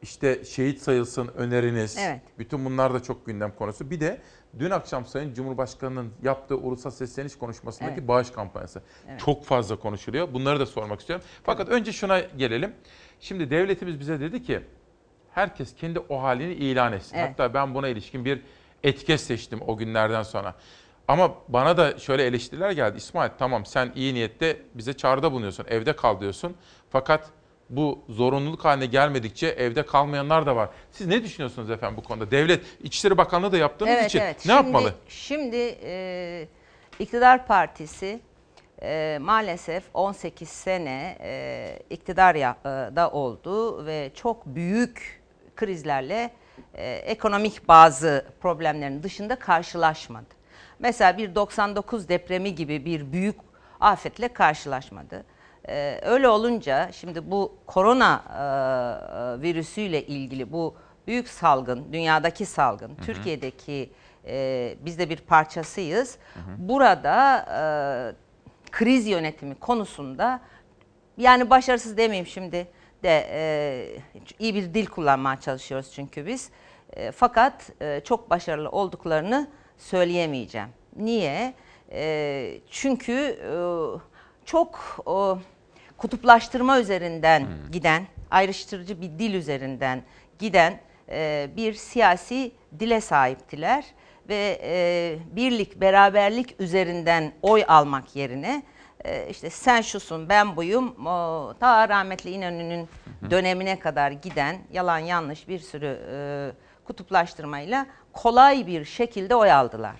işte şehit sayılsın öneriniz. Evet. Bütün bunlar da çok gündem konusu. Bir de dün akşam Sayın Cumhurbaşkanı'nın yaptığı ulusal sesleniş konuşmasındaki Evet. bağış kampanyası. Evet. Çok fazla konuşuluyor. Bunları da sormak istiyorum. Fakat önce şuna gelelim. Şimdi devletimiz bize dedi ki herkes kendi o halini ilan etsin. Evet. Hatta ben buna ilişkin bir etiket seçtim o günlerden sonra. Ama bana da şöyle eleştiriler geldi. İsmail tamam sen iyi niyette bize çağrıda bulunuyorsun. Evde kal diyorsun. Fakat bu zorunluluk haline gelmedikçe evde kalmayanlar da var. Siz ne düşünüyorsunuz efendim bu konuda? Devlet İçişleri Bakanlığı da yaptığınız için ne Şimdi- yapmalı? Şimdi e, iktidar partisi e, maalesef 18 sene e, iktidar ya- e, oldu ve çok büyük krizlerle e, ekonomik bazı problemlerin dışında karşılaşmadı. Mesela bir 99 depremi gibi bir büyük afetle karşılaşmadı. Ee, öyle olunca şimdi bu korona e, e, virüsüyle ilgili bu büyük salgın, dünyadaki salgın, Türkiye'deki e, biz de bir parçasıyız. Burada e, kriz yönetimi konusunda yani başarısız demeyeyim şimdi de e, iyi bir dil kullanmaya çalışıyoruz çünkü biz. E, fakat e, çok başarılı olduklarını söyleyemeyeceğim. Niye? E, çünkü e, çok o, kutuplaştırma üzerinden giden, ayrıştırıcı bir dil üzerinden giden e, bir siyasi dile sahiptiler ve e, birlik, beraberlik üzerinden oy almak yerine e, işte sen şusun, ben buyum, o, ta rahmetli İnönü'nün dönemine kadar giden yalan yanlış bir sürü e, kutuplaştırmayla kolay bir şekilde oy aldılar.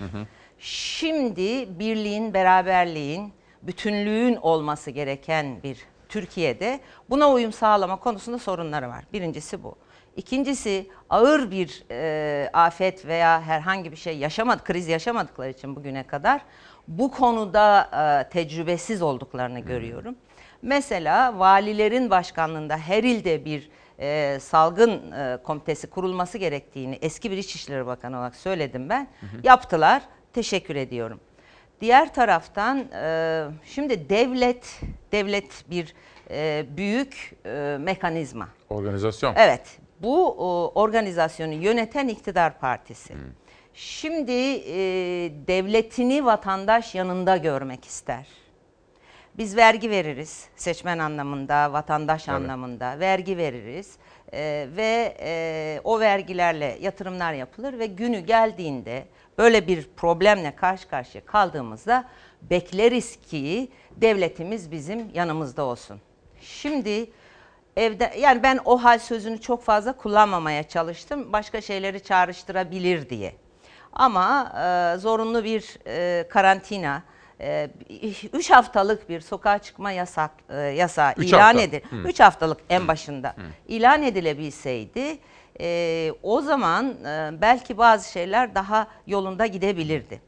Şimdi birliğin, beraberliğin, bütünlüğün olması gereken bir Türkiye'de buna uyum sağlama konusunda sorunları var. Birincisi bu. İkincisi ağır bir e, afet veya herhangi bir şey yaşamadı, kriz yaşamadıkları için bugüne kadar bu konuda e, tecrübesiz olduklarını görüyorum. Mesela valilerin başkanlığında her ilde bir e, salgın e, komitesi kurulması gerektiğini eski bir İçişleri Bakanı olarak söyledim ben. Yaptılar. Teşekkür ediyorum. Diğer taraftan e, şimdi devlet devlet bir e, büyük e, mekanizma. Organizasyon. Evet. Bu organizasyonu yöneten iktidar partisi. Şimdi e, devletini vatandaş yanında görmek ister. Biz vergi veririz seçmen anlamında, vatandaş Evet. anlamında vergi veririz E, ve e, o vergilerle yatırımlar yapılır ve günü geldiğinde böyle bir problemle karşı karşıya kaldığımızda bekleriz ki devletimiz bizim yanımızda olsun. Şimdi evde yani ben o hal sözünü çok fazla kullanmamaya çalıştım. Başka şeyleri çağrıştırabilir diye. Ama e, zorunlu bir e, karantina, 3 haftalık bir sokağa çıkma yasak e, yasağı Üç ilan hafta. edil. Hı. 3 haftalık en başında ilan edilebilseydi e, o zaman e, belki bazı şeyler daha yolunda gidebilirdi.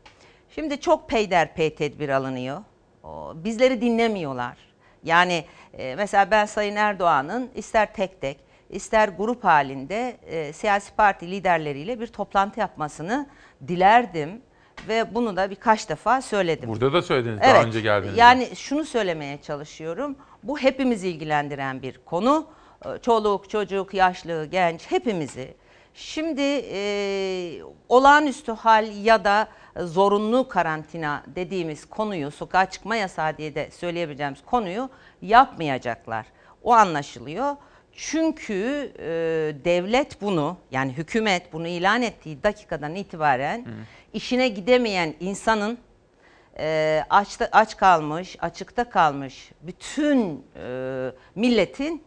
Şimdi çok peyderpey tedbir alınıyor. O, bizleri dinlemiyorlar. Yani e, mesela ben Sayın Erdoğan'ın ister tek tek ister grup halinde e, siyasi parti liderleriyle bir toplantı yapmasını dilerdim ve bunu da birkaç defa söyledim. Burada da söylediniz daha önce geldiğinizde. Yani şunu söylemeye çalışıyorum. Bu hepimizi ilgilendiren bir konu. Çoluk, çocuk, yaşlı, genç hepimizi. Şimdi e, olağanüstü hal ya da zorunlu karantina dediğimiz konuyu, sokağa çıkma yasağı diye de söyleyebileceğimiz konuyu yapmayacaklar. O anlaşılıyor. Çünkü e, devlet bunu yani hükümet bunu ilan ettiği dakikadan itibaren işine gidemeyen insanın e, açta, aç kalmış, açıkta kalmış bütün e, milletin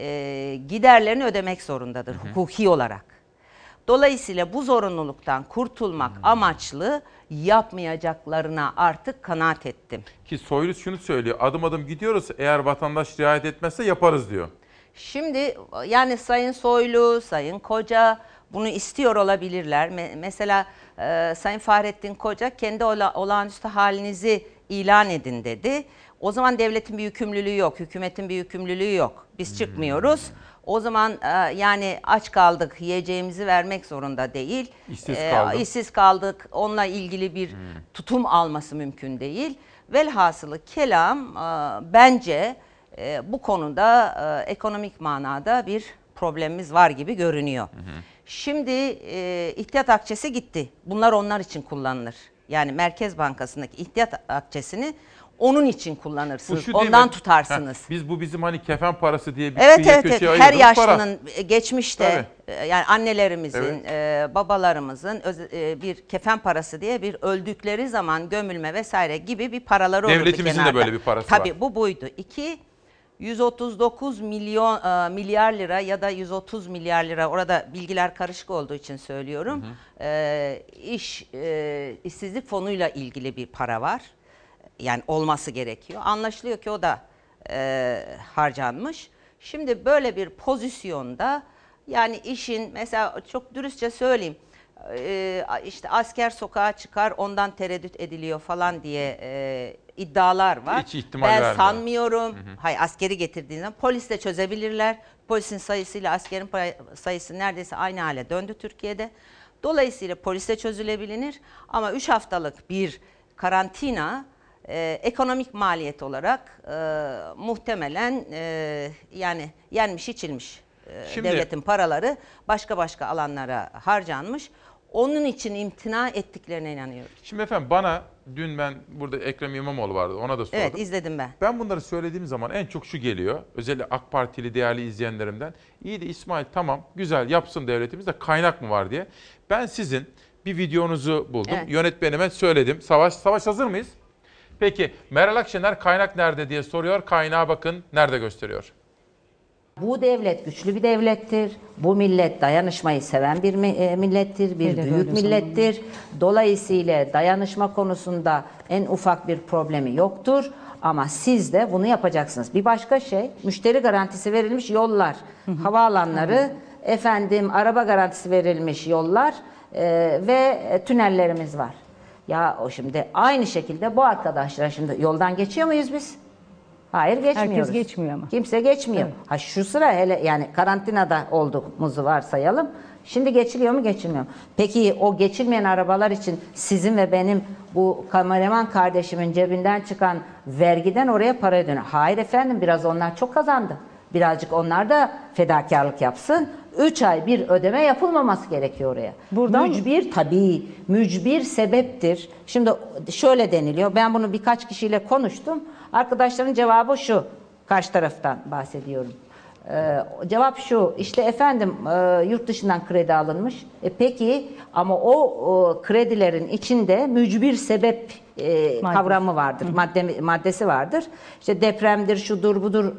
e, giderlerini ödemek zorundadır hukuki olarak. Dolayısıyla bu zorunluluktan kurtulmak amaçlı yapmayacaklarına artık kanaat ettim. Ki Soylu şunu söylüyor. Adım adım gidiyoruz. Eğer vatandaş riayet etmezse yaparız diyor. Şimdi yani Sayın Soylu, Sayın Koca Bunu istiyor olabilirler. Me- mesela e, Sayın Fahrettin Koca kendi ola- olağanüstü halinizi ilan edin dedi. O zaman devletin bir yükümlülüğü yok, hükümetin bir yükümlülüğü yok. Biz çıkmıyoruz. O zaman e, yani aç kaldık, yiyeceğimizi vermek zorunda değil. İşsiz E, kaldık. işsiz kaldık. Onunla ilgili bir tutum alması mümkün değil. Velhasılı kelam e, bence e, bu konuda e, ekonomik manada bir problemimiz var gibi görünüyor. Şimdi e, ihtiyat akçesi gitti. Bunlar onlar için kullanılır. Yani Merkez Bankası'ndaki ihtiyat akçesini onun için kullanırsınız. Ondan mi? tutarsınız. Heh, biz bu bizim hani kefen parası diye bir Evet evet, evet. her ayırdığımız para. yaşlının e, geçmişte e, yani annelerimizin, Evet. e, babalarımızın öz- e, bir kefen parası diye bir öldükleri zaman gömülme vesaire gibi bir paraları olurdu Devletimizin de kenarda. böyle bir parası Tabii var. bu buydu. İki 139 milyon e, milyar lira ya da 130 milyar lira orada bilgiler karışık olduğu için söylüyorum. E, iş e, işsizlik fonuyla ilgili bir para var. Yani olması gerekiyor. Anlaşılıyor ki o da e, harcanmış. Şimdi böyle bir pozisyonda yani işin mesela çok dürüstçe söyleyeyim e, işte asker sokağa çıkar ondan tereddüt ediliyor falan diye e, iddialar var. Hiç ihtimal ben vermiyor. sanmıyorum. Hay askeri getirdiğinden polis de çözebilirler. Polisin sayısıyla askerin sayısı neredeyse aynı hale döndü Türkiye'de. Dolayısıyla polise çözülebilir ama 3 haftalık bir karantina e, ekonomik maliyet olarak e, muhtemelen e, yani yenmiş içilmiş e, Şimdi- devletin paraları başka başka alanlara harcanmış. Onun için imtina ettiklerine inanıyorum. Şimdi efendim bana dün ben burada Ekrem İmamoğlu vardı ona da sordum. Evet izledim ben. Ben bunları söylediğim zaman en çok şu geliyor. Özellikle AK Partili değerli izleyenlerimden. İyi de İsmail tamam güzel yapsın devletimiz de kaynak mı var diye. Ben sizin bir videonuzu buldum. Evet. Yönetmenime söyledim. Savaş Savaş hazır mıyız? Peki Meral Akşener kaynak nerede diye soruyor. Kaynağa bakın nerede gösteriyor. Bu devlet güçlü bir devlettir. Bu millet dayanışmayı seven bir e, millettir, bir Hele büyük millettir. Dolayısıyla dayanışma konusunda en ufak bir problemi yoktur. Ama siz de bunu yapacaksınız. Bir başka şey, müşteri garantisi verilmiş yollar, havaalanları, efendim araba garantisi verilmiş yollar e, ve e, tünellerimiz var. Ya o şimdi aynı şekilde bu arkadaşlar şimdi yoldan geçiyor muyuz biz? Hayır geçmiyoruz. Herkes geçmiyor ama. Kimse geçmiyor. Ha şu sıra hele yani karantinada olduğumuzu varsayalım. Şimdi geçiliyor mu geçilmiyor mu? Peki o geçilmeyen arabalar için sizin ve benim bu kameraman kardeşimin cebinden çıkan vergiden oraya para ödeniyor. Hayır efendim biraz onlar çok kazandı. Birazcık onlar da fedakarlık yapsın. 3 ay bir ödeme yapılmaması gerekiyor oraya. Buradan- mücbir tabii mücbir sebeptir. Şimdi şöyle deniliyor. Ben bunu birkaç kişiyle konuştum. Arkadaşların cevabı şu. Karşı taraftan bahsediyorum. Ee, cevap şu. işte efendim e, yurt dışından kredi alınmış. E, peki ama o, o kredilerin içinde mücbir sebep e, kavramı vardır. Madde maddesi vardır. İşte depremdir, şudur, budur.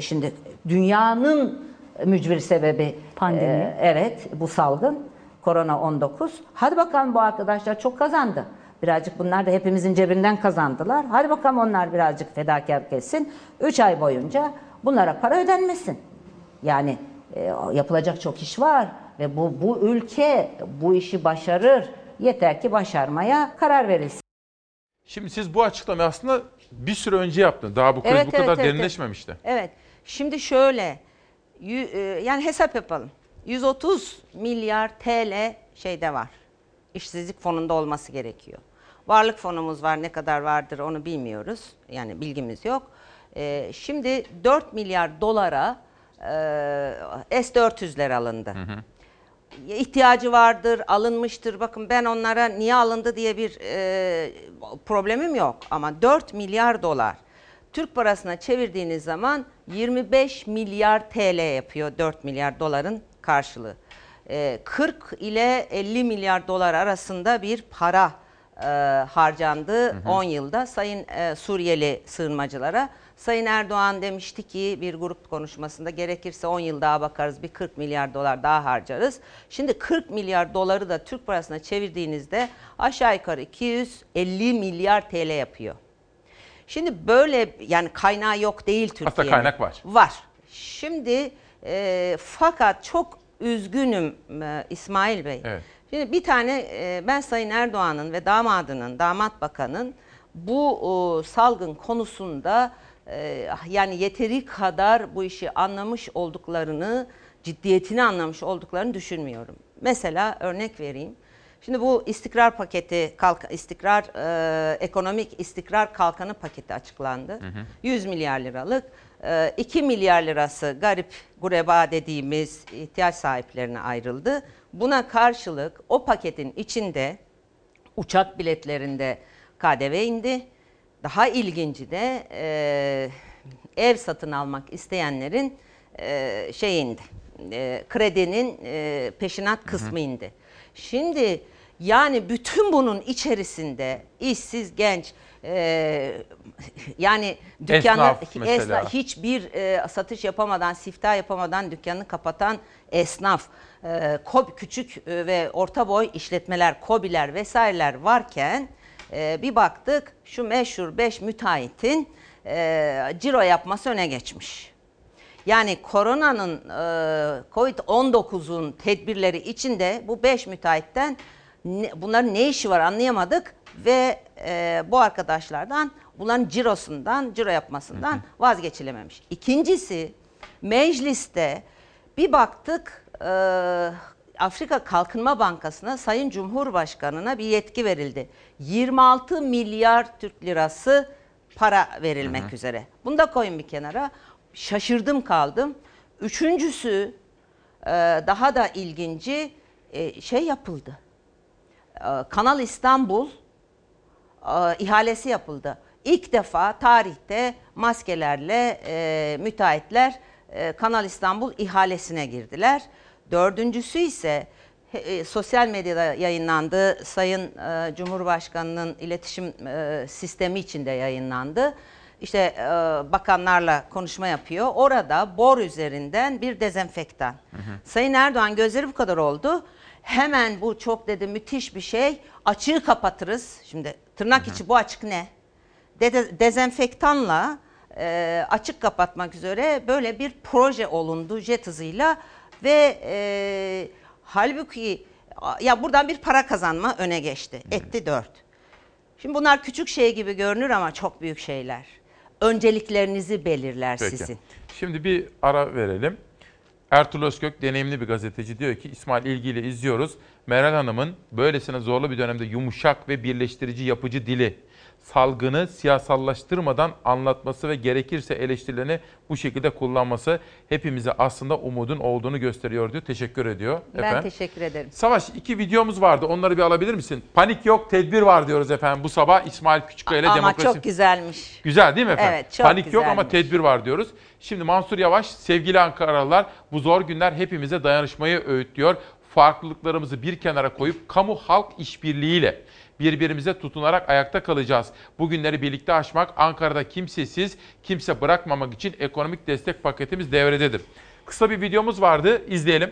Şimdi dünyanın mücbir sebebi Pandemi. e, evet bu salgın korona 19. Hadi bakalım bu arkadaşlar çok kazandı. Birazcık bunlar da hepimizin cebinden kazandılar. Hadi bakalım onlar birazcık fedakarlık etsin. 3 ay boyunca bunlara para ödenmesin. Yani e, yapılacak çok iş var ve bu bu ülke bu işi başarır. Yeter ki başarmaya karar verilsin. Şimdi siz bu açıklamayı aslında bir süre önce yaptınız. Daha bu kriz Evet, bu kadar evet, evet, derinleşmemişti. Evet. Şimdi şöyle yani hesap yapalım. 130 milyar TL şeyde var. İşsizlik fonunda olması gerekiyor. Varlık fonumuz var. Ne kadar vardır onu bilmiyoruz. Yani bilgimiz yok. E, şimdi 4 milyar dolara e, S-400'ler alındı. ihtiyacı vardır, alınmıştır. Bakın ben onlara niye alındı diye bir e, problemim yok. Ama 4 milyar dolar Türk parasına çevirdiğiniz zaman 25 milyar TL yapıyor 4 milyar doların karşılığı. E, 40 ile 50 milyar dolar arasında bir para e, harcandı 10 yılda Sayın e, Suriyeli sığınmacılara. Sayın Erdoğan demişti ki bir grup konuşmasında gerekirse 10 yıl daha bakarız bir 40 milyar dolar daha harcarız. Şimdi 40 milyar doları da Türk parasına çevirdiğinizde aşağı yukarı 250 milyar TL yapıyor. Şimdi böyle yani kaynağı yok değil Türkiye'nin. kaynak var. Var. Şimdi e, fakat çok üzgünüm e, İsmail Bey. Evet. Şimdi bir tane e, ben Sayın Erdoğan'ın ve damadının, damat bakanın bu o, salgın konusunda e, yani yeteri kadar bu işi anlamış olduklarını, ciddiyetini anlamış olduklarını düşünmüyorum. Mesela örnek vereyim. Şimdi bu istikrar paketi, kalk, istikrar, e, ekonomik istikrar kalkanı paketi açıklandı. 100 milyar liralık. E, 2 milyar lirası garip gureba dediğimiz ihtiyaç sahiplerine ayrıldı. Buna karşılık o paketin içinde uçak biletlerinde KDV indi. Daha ilginci de e, ev satın almak isteyenlerin e, şey indi. E, kredinin e, peşinat kısmı indi. Şimdi yani bütün bunun içerisinde işsiz genç e, yani dükkanı Esnaf esnaf- hiçbir e, satış yapamadan, siftah yapamadan dükkanını kapatan esnaf, e, kob, küçük e, ve orta boy işletmeler, kobiler vesaireler varken e, bir baktık şu meşhur 5 müteahhitin e, ciro yapması öne geçmiş. Yani koronanın, e, Covid-19'un tedbirleri içinde bu 5 müteahhitten ne, bunların ne işi var anlayamadık ve e, bu arkadaşlardan bunların cirosundan, ciro yapmasından vazgeçilememiş. İkincisi mecliste bir baktık e, Afrika Kalkınma Bankası'na Sayın Cumhurbaşkanı'na bir yetki verildi. 26 milyar Türk lirası para verilmek üzere. Bunu da koyun bir kenara. Şaşırdım kaldım. Üçüncüsü e, daha da ilginci e, şey yapıldı. E, Kanal İstanbul e, ihalesi yapıldı. İlk defa tarihte maskelerle e, müteahhitler e, Kanal İstanbul ihalesine girdiler. Dördüncüsü ise e, sosyal medyada yayınlandı. Sayın e, Cumhurbaşkanı'nın iletişim e, sistemi içinde yayınlandı. İşte e, bakanlarla konuşma yapıyor. Orada bor üzerinden bir dezenfektan. Sayın Erdoğan gözleri bu kadar oldu. Hemen bu çok dedi müthiş bir şey. Açığı kapatırız. Şimdi tırnak içi bu açık ne? De- dezenfektanla e, açık kapatmak üzere böyle bir proje olundu jet hızıyla ve e, halbuki ya buradan bir para kazanma öne geçti. Etti dört. Şimdi bunlar küçük şey gibi görünür ama çok büyük şeyler. Önceliklerinizi belirler Peki. sizin. Şimdi bir ara verelim. Ertuğrul Özkök deneyimli bir gazeteci diyor ki İsmail ilgiyle izliyoruz. Meral Hanım'ın böylesine zorlu bir dönemde yumuşak ve birleştirici yapıcı dili, salgını siyasallaştırmadan anlatması ve gerekirse eleştirilerini bu şekilde kullanması hepimize aslında umudun olduğunu gösteriyor diyor. Teşekkür ediyor. Ben efendim. teşekkür ederim. Savaş iki videomuz vardı. Onları bir alabilir misin? Panik yok, tedbir var diyoruz efendim. Bu sabah İsmail Küçükkaya ile Ama demokrasi... çok güzelmiş. Güzel değil mi efendim? Evet, çok Panik yok ama güzelmiş. tedbir var diyoruz. Şimdi Mansur Yavaş, sevgili Ankaralılar bu zor günler hepimize dayanışmayı öğütlüyor. Farklılıklarımızı bir kenara koyup kamu halk işbirliğiyle birbirimize tutunarak ayakta kalacağız. Bu günleri birlikte aşmak, Ankara'da kimsesiz, kimse bırakmamak için ekonomik destek paketimiz devrededir. Kısa bir videomuz vardı, izleyelim.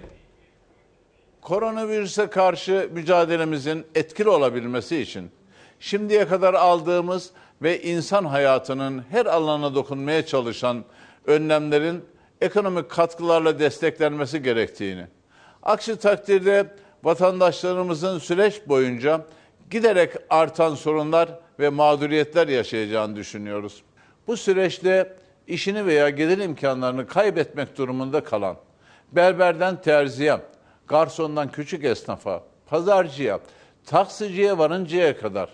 Koronavirüse karşı mücadelemizin etkili olabilmesi için şimdiye kadar aldığımız ve insan hayatının her alanına dokunmaya çalışan önlemlerin ekonomik katkılarla desteklenmesi gerektiğini, aksi takdirde vatandaşlarımızın süreç boyunca giderek artan sorunlar ve mağduriyetler yaşayacağını düşünüyoruz. Bu süreçte işini veya gelir imkanlarını kaybetmek durumunda kalan berberden terziye, garsondan küçük esnafa, pazarcıya, taksiciye varıncaya kadar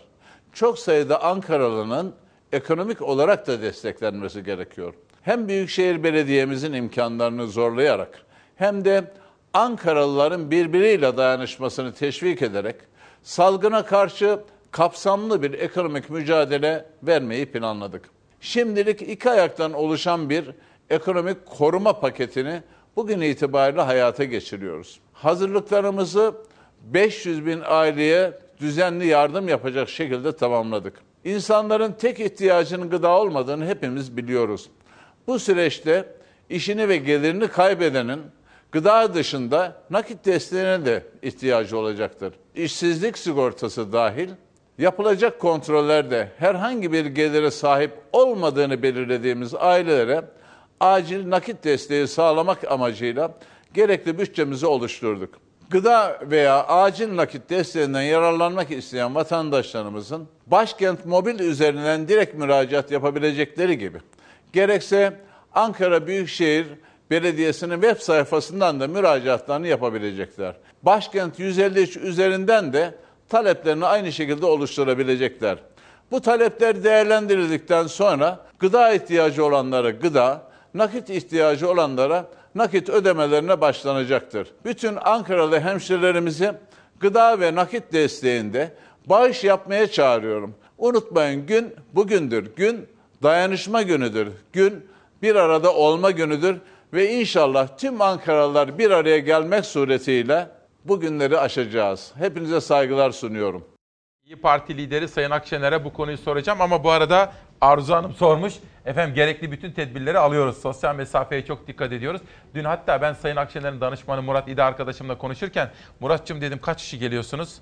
çok sayıda Ankaralı'nın ekonomik olarak da desteklenmesi gerekiyor. Hem Büyükşehir Belediye'mizin imkanlarını zorlayarak hem de Ankaralıların birbiriyle dayanışmasını teşvik ederek salgına karşı kapsamlı bir ekonomik mücadele vermeyi planladık. Şimdilik iki ayaktan oluşan bir ekonomik koruma paketini bugün itibariyle hayata geçiriyoruz. Hazırlıklarımızı 500 bin aileye düzenli yardım yapacak şekilde tamamladık. İnsanların tek ihtiyacının gıda olmadığını hepimiz biliyoruz. Bu süreçte işini ve gelirini kaybedenin gıda dışında nakit desteğine de ihtiyacı olacaktır. İşsizlik sigortası dahil yapılacak kontrollerde herhangi bir gelire sahip olmadığını belirlediğimiz ailelere acil nakit desteği sağlamak amacıyla gerekli bütçemizi oluşturduk. Gıda veya acil nakit desteğinden yararlanmak isteyen vatandaşlarımızın başkent mobil üzerinden direkt müracaat yapabilecekleri gibi gerekse Ankara Büyükşehir Belediyesi'nin web sayfasından da müracaatlarını yapabilecekler. Başkent 153 üzerinden de taleplerini aynı şekilde oluşturabilecekler. Bu talepler değerlendirildikten sonra gıda ihtiyacı olanlara gıda, nakit ihtiyacı olanlara nakit ödemelerine başlanacaktır. Bütün Ankaralı hemşirelerimizi gıda ve nakit desteğinde bağış yapmaya çağırıyorum. Unutmayın gün bugündür. Gün dayanışma günüdür. Gün bir arada olma günüdür ve inşallah tüm Ankaralılar bir araya gelmek suretiyle bu günleri aşacağız. Hepinize saygılar sunuyorum. İyi Parti lideri Sayın Akşener'e bu konuyu soracağım ama bu arada Arzu Hanım sormuş. Efendim gerekli bütün tedbirleri alıyoruz. Sosyal mesafeye çok dikkat ediyoruz. Dün hatta ben Sayın Akşener'in danışmanı Murat İde arkadaşımla konuşurken Muratçım dedim kaç kişi geliyorsunuz?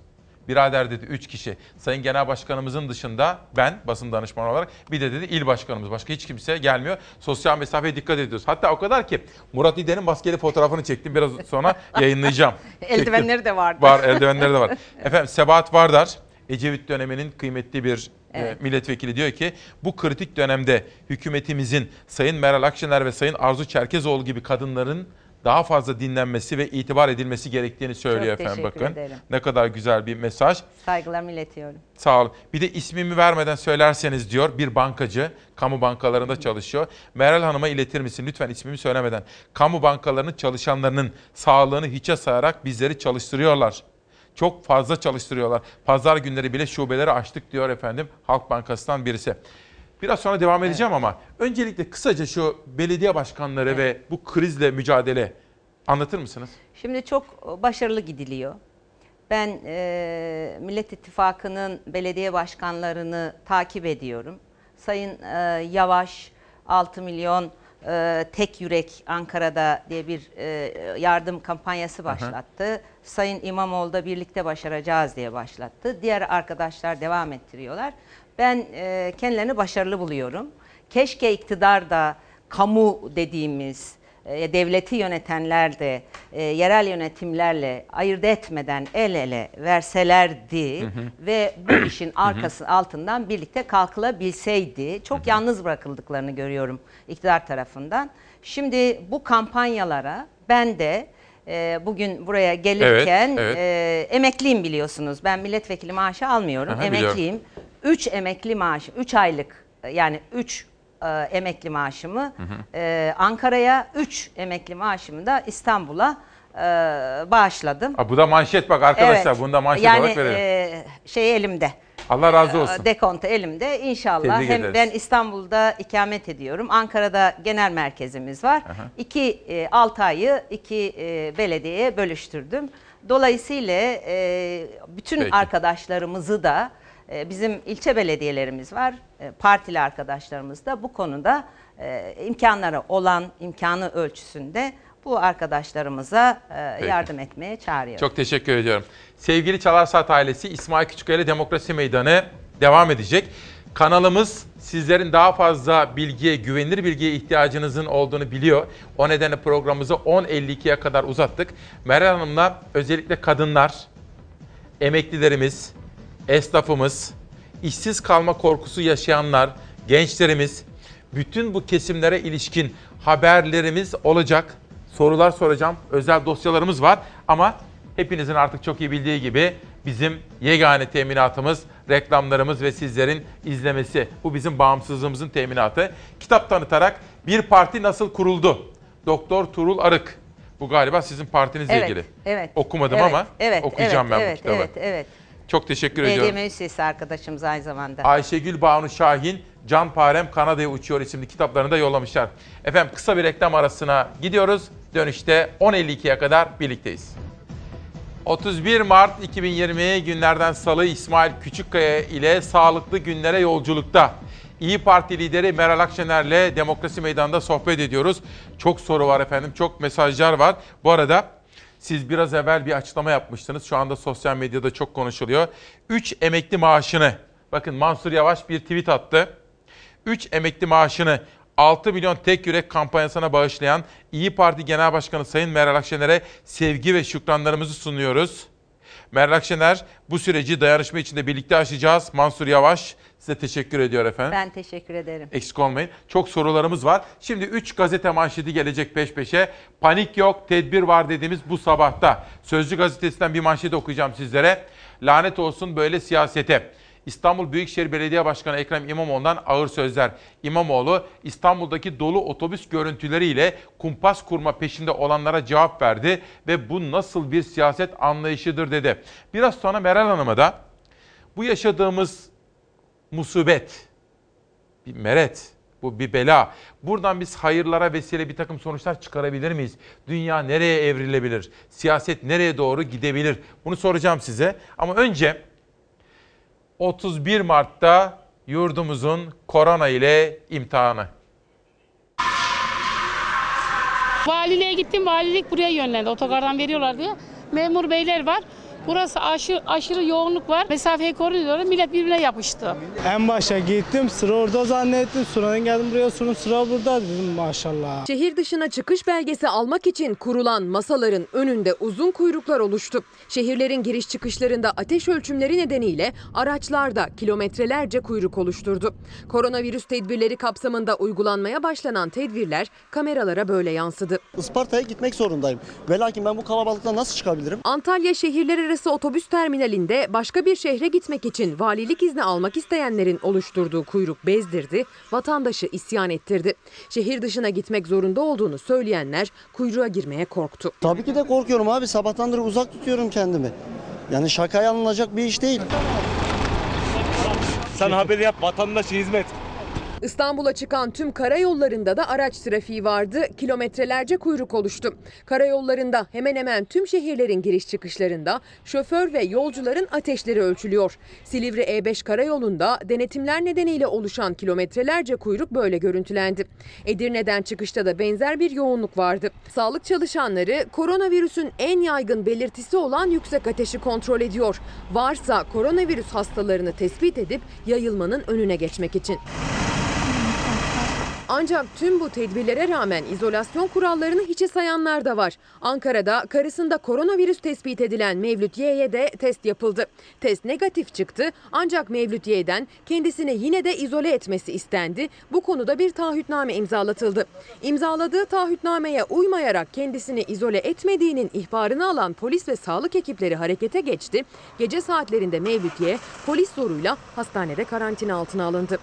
Birader dedi 3 kişi. Sayın Genel Başkanımızın dışında ben basın danışmanı olarak bir de dedi il başkanımız. Başka hiç kimse gelmiyor. Sosyal mesafeye dikkat ediyoruz. Hatta o kadar ki Murat İde'nin maskeli fotoğrafını çektim. Biraz sonra yayınlayacağım. Eldivenleri de vardı. Var eldivenleri de var. Efendim Sebahat Vardar Ecevit döneminin kıymetli bir e, Evet. milletvekili diyor ki bu kritik dönemde hükümetimizin Sayın Meral Akşener ve Sayın Arzu Çerkezoğlu gibi kadınların daha fazla dinlenmesi ve itibar edilmesi gerektiğini söylüyor Çok efendim bakın. ederim. Ne kadar güzel bir mesaj. Saygılarımı iletiyorum. Sağ olun. Bir de ismimi vermeden söylerseniz diyor bir bankacı kamu bankalarında çalışıyor. Meral Hanım'a iletir misin lütfen ismimi söylemeden. Kamu bankalarının çalışanlarının sağlığını hiçe sayarak bizleri çalıştırıyorlar. Çok fazla çalıştırıyorlar. Pazar günleri bile şubeleri açtık diyor efendim Halk Bankası'ndan birisi. Biraz sonra devam edeceğim ama öncelikle kısaca şu belediye başkanları ve bu krizle mücadele anlatır mısınız? Şimdi çok başarılı gidiliyor. Ben e, Millet İttifakı'nın belediye başkanlarını takip ediyorum. Sayın e, Yavaş 6 milyon e, tek yürek Ankara'da diye bir e, yardım kampanyası başlattı. Sayın İmamoğlu da birlikte başaracağız diye başlattı. Diğer arkadaşlar devam ettiriyorlar. Ben e, kendilerini başarılı buluyorum. Keşke iktidar da kamu dediğimiz e, devleti yönetenler de e, yerel yönetimlerle ayırt etmeden el ele verselerdi Hı hı. ve bu işin arkası altından birlikte kalkılabilseydi çok yalnız bırakıldıklarını görüyorum iktidar tarafından. Şimdi bu kampanyalara ben de e, bugün buraya gelirken Evet, evet. e, emekliyim biliyorsunuz. Ben milletvekili maaşı almıyorum. Aha, biliyorum. Emekliyim. 3 emekli maaşı, 3 aylık e, yani 3 emekli maaşımı e, Ankara'ya, 3 emekli maaşımı da İstanbul'a e, bağışladım. Aa, bu da manşet bak arkadaşlar. Evet. Bunu da manşet yani, olarak verelim. e, şey elimde. Allah razı olsun. Dekontu elimde. İnşallah Tebrik hem ederiz. ben İstanbul'da ikamet ediyorum. Ankara'da genel merkezimiz var. Aha. İki, e, altı ayı iki e, belediyeye bölüştürdüm. Dolayısıyla e, bütün Peki. arkadaşlarımızı da e, bizim ilçe belediyelerimiz var. E, partili arkadaşlarımız da bu konuda e, imkanları olan imkanı ölçüsünde bu arkadaşlarımıza e, Peki. yardım etmeye çağırıyorum. Çok teşekkür ediyorum. Sevgili Çalarsat ailesi İsmail Küçükkaya Demokrasi Meydanı devam edecek. Kanalımız sizlerin daha fazla bilgiye, güvenilir bilgiye ihtiyacınızın olduğunu biliyor. O nedenle programımızı 10.52'ye kadar uzattık. Meral Hanım'la özellikle kadınlar, emeklilerimiz, esnafımız, işsiz kalma korkusu yaşayanlar, gençlerimiz, bütün bu kesimlere ilişkin haberlerimiz olacak. Sorular soracağım. Özel dosyalarımız var ama hepinizin artık çok iyi bildiği gibi bizim yegane teminatımız reklamlarımız ve sizlerin izlemesi. Bu bizim bağımsızlığımızın teminatı. Kitap tanıtarak bir parti nasıl kuruldu? Doktor Turul Arık. Bu galiba sizin partinizle Evet, ilgili. evet, Okumadım evet, ama evet, okuyacağım evet, ben evet, bu kitabı. Evet, evet. Çok teşekkür Belediye ediyorum. Meclisi arkadaşımız aynı zamanda. Ayşegül Banu Şahin, Can Parem Kanada'ya uçuyor isimli kitaplarını da yollamışlar. Efendim kısa bir reklam arasına gidiyoruz. Dönüşte 10.52'ye kadar birlikteyiz. 31 Mart 2020 günlerden salı İsmail Küçükkaya ile sağlıklı günlere yolculukta. İyi Parti lideri Meral Akşener'le Demokrasi Meydanı'nda sohbet ediyoruz. Çok soru var efendim, çok mesajlar var. Bu arada siz biraz evvel bir açıklama yapmıştınız. Şu anda sosyal medyada çok konuşuluyor. 3 emekli maaşını, bakın Mansur Yavaş bir tweet attı. 3 emekli maaşını 6 milyon tek yürek kampanyasına bağışlayan İyi Parti Genel Başkanı Sayın Meral Akşener'e sevgi ve şükranlarımızı sunuyoruz. Meral Akşener bu süreci dayanışma içinde birlikte aşacağız. Mansur Yavaş size teşekkür ediyor efendim. Ben teşekkür ederim. Eksik olmayın. Çok sorularımız var. Şimdi 3 gazete manşeti gelecek peş peşe. Panik yok, tedbir var dediğimiz bu sabahta. Sözcü gazetesinden bir manşeti okuyacağım sizlere. Lanet olsun böyle siyasete. İstanbul Büyükşehir Belediye Başkanı Ekrem İmamoğlu'ndan ağır sözler. İmamoğlu İstanbul'daki dolu otobüs görüntüleriyle kumpas kurma peşinde olanlara cevap verdi ve bu nasıl bir siyaset anlayışıdır dedi. Biraz sonra Meral Hanım'a da bu yaşadığımız musibet, bir meret, bu bir bela. Buradan biz hayırlara vesile bir takım sonuçlar çıkarabilir miyiz? Dünya nereye evrilebilir? Siyaset nereye doğru gidebilir? Bunu soracağım size. Ama önce 31 Mart'ta yurdumuzun korona ile imtihanı. Valiliğe gittim, valilik buraya yönlendi. Otogardan veriyorlar diye. Memur beyler var. Burası aşırı, aşırı yoğunluk var. Mesafeyi koruyorlar. Millet birbirine yapıştı. En başa gittim sıra orada zannettim. Sonradan geldim buraya sonra sıra burada dedim maşallah. Şehir dışına çıkış belgesi almak için kurulan masaların önünde uzun kuyruklar oluştu. Şehirlerin giriş çıkışlarında ateş ölçümleri nedeniyle araçlarda kilometrelerce kuyruk oluşturdu. Koronavirüs tedbirleri kapsamında uygulanmaya başlanan tedbirler kameralara böyle yansıdı. Isparta'ya gitmek zorundayım. Ve lakin ben bu kalabalıktan nasıl çıkabilirim? Antalya şehirler arası otobüs terminalinde başka bir şehre gitmek için valilik izni almak isteyenlerin oluşturduğu kuyruk bezdirdi, vatandaşı isyan ettirdi. Şehir dışına gitmek zorunda olduğunu söyleyenler kuyruğa girmeye korktu. Tabii ki de korkuyorum abi. Sabahtandır uzak tutuyorum kendimi. Yani şakaya alınacak bir iş değil. Sen haberi yap vatandaşa hizmet. İstanbul'a çıkan tüm karayollarında da araç trafiği vardı. Kilometrelerce kuyruk oluştu. Karayollarında hemen hemen tüm şehirlerin giriş çıkışlarında şoför ve yolcuların ateşleri ölçülüyor. Silivri E5 karayolunda denetimler nedeniyle oluşan kilometrelerce kuyruk böyle görüntülendi. Edirne'den çıkışta da benzer bir yoğunluk vardı. Sağlık çalışanları koronavirüsün en yaygın belirtisi olan yüksek ateşi kontrol ediyor. Varsa koronavirüs hastalarını tespit edip yayılmanın önüne geçmek için. Ancak tüm bu tedbirlere rağmen izolasyon kurallarını hiçe sayanlar da var. Ankara'da karısında koronavirüs tespit edilen Mevlüt Y'ye de test yapıldı. Test negatif çıktı ancak Mevlüt Y'den kendisini yine de izole etmesi istendi. Bu konuda bir taahhütname imzalatıldı. İmzaladığı taahhütnameye uymayarak kendisini izole etmediğinin ihbarını alan polis ve sağlık ekipleri harekete geçti. Gece saatlerinde Mevlüt Y polis zoruyla hastanede karantina altına alındı.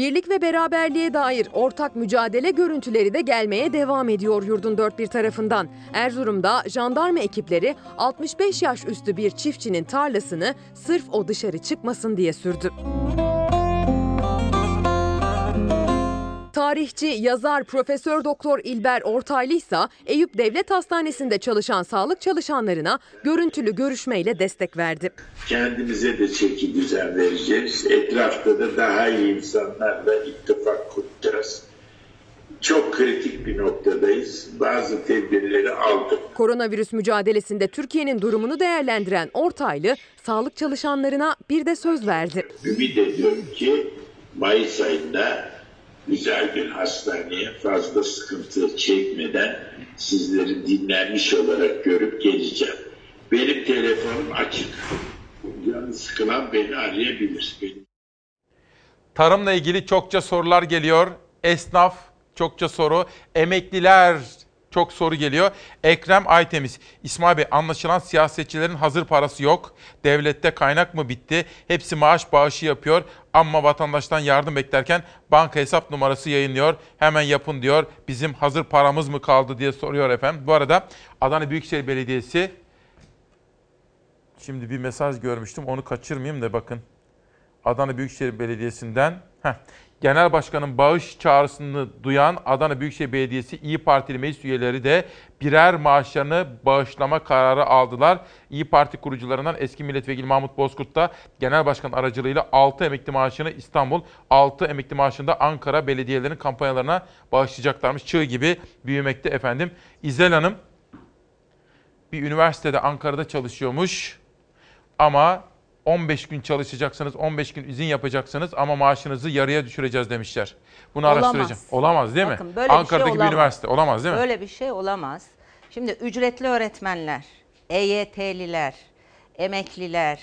Birlik ve beraberliğe dair ortak mücadele görüntüleri de gelmeye devam ediyor yurdun dört bir tarafından. Erzurum'da jandarma ekipleri 65 yaş üstü bir çiftçinin tarlasını sırf o dışarı çıkmasın diye sürdü. Tarihçi, yazar, Profesör Doktor İlber Ortaylı ise Eyüp Devlet Hastanesi'nde çalışan sağlık çalışanlarına görüntülü görüşmeyle destek verdi. Kendimize de çeki düzen vereceğiz. Etrafta da daha iyi insanlarla ittifak kuracağız. Çok kritik bir noktadayız. Bazı tedbirleri aldık. Koronavirüs mücadelesinde Türkiye'nin durumunu değerlendiren Ortaylı, sağlık çalışanlarına bir de söz verdi. Ümit ediyorum ki Mayıs ayında güzel bir hastaneye fazla sıkıntı çekmeden sizleri dinlenmiş olarak görüp geleceğim. Benim telefonum açık. Canı sıkılan beni arayabilir. Tarımla ilgili çokça sorular geliyor. Esnaf çokça soru. Emekliler çok soru geliyor. Ekrem Aytemiz, İsmail Bey anlaşılan siyasetçilerin hazır parası yok. Devlette kaynak mı bitti? Hepsi maaş bağışı yapıyor ama vatandaştan yardım beklerken banka hesap numarası yayınlıyor. Hemen yapın diyor. Bizim hazır paramız mı kaldı diye soruyor efendim. Bu arada Adana Büyükşehir Belediyesi Şimdi bir mesaj görmüştüm. Onu kaçırmayayım da bakın. Adana Büyükşehir Belediyesi'nden heh, Genel Başkan'ın bağış çağrısını duyan Adana Büyükşehir Belediyesi İyi Partili meclis üyeleri de birer maaşlarını bağışlama kararı aldılar. İyi Parti kurucularından eski milletvekili Mahmut Bozkurt da Genel Başkan aracılığıyla 6 emekli maaşını İstanbul, 6 emekli maaşını da Ankara belediyelerinin kampanyalarına bağışlayacaklarmış. Çığ gibi büyümekte efendim. İzel Hanım bir üniversitede Ankara'da çalışıyormuş ama 15 gün çalışacaksınız, 15 gün izin yapacaksınız ama maaşınızı yarıya düşüreceğiz demişler. Bunu Olamaz. araştıracağım. Olamaz değil Bakın, mi? böyle bir şey Ankara'daki bir olamaz. üniversite. Olamaz değil mi? Böyle bir şey olamaz. Şimdi ücretli öğretmenler, EYT'liler, emekliler,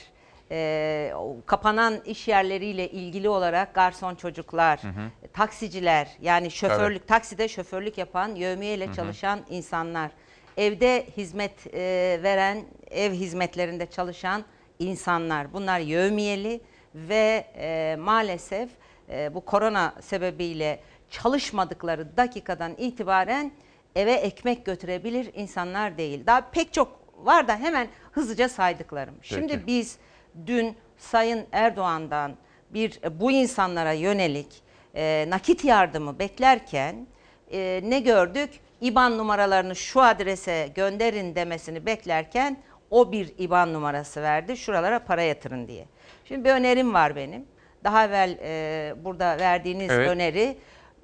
e, kapanan iş yerleriyle ilgili olarak garson çocuklar, Hı hı. taksiciler yani şoförlük, takside şoförlük yapan, yövmiyeyle Hı hı. çalışan insanlar, evde hizmet e, veren, ev hizmetlerinde çalışan insanlar. Bunlar yövmiyeli ve e, maalesef e, bu korona sebebiyle çalışmadıkları dakikadan itibaren eve ekmek götürebilir insanlar değil. Daha pek çok var da hemen hızlıca saydıklarım. Şimdi Peki. biz dün Sayın Erdoğan'dan bir e, bu insanlara yönelik e, nakit yardımı beklerken e, ne gördük? İBAN numaralarını şu adrese gönderin demesini beklerken o bir İBAN numarası verdi. Şuralara para yatırın diye. Şimdi bir önerim var benim. Daha evvel e, burada verdiğiniz Evet. öneri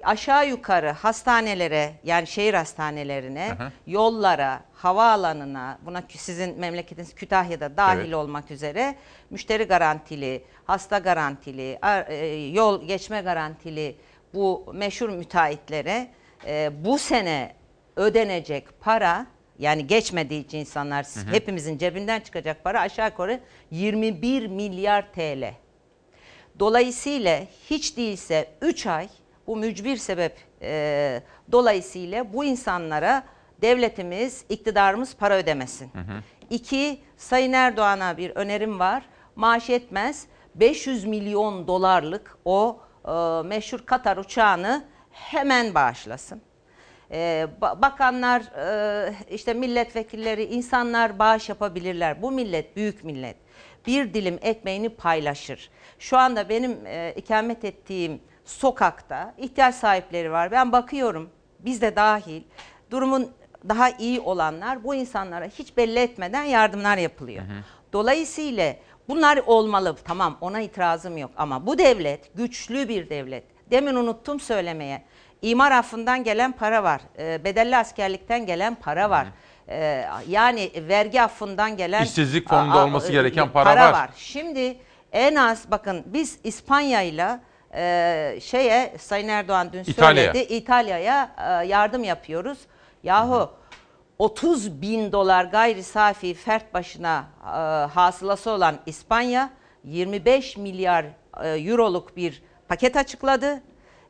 aşağı yukarı hastanelere yani şehir hastanelerine, hı. yollara, havaalanına, buna kü- sizin memleketiniz Kütahya'da dahil Evet. olmak üzere müşteri garantili, hasta garantili, ar- e, yol geçme garantili bu meşhur müteahhitlere e, bu sene ödenecek para yani geçmediği için insanlar Hı hı. hepimizin cebinden çıkacak para aşağı yukarı 21 milyar TL. Dolayısıyla hiç değilse 3 ay bu mücbir sebep e, dolayısıyla bu insanlara devletimiz, iktidarımız para ödemesin. İki, Sayın Erdoğan'a bir önerim var. Maaş yetmez 500 milyon dolarlık o e, meşhur Katar uçağını hemen bağışlasın. Ba- bakanlar, e, işte milletvekilleri, insanlar bağış yapabilirler. Bu millet büyük millet. Bir dilim ekmeğini paylaşır. Şu anda benim e, ikamet ettiğim sokakta ihtiyaç sahipleri var. Ben bakıyorum, biz de dahil, durumun daha iyi olanlar bu insanlara hiç belli etmeden yardımlar yapılıyor. Dolayısıyla bunlar olmalı. Tamam ona itirazım yok ama bu devlet güçlü bir devlet. Demin unuttum söylemeye. İmar affından gelen para var. e, bedelli askerlikten gelen para var. E, yani vergi affından gelen İşsizlik fonunda olması e, gereken para var. Şimdi en az bakın biz İspanya'yla e, şeye Sayın Erdoğan dün İtalya'ya. söyledi İtalya'ya e, yardım yapıyoruz. Yahu 30 bin dolar gayri safi fert başına e, hasılası olan İspanya 25 milyar e, euroluk bir paket açıkladı.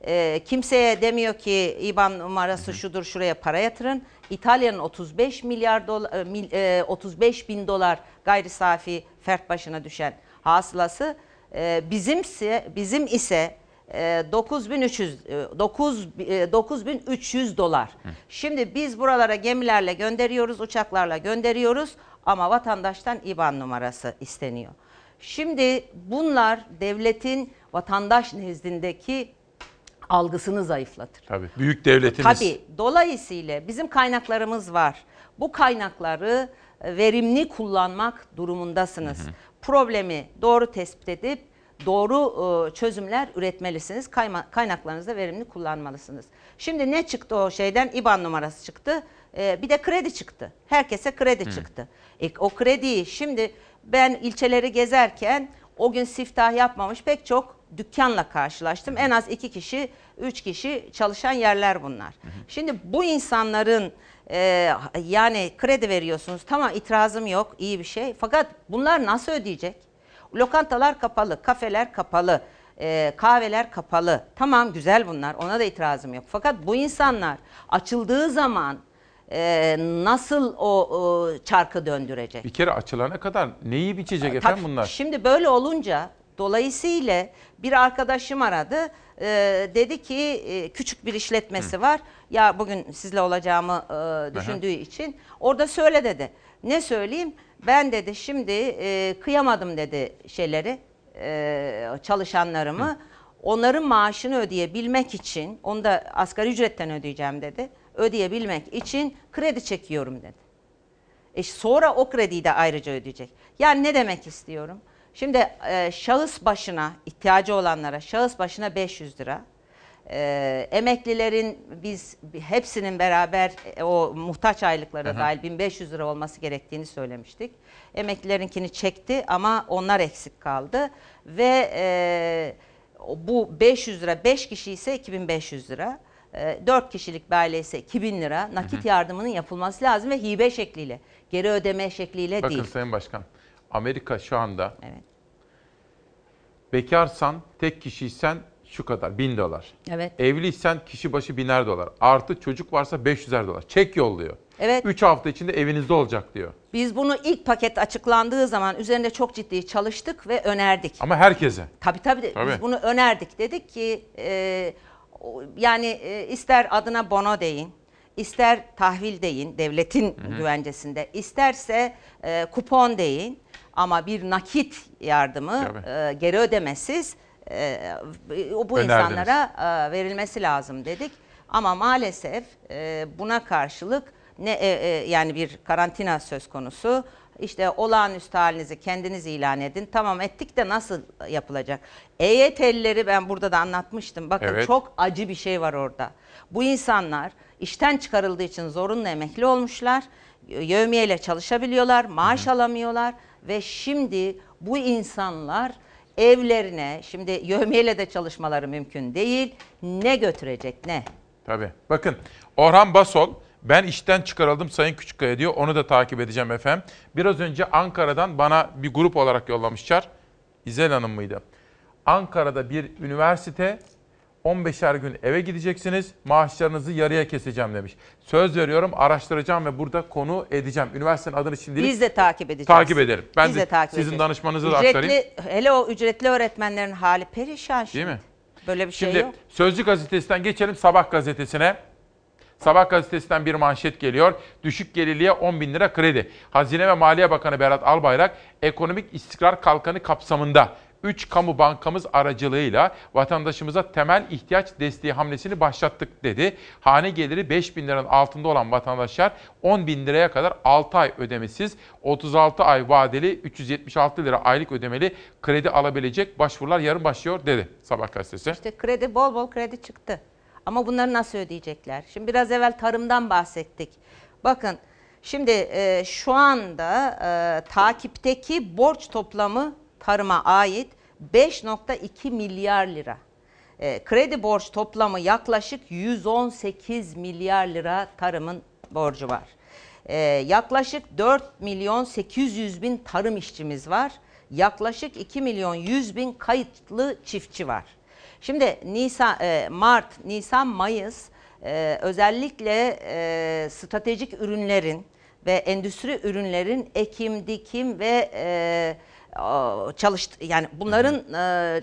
E, kimseye demiyor ki IBAN numarası şudur şuraya para yatırın. İtalya'nın 35 milyar dolar, e, mil- e, 35 bin dolar gayri safi fert başına düşen hasılası e, bizimse bizim ise e, 9300 e, 9 e, 9300 dolar. Şimdi biz buralara gemilerle gönderiyoruz, uçaklarla gönderiyoruz ama vatandaştan IBAN numarası isteniyor. Şimdi bunlar devletin vatandaş nezdindeki algısını zayıflatır. Tabii. Büyük devletimiz. Tabii. Dolayısıyla bizim kaynaklarımız var. Bu kaynakları e, verimli kullanmak durumundasınız. Problemi doğru tespit edip doğru e, çözümler üretmelisiniz. Kaynaklarınızı da verimli kullanmalısınız. Şimdi ne çıktı o şeyden? İBAN numarası çıktı. E, Bir de kredi çıktı. Herkese kredi Hı. çıktı. E, O krediyi şimdi ben ilçeleri gezerken o gün siftah yapmamış pek çok dükkanla karşılaştım. En az iki kişi, üç kişi çalışan yerler bunlar. Şimdi bu insanların e, yani kredi veriyorsunuz. Tamam itirazım yok, iyi bir şey. Fakat bunlar nasıl ödeyecek? Lokantalar kapalı, kafeler kapalı, e, kahveler kapalı. Tamam güzel bunlar, ona da itirazım yok. Fakat bu insanlar açıldığı zaman e, nasıl o, o çarkı döndürecek? Bir kere açılana kadar ne yiyip içecek Tabii, efendim bunlar? Şimdi böyle olunca dolayısıyla bir arkadaşım aradı. e, dedi ki e, küçük bir işletmesi var. Ya bugün sizle olacağımı e, düşündüğü için orada söyle dedi. Ne söyleyeyim? Ben dedi şimdi e, kıyamadım dedi şeyleri e, çalışanlarımı. Onların maaşını ödeyebilmek için, onu da asgari ücretten ödeyeceğim dedi. Ödeyebilmek için kredi çekiyorum dedi. E sonra o krediyi de ayrıca ödeyecek. Yani ne demek istiyorum? Şimdi e, şahıs başına ihtiyacı olanlara şahıs başına 500 lira. e, emeklilerin biz hepsinin beraber e, o muhtaç aylıklara Hı hı. dahil 1500 lira olması gerektiğini söylemiştik. Emeklilerinkini çekti ama onlar eksik kaldı ve e, bu 500 lira 5 kişi ise 2500 lira. 4 kişilik bir aile ise 2000 lira nakit Hı hı. yardımının yapılması lazım ve hibe şekliyle, geri ödeme şekliyle Bakın değil. Sayın Başkan, Amerika şu anda bekarsan, tek kişiysen şu kadar, bin dolar. Evet. Evliysen kişi başı biner dolar. Artı çocuk varsa 500'er dolar. Çek yolluyor. Evet. 3 hafta içinde evinizde olacak diyor. Biz bunu ilk paket açıklandığı zaman üzerinde çok ciddi çalıştık ve önerdik. Ama herkese. Tabii tabii. Tabii. Biz bunu önerdik. Dedik ki e, yani e, ister adına bono deyin, ister tahvil deyin devletin Hı hı. güvencesinde, isterse e, kupon deyin ama bir nakit yardımı e, geri ödemesiz e, bu Önerdiniz. insanlara e, verilmesi lazım dedik. Ama maalesef e, buna karşılık ne e, e, yani bir karantina söz konusu. İşte olağanüstü halinizi kendiniz ilan edin. Tamam ettik de nasıl yapılacak? EYT'lileri ben burada da anlatmıştım. Bakın Evet. çok acı bir şey var orada. Bu insanlar işten çıkarıldığı için zorunlu emekli olmuşlar. Yevmiyeyle çalışabiliyorlar, maaş alamıyorlar ve şimdi bu insanlar evlerine, şimdi yevmiyeyle de çalışmaları mümkün değil. Ne götürecek ne? Tabii. Bakın Orhan Basol ben işten çıkarıldım Sayın Küçükkaya diyor. Onu da takip edeceğim efendim. Biraz önce Ankara'dan bana bir grup olarak yollamışlar. İzel Hanım mıydı? Ankara'da bir üniversite 15'er gün eve gideceksiniz. Maaşlarınızı yarıya keseceğim demiş. Söz veriyorum araştıracağım ve burada konu edeceğim. Üniversitenin adını şimdilik Biz de takip edeceğiz. takip ederim. Ben Biz de, de takip sizin edeceğiz. danışmanınızı da ücretli, aktarayım. Hele o ücretli öğretmenlerin hali perişan şimdi. Değil mi? Böyle bir şey Şimdi yok. Sözcü gazetesinden geçelim Sabah gazetesine. Sabah gazetesinden bir manşet geliyor. Düşük gelirliye 10 bin lira kredi. Hazine ve Maliye Bakanı Berat Albayrak ekonomik istikrar kalkanı kapsamında 3 kamu bankamız aracılığıyla vatandaşımıza temel ihtiyaç desteği hamlesini başlattık dedi. Hane geliri 5 bin liranın altında olan vatandaşlar 10 bin liraya kadar 6 ay ödemesiz, 36 ay vadeli 376 lira aylık ödemeli kredi alabilecek başvurular yarın başlıyor dedi Sabah gazetesi. İşte kredi bol bol kredi çıktı. Ama bunları nasıl ödeyecekler? Şimdi biraz evvel tarımdan bahsettik. Bakın şimdi e, şu anda e, takipteki borç toplamı tarıma ait 5.2 milyar lira. E, kredi borç toplamı yaklaşık 118 milyar lira tarımın borcu var. E, yaklaşık 4 milyon 800 bin tarım işçimiz var. Yaklaşık 2 milyon 100 bin kayıtlı çiftçi var. Şimdi Nisan, e, Mart, Nisan, Mayıs e, özellikle e, stratejik ürünlerin ve endüstri ürünlerin ekim, dikim ve e, çalıştı yani bunların e,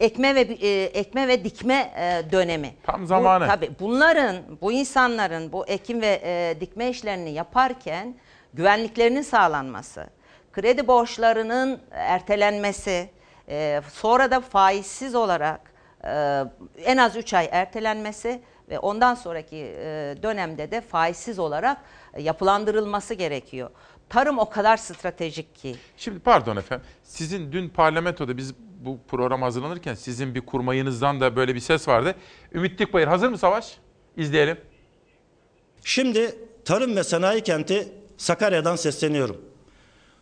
ekme ve e, ekme ve dikme e, dönemi. Tam zamanı. Bu, tabii bunların, bu insanların bu ekim ve dikme işlerini yaparken güvenliklerinin sağlanması, kredi borçlarının ertelenmesi, sonra da faizsiz olarak en az 3 ay ertelenmesi ve ondan sonraki dönemde de faizsiz olarak yapılandırılması gerekiyor. Tarım o kadar stratejik ki. Şimdi pardon efendim. Sizin dün parlamentoda biz bu program hazırlanırken sizin bir kurmayınızdan da böyle bir ses vardı. Ümit Dikbayır hazır mı Savaş? İzleyelim. Şimdi tarım ve sanayi kenti Sakarya'dan sesleniyorum.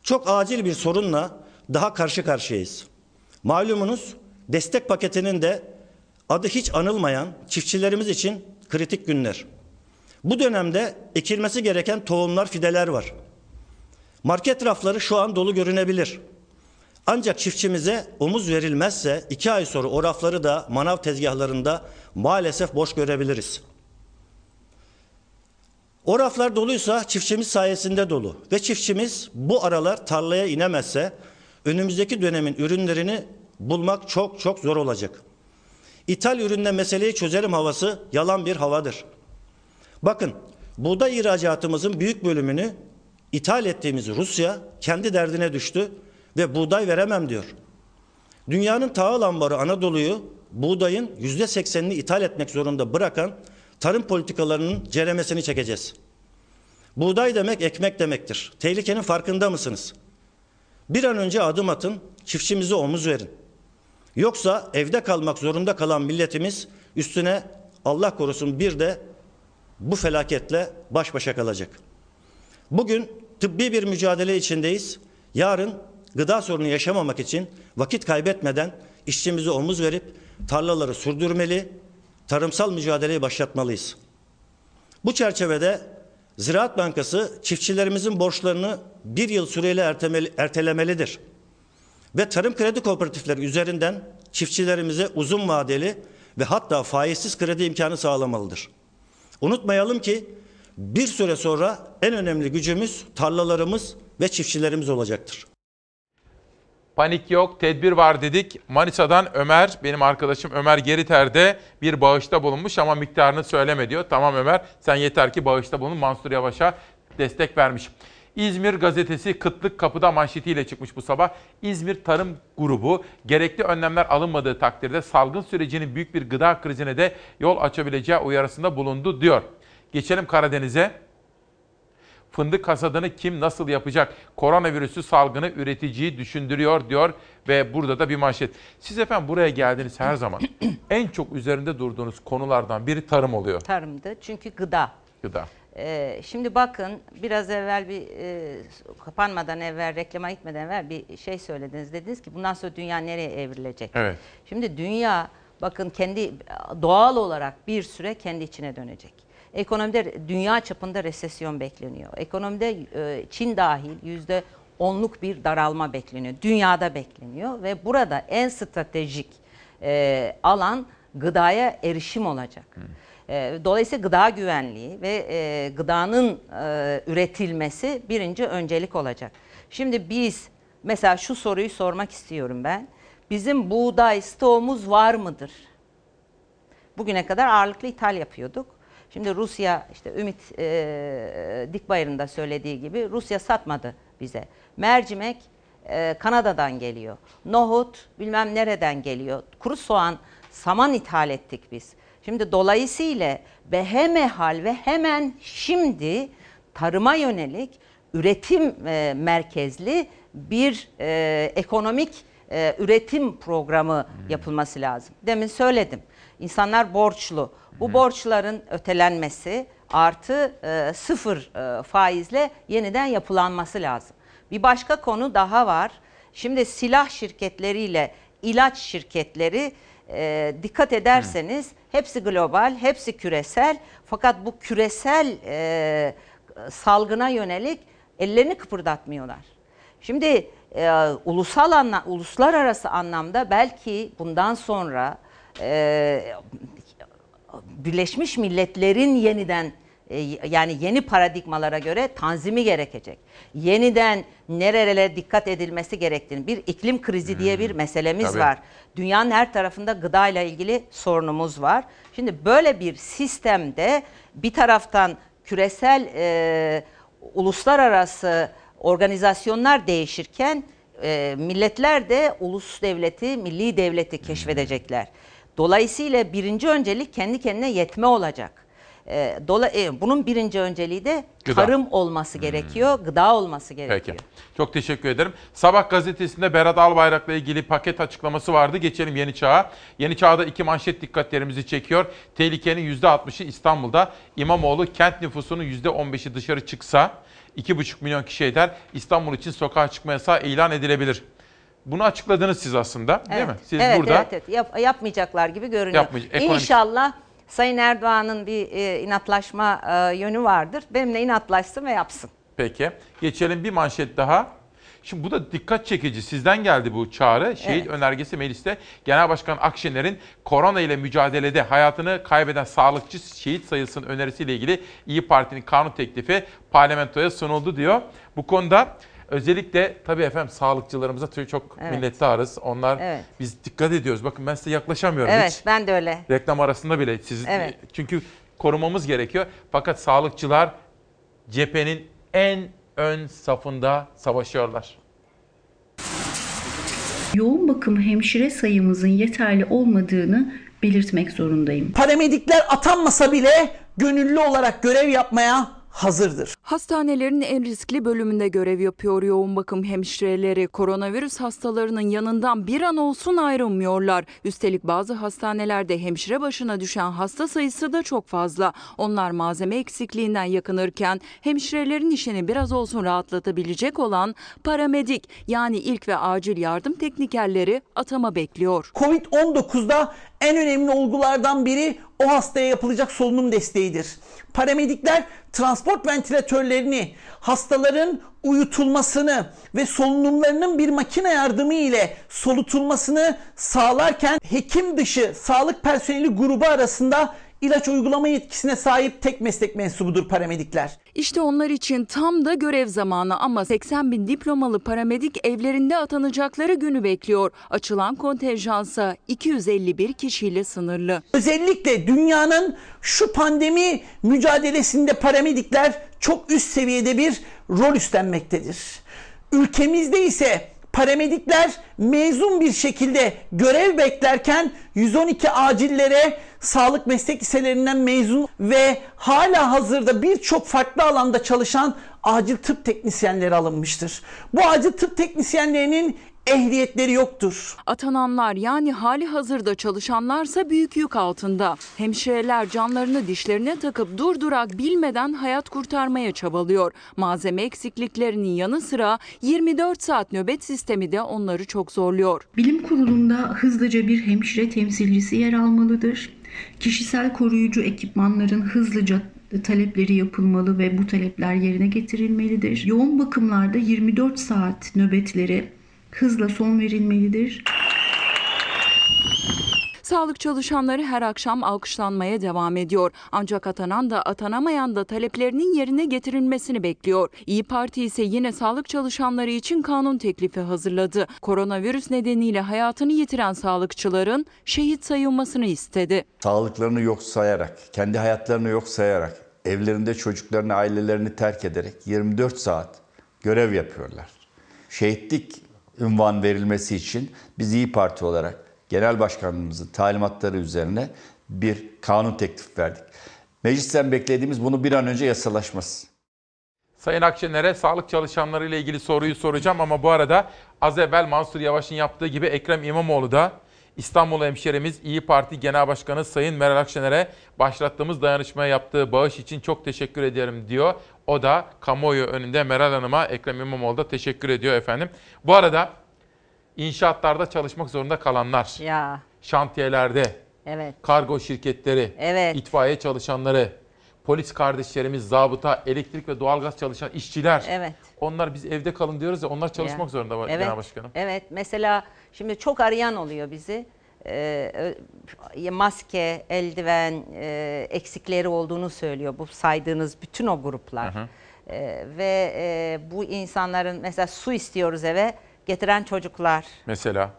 Çok acil bir sorunla daha karşı karşıyayız. Malumunuz destek paketinin de adı hiç anılmayan çiftçilerimiz için kritik günler. Bu dönemde ekilmesi gereken tohumlar, fideler var. Market rafları şu an dolu görünebilir. Ancak çiftçimize omuz verilmezse iki ay sonra o rafları da manav tezgahlarında maalesef boş görebiliriz. O raflar doluysa çiftçimiz sayesinde dolu ve çiftçimiz bu aralar tarlaya inemezse önümüzdeki dönemin ürünlerini bulmak çok çok zor olacak. İthal ürünle meseleyi çözerim havası yalan bir havadır. Bakın buğday ihracatımızın büyük bölümünü ithal ettiğimiz Rusya kendi derdine düştü ve buğday veremem diyor. Dünyanın tahıl ambarı Anadolu'yu buğdayın yüzde seksenini ithal etmek zorunda bırakan tarım politikalarının ceremesini çekeceğiz. Buğday demek ekmek demektir. Tehlikenin farkında mısınız? Bir an önce adım atın, çiftçimize omuz verin. Yoksa evde kalmak zorunda kalan milletimiz Üstüne Allah korusun bir de bu felaketle baş başa kalacak. Bugün tıbbi bir mücadele içindeyiz. Yarın gıda sorunu yaşamamak için vakit kaybetmeden işçimize omuz verip tarlaları sürdürmeli, tarımsal mücadeleyi başlatmalıyız. Bu çerçevede Ziraat Bankası çiftçilerimizin borçlarını bir yıl süreyle ertelemelidir. Ve tarım kredi kooperatifleri üzerinden çiftçilerimize uzun vadeli ve hatta faizsiz kredi imkanı sağlamalıdır. Unutmayalım ki bir süre sonra en önemli gücümüz tarlalarımız ve çiftçilerimiz olacaktır. Panik yok, tedbir var dedik. Manisa'dan Ömer, benim arkadaşım Ömer Geriter'de bir bağışta bulunmuş ama miktarını söyleme diyor. Tamam Ömer, sen yeter ki bağışta bulun. Mansur Yavaş'a destek vermiş. İzmir gazetesi kıtlık kapıda manşetiyle çıkmış bu sabah. İzmir Tarım Grubu gerekli önlemler alınmadığı takdirde salgın sürecinin büyük bir gıda krizine de yol açabileceği uyarısında bulundu diyor. Geçelim Karadeniz'e. Fındık hasadını kim nasıl yapacak? Koronavirüsü salgını üreticiyi düşündürüyor diyor ve burada da bir manşet. Siz efendim buraya geldiniz her zaman. en çok üzerinde durduğunuz konulardan biri tarım oluyor. Tarımdı çünkü gıda. Gıda. Ee, şimdi bakın biraz evvel bir e, kapanmadan evvel reklama gitmeden evvel bir şey söylediniz. Dediniz ki bundan sonra dünya nereye evrilecek? Evet. Şimdi dünya bakın kendi doğal olarak bir süre kendi içine dönecek. Ekonomide dünya çapında resesyon bekleniyor. Ekonomide e, Çin dahil yüzde onluk bir daralma bekleniyor. Dünyada bekleniyor ve burada en stratejik e, alan gıdaya erişim olacak. E, Dolayısıyla gıda güvenliği ve e, gıdanın e, üretilmesi birinci öncelik olacak. Şimdi biz mesela şu soruyu sormak istiyorum ben. Bizim buğday stoğumuz var mıdır? Bugüne kadar ağırlıklı ithal yapıyorduk. Şimdi Rusya işte Ümit e, Dikbayır'ın da söylediği gibi Rusya satmadı bize. Mercimek e, Kanada'dan geliyor. Nohut bilmem nereden geliyor. Kuru soğan, saman ithal ettik biz. Şimdi dolayısıyla behemehal ve hemen şimdi tarıma yönelik üretim e, merkezli bir e, ekonomik e, üretim programı yapılması lazım. Demin söyledim. İnsanlar borçlu. Bu borçların ötelenmesi artı e, sıfır e, faizle yeniden yapılanması lazım. Bir başka konu daha var. Şimdi silah şirketleriyle ilaç şirketleri e, dikkat ederseniz hepsi global, hepsi küresel. Fakat bu küresel e, salgına yönelik ellerini kıpırdatmıyorlar. Şimdi e, ulusal anla, uluslararası anlamda belki bundan sonra e, Birleşmiş Milletler'in yeniden e, yani yeni paradigmalara göre tanzimi gerekecek. Yeniden nerelere dikkat edilmesi gerektiğini, bir iklim krizi diye bir meselemiz tabii. var. Dünyanın her tarafında gıda ile ilgili sorunumuz var. Şimdi böyle bir sistemde bir taraftan küresel e, uluslararası organizasyonlar değişirken e, milletler de ulus devleti, milli devleti keşfedecekler. Dolayısıyla birinci öncelik kendi kendine yetme olacak. E, dola, e, bunun birinci önceliği de Gıda. tarım olması gerekiyor, gıda olması gerekiyor. Peki. Çok teşekkür ederim. Sabah gazetesinde Berat Albayrak'la ilgili paket açıklaması vardı. Geçelim Yeni Çağ'a. Yeni Çağ'da iki manşet dikkatlerimizi çekiyor. Tehlikenin %60'ı İstanbul'da. İmamoğlu kent nüfusunun %15'i dışarı çıksa 2,5 milyon kişi eder. İstanbul için sokağa çıkma yasağı ilan edilebilir. Bunu açıkladınız siz aslında değil Evet. mi? Siz evet, burada evet, evet. Yap- yapmayacaklar gibi görünüyor. Yapmayacak- ekonomik- İnşallah Sayın Erdoğan'ın bir e, inatlaşma e, yönü vardır. Benimle inatlaşsın ve yapsın. Peki. Geçelim bir manşet daha. Şimdi bu da dikkat çekici. Sizden geldi bu çağrı. Şehit Evet. önergesi mecliste Genel Başkan Akşener'in korona ile mücadelede hayatını kaybeden sağlıkçı şehit sayısının önerisiyle ilgili İyi Parti'nin kanun teklifi parlamentoya sunuldu diyor. Bu konuda özellikle tabii efendim sağlıkçılarımıza çok Evet. minnettarız. Onlar Evet. biz dikkat ediyoruz. Bakın ben size yaklaşamıyorum Evet, hiç. ben de öyle. Reklam arasında bile siz Evet. çünkü korumamız gerekiyor. Fakat sağlıkçılar cephenin en ön safında savaşıyorlar. Yoğun bakım hemşire sayımızın yeterli olmadığını belirtmek zorundayım. Paramedikler atanmasa bile gönüllü olarak görev yapmaya hazırdır. Hastanelerin en riskli bölümünde görev yapıyor yoğun bakım hemşireleri. Koronavirüs hastalarının yanından bir an olsun ayrılmıyorlar. Üstelik bazı hastanelerde hemşire başına düşen hasta sayısı da çok fazla. Onlar malzeme eksikliğinden yakınırken hemşirelerin işini biraz olsun rahatlatabilecek olan paramedik yani ilk ve acil yardım teknikerleri atama bekliyor. Covid-19'da en önemli olgulardan biri o hastaya yapılacak solunum desteğidir. Paramedikler transport ventilatörlerini, hastaların uyutulmasını ve solunumlarının bir makine yardımı ile solutulmasını sağlarken hekim dışı sağlık personeli grubu arasında ilaç uygulama yetkisine sahip tek meslek mensubudur paramedikler. İşte onlar için tam da görev zamanı ama 80 bin diplomalı paramedik evlerinde atanacakları günü bekliyor. Açılan kontenjansa 251 kişiyle sınırlı. Özellikle dünyanın şu pandemi mücadelesinde paramedikler çok üst seviyede bir rol üstlenmektedir. Ülkemizde ise paramedikler mezun bir şekilde görev beklerken 112 acillere sağlık meslek liselerinden mezun ve hala hazırda birçok farklı alanda çalışan acil tıp teknisyenleri alınmıştır. Bu acil tıp teknisyenlerinin ehliyetleri yoktur. Atananlar yani hali hazırda çalışanlarsa büyük yük altında. Hemşireler canlarını dişlerine takıp durdurak bilmeden hayat kurtarmaya çabalıyor. Malzeme eksikliklerinin yanı sıra 24 saat nöbet sistemi de onları çok zorluyor. Bilim kurulunda hızlıca bir hemşire temsilcisi yer almalıdır. Kişisel koruyucu ekipmanların hızlıca talepleri yapılmalı ve bu talepler yerine getirilmelidir. Yoğun bakımlarda 24 saat nöbetlere hızla son verilmelidir. Sağlık çalışanları her akşam alkışlanmaya devam ediyor. Ancak atanan da atanamayan da taleplerinin yerine getirilmesini bekliyor. İyi Parti ise yine sağlık çalışanları için kanun teklifi hazırladı. Koronavirüs nedeniyle hayatını yitiren sağlıkçıların şehit sayılmasını istedi. Sağlıklarını yok sayarak, kendi hayatlarını yok sayarak, evlerinde çocuklarını, ailelerini terk ederek 24 saat görev yapıyorlar. Şehitlik ünvan verilmesi için biz İyi Parti olarak Genel Başkanımızın talimatları üzerine bir kanun teklif verdik. Meclisten beklediğimiz bunu bir an önce yasalaşması. Sayın Akşener'e sağlık çalışanları ile ilgili soruyu soracağım ama bu arada az evvel Mansur Yavaş'ın yaptığı gibi Ekrem İmamoğlu da İstanbul hemşerimiz İyi Parti Genel Başkanı Sayın Meral Akşener'e başlattığımız dayanışmaya yaptığı bağış için çok teşekkür ederim diyor. O da kamuoyu önünde Meral Hanım'a Ekrem İmamoğlu da teşekkür ediyor efendim. Bu arada inşaatlarda çalışmak zorunda kalanlar, Ya şantiyelerde, evet. kargo şirketleri, Evet. itfaiye çalışanları, polis kardeşlerimiz, zabıta, elektrik ve doğalgaz çalışan işçiler. Evet. Onlar biz evde kalın diyoruz ya onlar çalışmak Ya. zorunda var evet. Genel Başkanım. Evet. Mesela şimdi çok arayan oluyor bizi. Ö- maske, eldiven e, eksikleri olduğunu söylüyor bu saydığınız bütün o gruplar. Hı hı. Ee, ve e, bu insanların mesela su istiyoruz eve getiren çocuklar. Mesela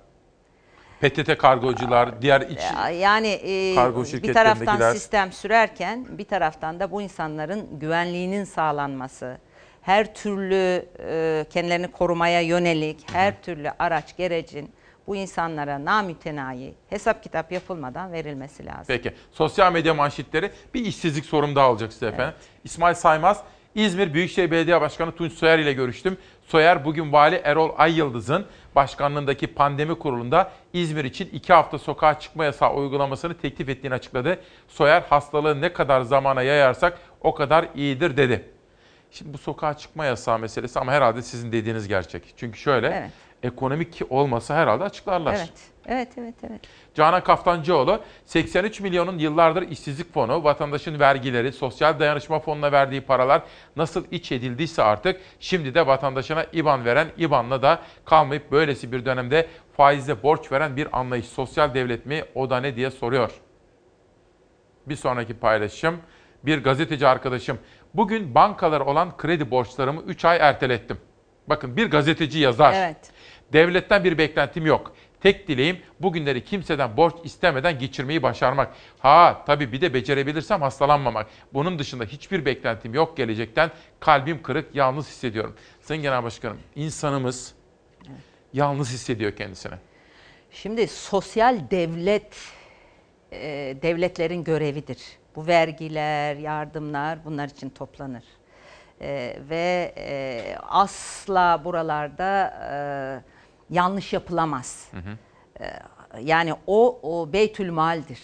PTT kargocular, diğer iç Ya- Yani e, Kargo bir taraftan sistem sürerken bir taraftan da bu insanların güvenliğinin sağlanması, her türlü e, kendilerini korumaya yönelik her türlü araç gerecin bu insanlara namütenayi hesap kitap yapılmadan verilmesi lazım. Peki. Sosyal medya manşetleri bir işsizlik sorum daha olacak size efendim. İsmail Saymaz, İzmir Büyükşehir Belediye Başkanı Tunç Soyer ile görüştüm. Soyer bugün Vali Erol Ayyıldız'ın başkanlığındaki pandemi kurulunda İzmir için iki hafta sokağa çıkma yasağı uygulamasını teklif ettiğini açıkladı. Soyer hastalığı ne kadar zamana yayarsak o kadar iyidir dedi. Şimdi bu sokağa çıkma yasağı meselesi ama herhalde sizin dediğiniz gerçek. Çünkü şöyle Evet. Ekonomik olmasa herhalde açıklarlar. Evet. Evet, evet, evet. Canan Kaftancıoğlu 83 milyonun yıllardır işsizlik fonu, vatandaşın vergileri, sosyal dayanışma fonuna verdiği paralar nasıl iç edildiyse artık şimdi de vatandaşına IBAN veren IBAN'la da kalmayıp böylesi bir dönemde faizle borç veren bir anlayış. Sosyal devlet mi o da ne diye soruyor. Bir sonraki paylaşım bir gazeteci arkadaşım. Bugün bankalar olan kredi borçlarımı 3 ay ertelettim. Bakın bir gazeteci yazar. Evet. Devletten bir beklentim yok. Tek dileğim bugünleri kimseden borç istemeden geçirmeyi başarmak. Ha tabii bir de becerebilirsem hastalanmamak. Bunun dışında hiçbir beklentim yok gelecekten. Kalbim kırık, yalnız hissediyorum. Sayın Genel Başkanım, insanımız yalnız hissediyor kendisini. Şimdi sosyal devlet e, devletlerin görevidir. Bu vergiler, yardımlar bunlar için toplanır. E, ve e, asla buralarda e, yanlış yapılamaz. E, yani o, o beytül maldir.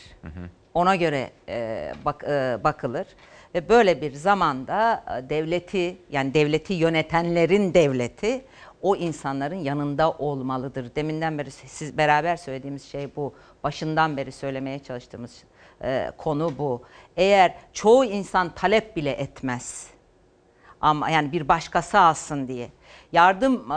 Ona göre e, bak, e, bakılır. Ve böyle bir zamanda e, devleti yani devleti yönetenlerin devleti o insanların yanında olmalıdır. Deminden beri siz beraber söylediğimiz şey bu. Başından beri söylemeye çalıştığımız e, konu bu. Eğer çoğu insan talep bile etmez ama yani bir başkası alsın diye yardım e,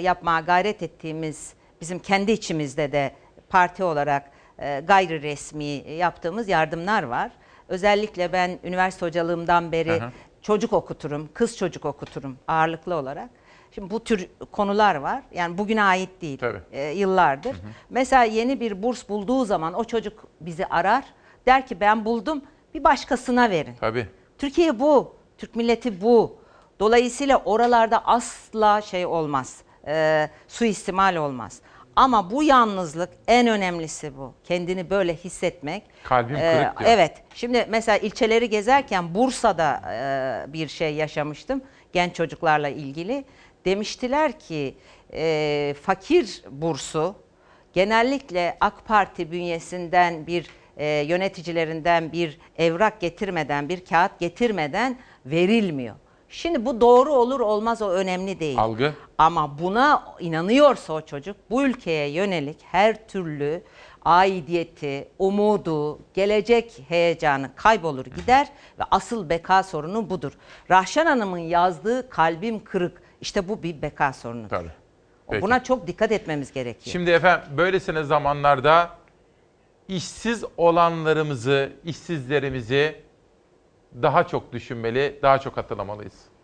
yapmaya gayret ettiğimiz bizim kendi içimizde de parti olarak e, gayri resmi yaptığımız yardımlar var. Özellikle ben üniversite hocalığımdan beri Aha. çocuk okuturum, kız çocuk okuturum ağırlıklı olarak. Şimdi bu tür konular var. Yani bugüne ait değil. e, yıllardır. Mesela yeni bir burs bulduğu zaman o çocuk bizi arar. Der ki ben buldum bir başkasına verin. Tabii. Türkiye bu. Türk milleti bu. Dolayısıyla oralarda asla şey olmaz. E, suistimal olmaz. Ama bu yalnızlık en önemlisi bu. Kendini böyle hissetmek. Kalbim Ee, kırık diyor. Evet. Şimdi mesela ilçeleri gezerken Bursa'da e, bir şey yaşamıştım genç çocuklarla ilgili. Demiştiler ki e, fakir bursu genellikle AK Parti bünyesinden bir e, yöneticilerinden bir evrak getirmeden, bir kağıt getirmeden verilmiyor. Şimdi bu doğru olur olmaz o önemli değil. Algı. Ama buna inanıyorsa o çocuk bu ülkeye yönelik her türlü aidiyeti, umudu, gelecek heyecanı kaybolur gider ve asıl beka sorunu budur. Rahşan Hanım'ın yazdığı kalbim kırık işte bu bir beka sorunudur. Tabii. Peki. Buna çok dikkat etmemiz gerekiyor. Şimdi efendim böylesine zamanlarda işsiz olanlarımızı, işsizlerimizi daha çok düşünmeli, daha çok hatırlamalıyız.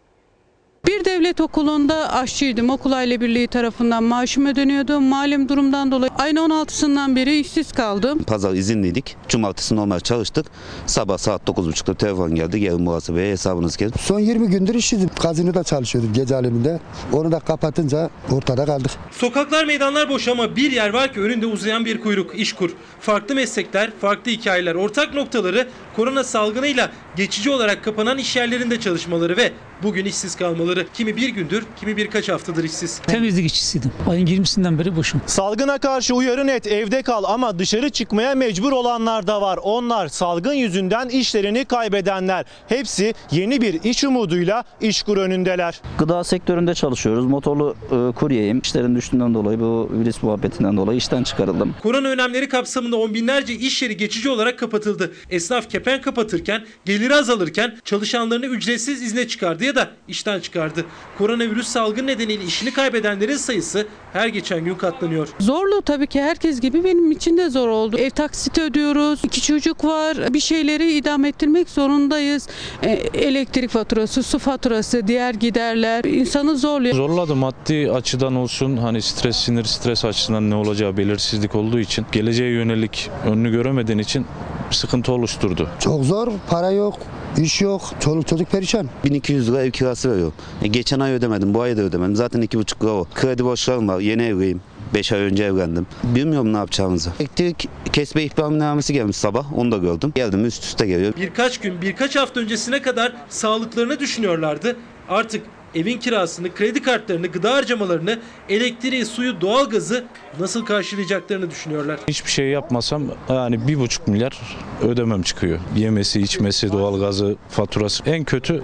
Devlet okulunda aşçıydım. Okul aile birliği tarafından maaşım ödeniyordu. Malum durumdan dolayı ayın 16'sından beri işsiz kaldım. Pazar izinliydik. Cumartesi normal çalıştık. Sabah saat 9.30'da telefon geldi. Gelin muhasebeye hesabınız geldi. Son 20 gündür işsizim. Gazinoda çalışıyordum gece aleminde. Onu da kapatınca ortada kaldık. Sokaklar meydanlar boş ama bir yer var ki önünde uzayan bir kuyruk, işkur. Farklı meslekler, farklı hikayeler, ortak noktaları korona salgınıyla geçici olarak kapanan iş yerlerinde çalışmaları ve bugün işsiz kalmaları. Kimi bir gündür, kimi birkaç haftadır işsiz. Temizlik işçisiydim. Ayın 20'sinden beri boşum. Salgına karşı uyarı net evde kal ama dışarı çıkmaya mecbur olanlar da var. Onlar salgın yüzünden işlerini kaybedenler. Hepsi yeni bir iş umuduyla işkur önündeler. Gıda sektöründe çalışıyoruz. Motorlu e, kuryeyim. İşlerin düştüğünden dolayı bu virüs muhabbetinden dolayı işten çıkarıldım. Korona önlemleri kapsamında on binlerce iş yeri geçici olarak kapatıldı. Esnaf kepen kapatırken, geliri azalırken çalışanlarını ücretsiz izne çıkardı ya da işten çıkardı. Koronavirüs salgın nedeniyle işini kaybedenlerin sayısı her geçen gün katlanıyor. Zorlu tabii ki herkes gibi benim için de zor oldu. Ev taksiti ödüyoruz. iki çocuk var. Bir şeyleri idame ettirmek zorundayız. E, elektrik faturası, su faturası, diğer giderler insanı zorluyor. Zorladı maddi açıdan olsun hani stres sinir stres açısından ne olacağı belirsizlik olduğu için geleceğe yönelik önünü göremediğin için sıkıntı oluşturdu. Çok zor. Para yok. İş yok. Çoluk çocuk perişan. 1200 lira ev kirası veriyor. E, geçen ay ödemedim, bu ay da ödemedim. Zaten 2,5 lira o. Kredi borçlarım var, yeni evliyim. 5 ay önce evlendim. Bilmiyorum ne yapacağımızı. Elektrik kesme ihbarnamesi gelmiş sabah, onu da gördüm. Geldim üst üste geliyor. Birkaç gün, birkaç hafta öncesine kadar sağlıklarını düşünüyorlardı. Artık evin kirasını, kredi kartlarını, gıda harcamalarını, elektriği, suyu, doğalgazı nasıl karşılayacaklarını düşünüyorlar. Hiçbir şey yapmasam yani bir buçuk milyar ödemem çıkıyor. Yemesi, içmesi, doğalgazı, faturası. En kötü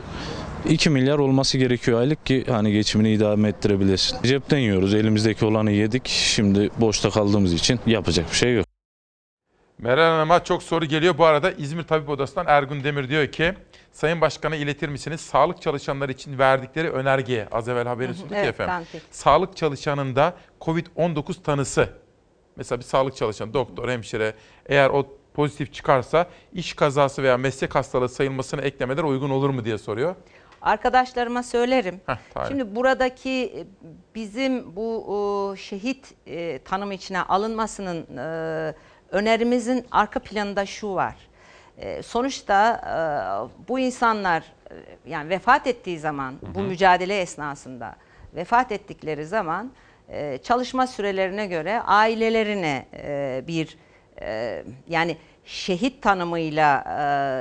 2 milyar olması gerekiyor aylık ki hani geçimini idame ettirebilesin. Cepten yiyoruz. Elimizdeki olanı yedik. Şimdi boşta kaldığımız için yapacak bir şey yok. Meral Hanım'a çok soru geliyor. Bu arada İzmir Tabip Odası'ndan Ergun Demir diyor ki Sayın Başkan'a iletir misiniz? Sağlık çalışanları için verdikleri önergeye az evvel haberi sunduk ya Evet, efendim. Tantik. Sağlık çalışanında COVID-19 tanısı mesela bir sağlık çalışanı, doktor, hemşire eğer o pozitif çıkarsa iş kazası veya meslek hastalığı sayılmasına eklemeler uygun olur mu diye soruyor. Arkadaşlarıma söylerim. tamam. Şimdi buradaki e, bizim bu o, şehit e, tanım içine alınmasının e, önerimizin arka planında şu var. E, sonuçta e, bu insanlar e, yani vefat ettiği zaman bu mücadele esnasında vefat ettikleri zaman e, çalışma sürelerine göre ailelerine bir yani şehit tanımıyla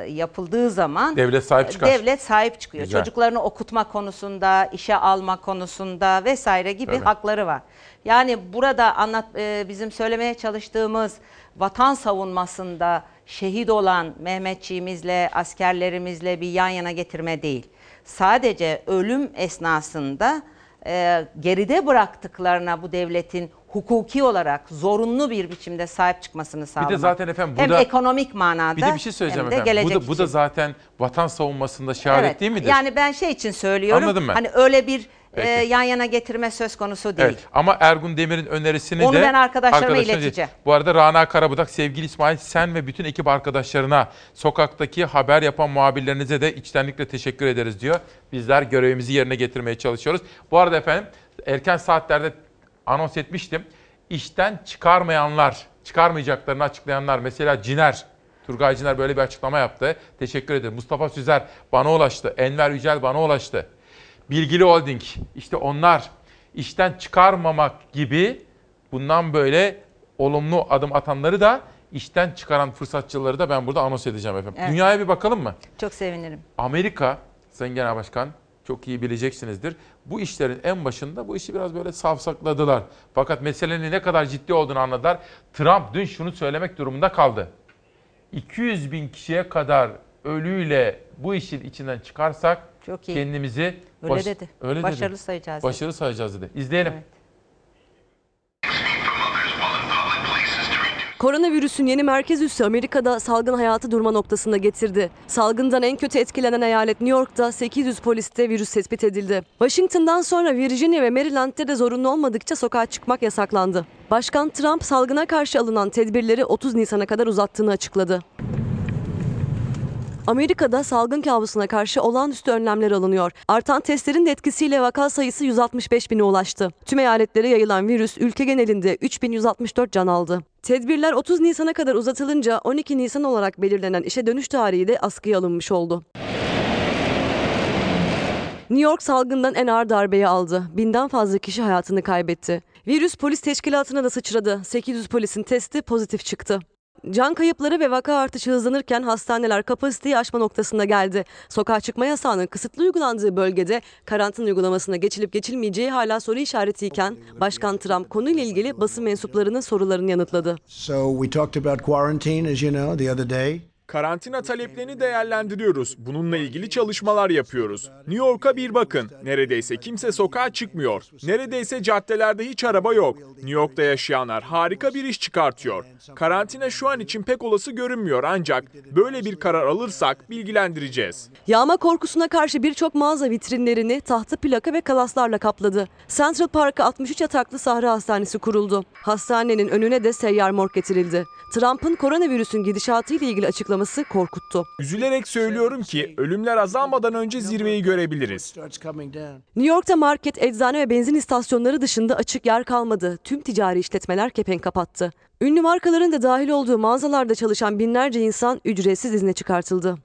e, yapıldığı zaman Devlet sahip çıkar. Devlet sahip çıkıyor. Güzel. Çocuklarını okutma konusunda, işe alma konusunda vesaire gibi Tabii. hakları var. Yani burada anlat e, bizim söylemeye çalıştığımız vatan savunmasında şehit olan Mehmetçiğimizle, askerlerimizle bir yan yana getirme değil. Sadece ölüm esnasında e, geride bıraktıklarına bu devletin hukuki olarak zorunlu bir biçimde sahip çıkmasını sağlamak. zaten efendim bu hem da- ekonomik manada Bir de bir şey söyleyeceğim hem de efendim. Bu da, bu da için. zaten vatan savunmasında şehadet Evet, değil midir? Yani ben şey için söylüyorum. Anladım ben. Hani öyle bir Peki. e, yan yana getirme söz konusu değil. Evet ama Ergun Demir'in önerisini Onu de ben arkadaşlarıma ileteceğim. Bu arada Rana Karabudak, sevgili İsmail sen ve bütün ekip arkadaşlarına, sokaktaki haber yapan muhabirlerinize de içtenlikle teşekkür ederiz diyor. Bizler görevimizi yerine getirmeye çalışıyoruz. Bu arada efendim erken saatlerde anons etmiştim. İşten çıkarmayanlar, çıkarmayacaklarını açıklayanlar mesela Ciner, Turgay Ciner böyle bir açıklama yaptı. Teşekkür ederim. Mustafa Süzer bana ulaştı. Enver Yücel bana ulaştı. Bilgili Holding işte onlar işten çıkarmamak gibi bundan böyle olumlu adım atanları da işten çıkaran fırsatçıları da ben burada anons edeceğim efendim. Evet. Dünyaya bir bakalım mı? Çok sevinirim. Amerika, Sayın Genel Başkan çok iyi bileceksinizdir. Bu işlerin en başında bu işi biraz böyle savsakladılar. Fakat meselenin ne kadar ciddi olduğunu anladılar. Trump dün şunu söylemek durumunda kaldı. 200 bin kişiye kadar ölüyle bu işin içinden çıkarsak Çok iyi. kendimizi Öyle dedi. Öyle Başarılı dedi. sayacağız dedi. Başarılı sayacağız dedi. İzleyelim. Koronavirüsün yeni merkez üssü Amerika'da salgın hayatı durma noktasında getirdi. Salgından en kötü etkilenen eyalet New York'ta 800 poliste virüs tespit edildi. Washington'dan sonra Virginia ve Maryland'de de zorunlu olmadıkça sokağa çıkmak yasaklandı. Başkan Trump salgına karşı alınan tedbirleri 30 Nisan'a kadar uzattığını açıkladı. Amerika'da salgın kabusuna karşı olağanüstü önlemler alınıyor. Artan testlerin de etkisiyle vaka sayısı 165 bine ulaştı. Tüm eyaletlere yayılan virüs ülke genelinde 3164 can aldı. Tedbirler 30 Nisan'a kadar uzatılınca 12 Nisan olarak belirlenen işe dönüş tarihi de askıya alınmış oldu. New York salgından en ağır darbeyi aldı. Binden fazla kişi hayatını kaybetti. Virüs polis teşkilatına da sıçradı. 800 polisin testi pozitif çıktı. Can kayıpları ve vaka artışı hızlanırken hastaneler kapasiteyi aşma noktasında geldi. Sokağa çıkma yasağının kısıtlı uygulandığı bölgede karantina uygulamasına geçilip geçilmeyeceği hala soru işaretiyken Başkan Trump konuyla ilgili basın mensuplarının sorularını yanıtladı. So we talked about quarantine, as you know, the other day. Karantina taleplerini değerlendiriyoruz. Bununla ilgili çalışmalar yapıyoruz. New York'a bir bakın. Neredeyse kimse sokağa çıkmıyor. Neredeyse caddelerde hiç araba yok. New York'ta yaşayanlar harika bir iş çıkartıyor. Karantina şu an için pek olası görünmüyor ancak böyle bir karar alırsak bilgilendireceğiz. Yağma korkusuna karşı birçok mağaza vitrinlerini tahta plaka ve kalaslarla kapladı. Central Park'a 63 yataklı Sahra Hastanesi kuruldu. Hastanenin önüne de seyyar morg getirildi. Trump'ın koronavirüsün gidişatıyla ilgili açıklaması korkuttu. Üzülerek söylüyorum ki ölümler azalmadan önce zirveyi görebiliriz. New York'ta market, eczane ve benzin istasyonları dışında açık yer kalmadı. Tüm ticari işletmeler kepenk kapattı. Ünlü markaların da dahil olduğu mağazalarda çalışan binlerce insan ücretsiz izne çıkartıldı.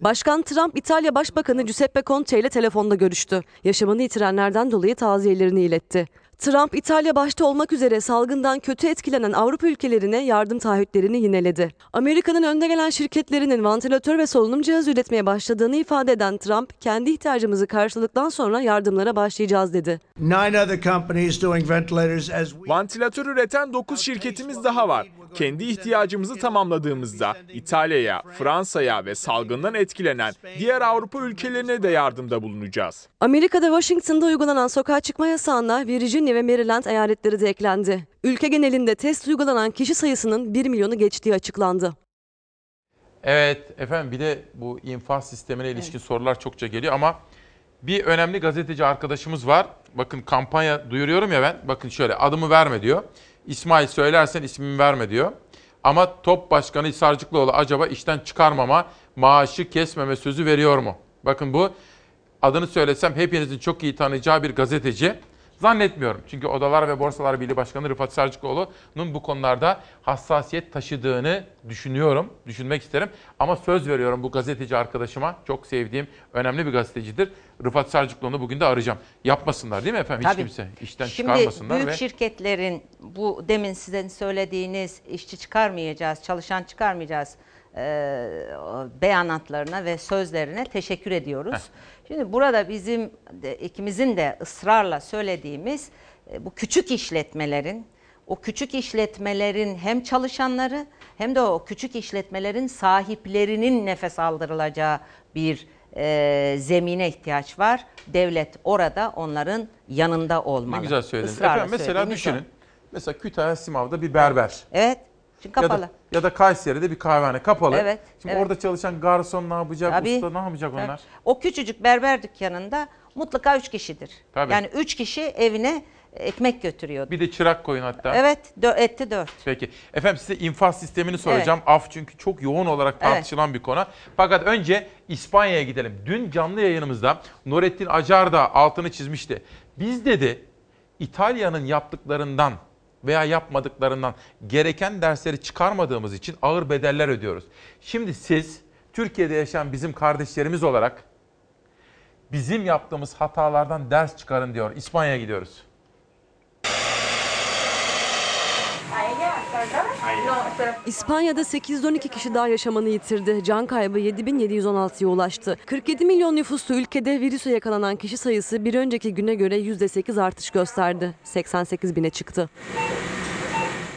Başkan Trump, İtalya Başbakanı Giuseppe Conte ile telefonda görüştü. Yaşamını yitirenlerden dolayı taziyelerini iletti. Trump, İtalya başta olmak üzere salgından kötü etkilenen Avrupa ülkelerine yardım taahhütlerini yineledi. Amerika'nın önde gelen şirketlerinin vantilatör ve solunum cihazı üretmeye başladığını ifade eden Trump, kendi ihtiyacımızı karşıladıktan sonra yardımlara başlayacağız dedi. nine other companies doing ventilators as we Vantilatör üreten 9 şirketimiz daha var. Kendi ihtiyacımızı tamamladığımızda İtalya'ya, Fransa'ya ve salgından etkilenen diğer Avrupa ülkelerine de yardımda bulunacağız. Amerika'da Washington'da uygulanan sokağa çıkma yasağına Virginia ve Maryland eyaletleri de eklendi. Ülke genelinde test uygulanan kişi sayısının 1 milyonu geçtiği açıklandı. Evet efendim bir de bu infaz sistemine ilişkin sorular çokça geliyor ama bir önemli gazeteci arkadaşımız var. Bakın kampanya duyuruyorum ya ben. Bakın şöyle adımı verme diyor. İsmail söylersen ismimi verme diyor. Ama top başkanı Hisarcıklıoğlu acaba işten çıkarmama, maaşı kesmeme sözü veriyor mu? Bakın bu adını söylesem hepinizin çok iyi tanıyacağı bir gazeteci. Zannetmiyorum. Çünkü Odalar ve Borsalar Birliği Başkanı Rıfat Sarcıkoğlu'nun bu konularda hassasiyet taşıdığını düşünüyorum, düşünmek isterim. Ama söz veriyorum bu gazeteci arkadaşıma, çok sevdiğim, önemli bir gazetecidir. Rıfat Sarcıkoğlu'nu bugün de arayacağım. Yapmasınlar değil mi efendim hiç Tabii. kimse? işten Şimdi çıkarmasınlar büyük ve... şirketlerin bu demin sizin söylediğiniz işçi çıkarmayacağız, çalışan çıkarmayacağız e, beyanatlarına ve sözlerine teşekkür ediyoruz. Şimdi burada bizim de, ikimizin de ısrarla söylediğimiz e, bu küçük işletmelerin o küçük işletmelerin hem çalışanları hem de o küçük işletmelerin sahiplerinin nefes aldırılacağı bir e, zemine ihtiyaç var. Devlet orada onların yanında olmalı. Ne güzel söylediniz. Israrla Efendim mesela düşünün. o. Mesela Kütahya Simav'da bir berber. Evet. Çünkü Ya kapalı. da, ya da Kayseri'de bir kahvehane kapalı. Evet, Şimdi evet. orada çalışan garson ne yapacak, Tabii. usta ne yapacak Tabii. onlar? O küçücük berber dükkanında mutlaka üç kişidir. Tabii. Yani üç kişi evine ekmek götürüyordu. Bir de çırak koyun hatta. Evet, etti dört. Peki. Efendim size infaz sistemini soracağım. Af çünkü çok yoğun olarak Evet. tartışılan bir konu. Fakat önce İspanya'ya gidelim. Dün canlı yayınımızda Nurettin Acar da altını çizmişti. Biz dedi İtalya'nın yaptıklarından veya yapmadıklarından gereken dersleri çıkarmadığımız için ağır bedeller ödüyoruz. Şimdi siz Türkiye'de yaşayan bizim kardeşlerimiz olarak bizim yaptığımız hatalardan ders çıkarın diyor. İspanya'ya gidiyoruz. İspanya'da 812 kişi daha yaşamını yitirdi. Can kaybı 7716'ya ulaştı. 47 milyon nüfuslu ülkede virüse yakalanan kişi sayısı bir önceki güne göre %8 artış gösterdi. 88 bine çıktı.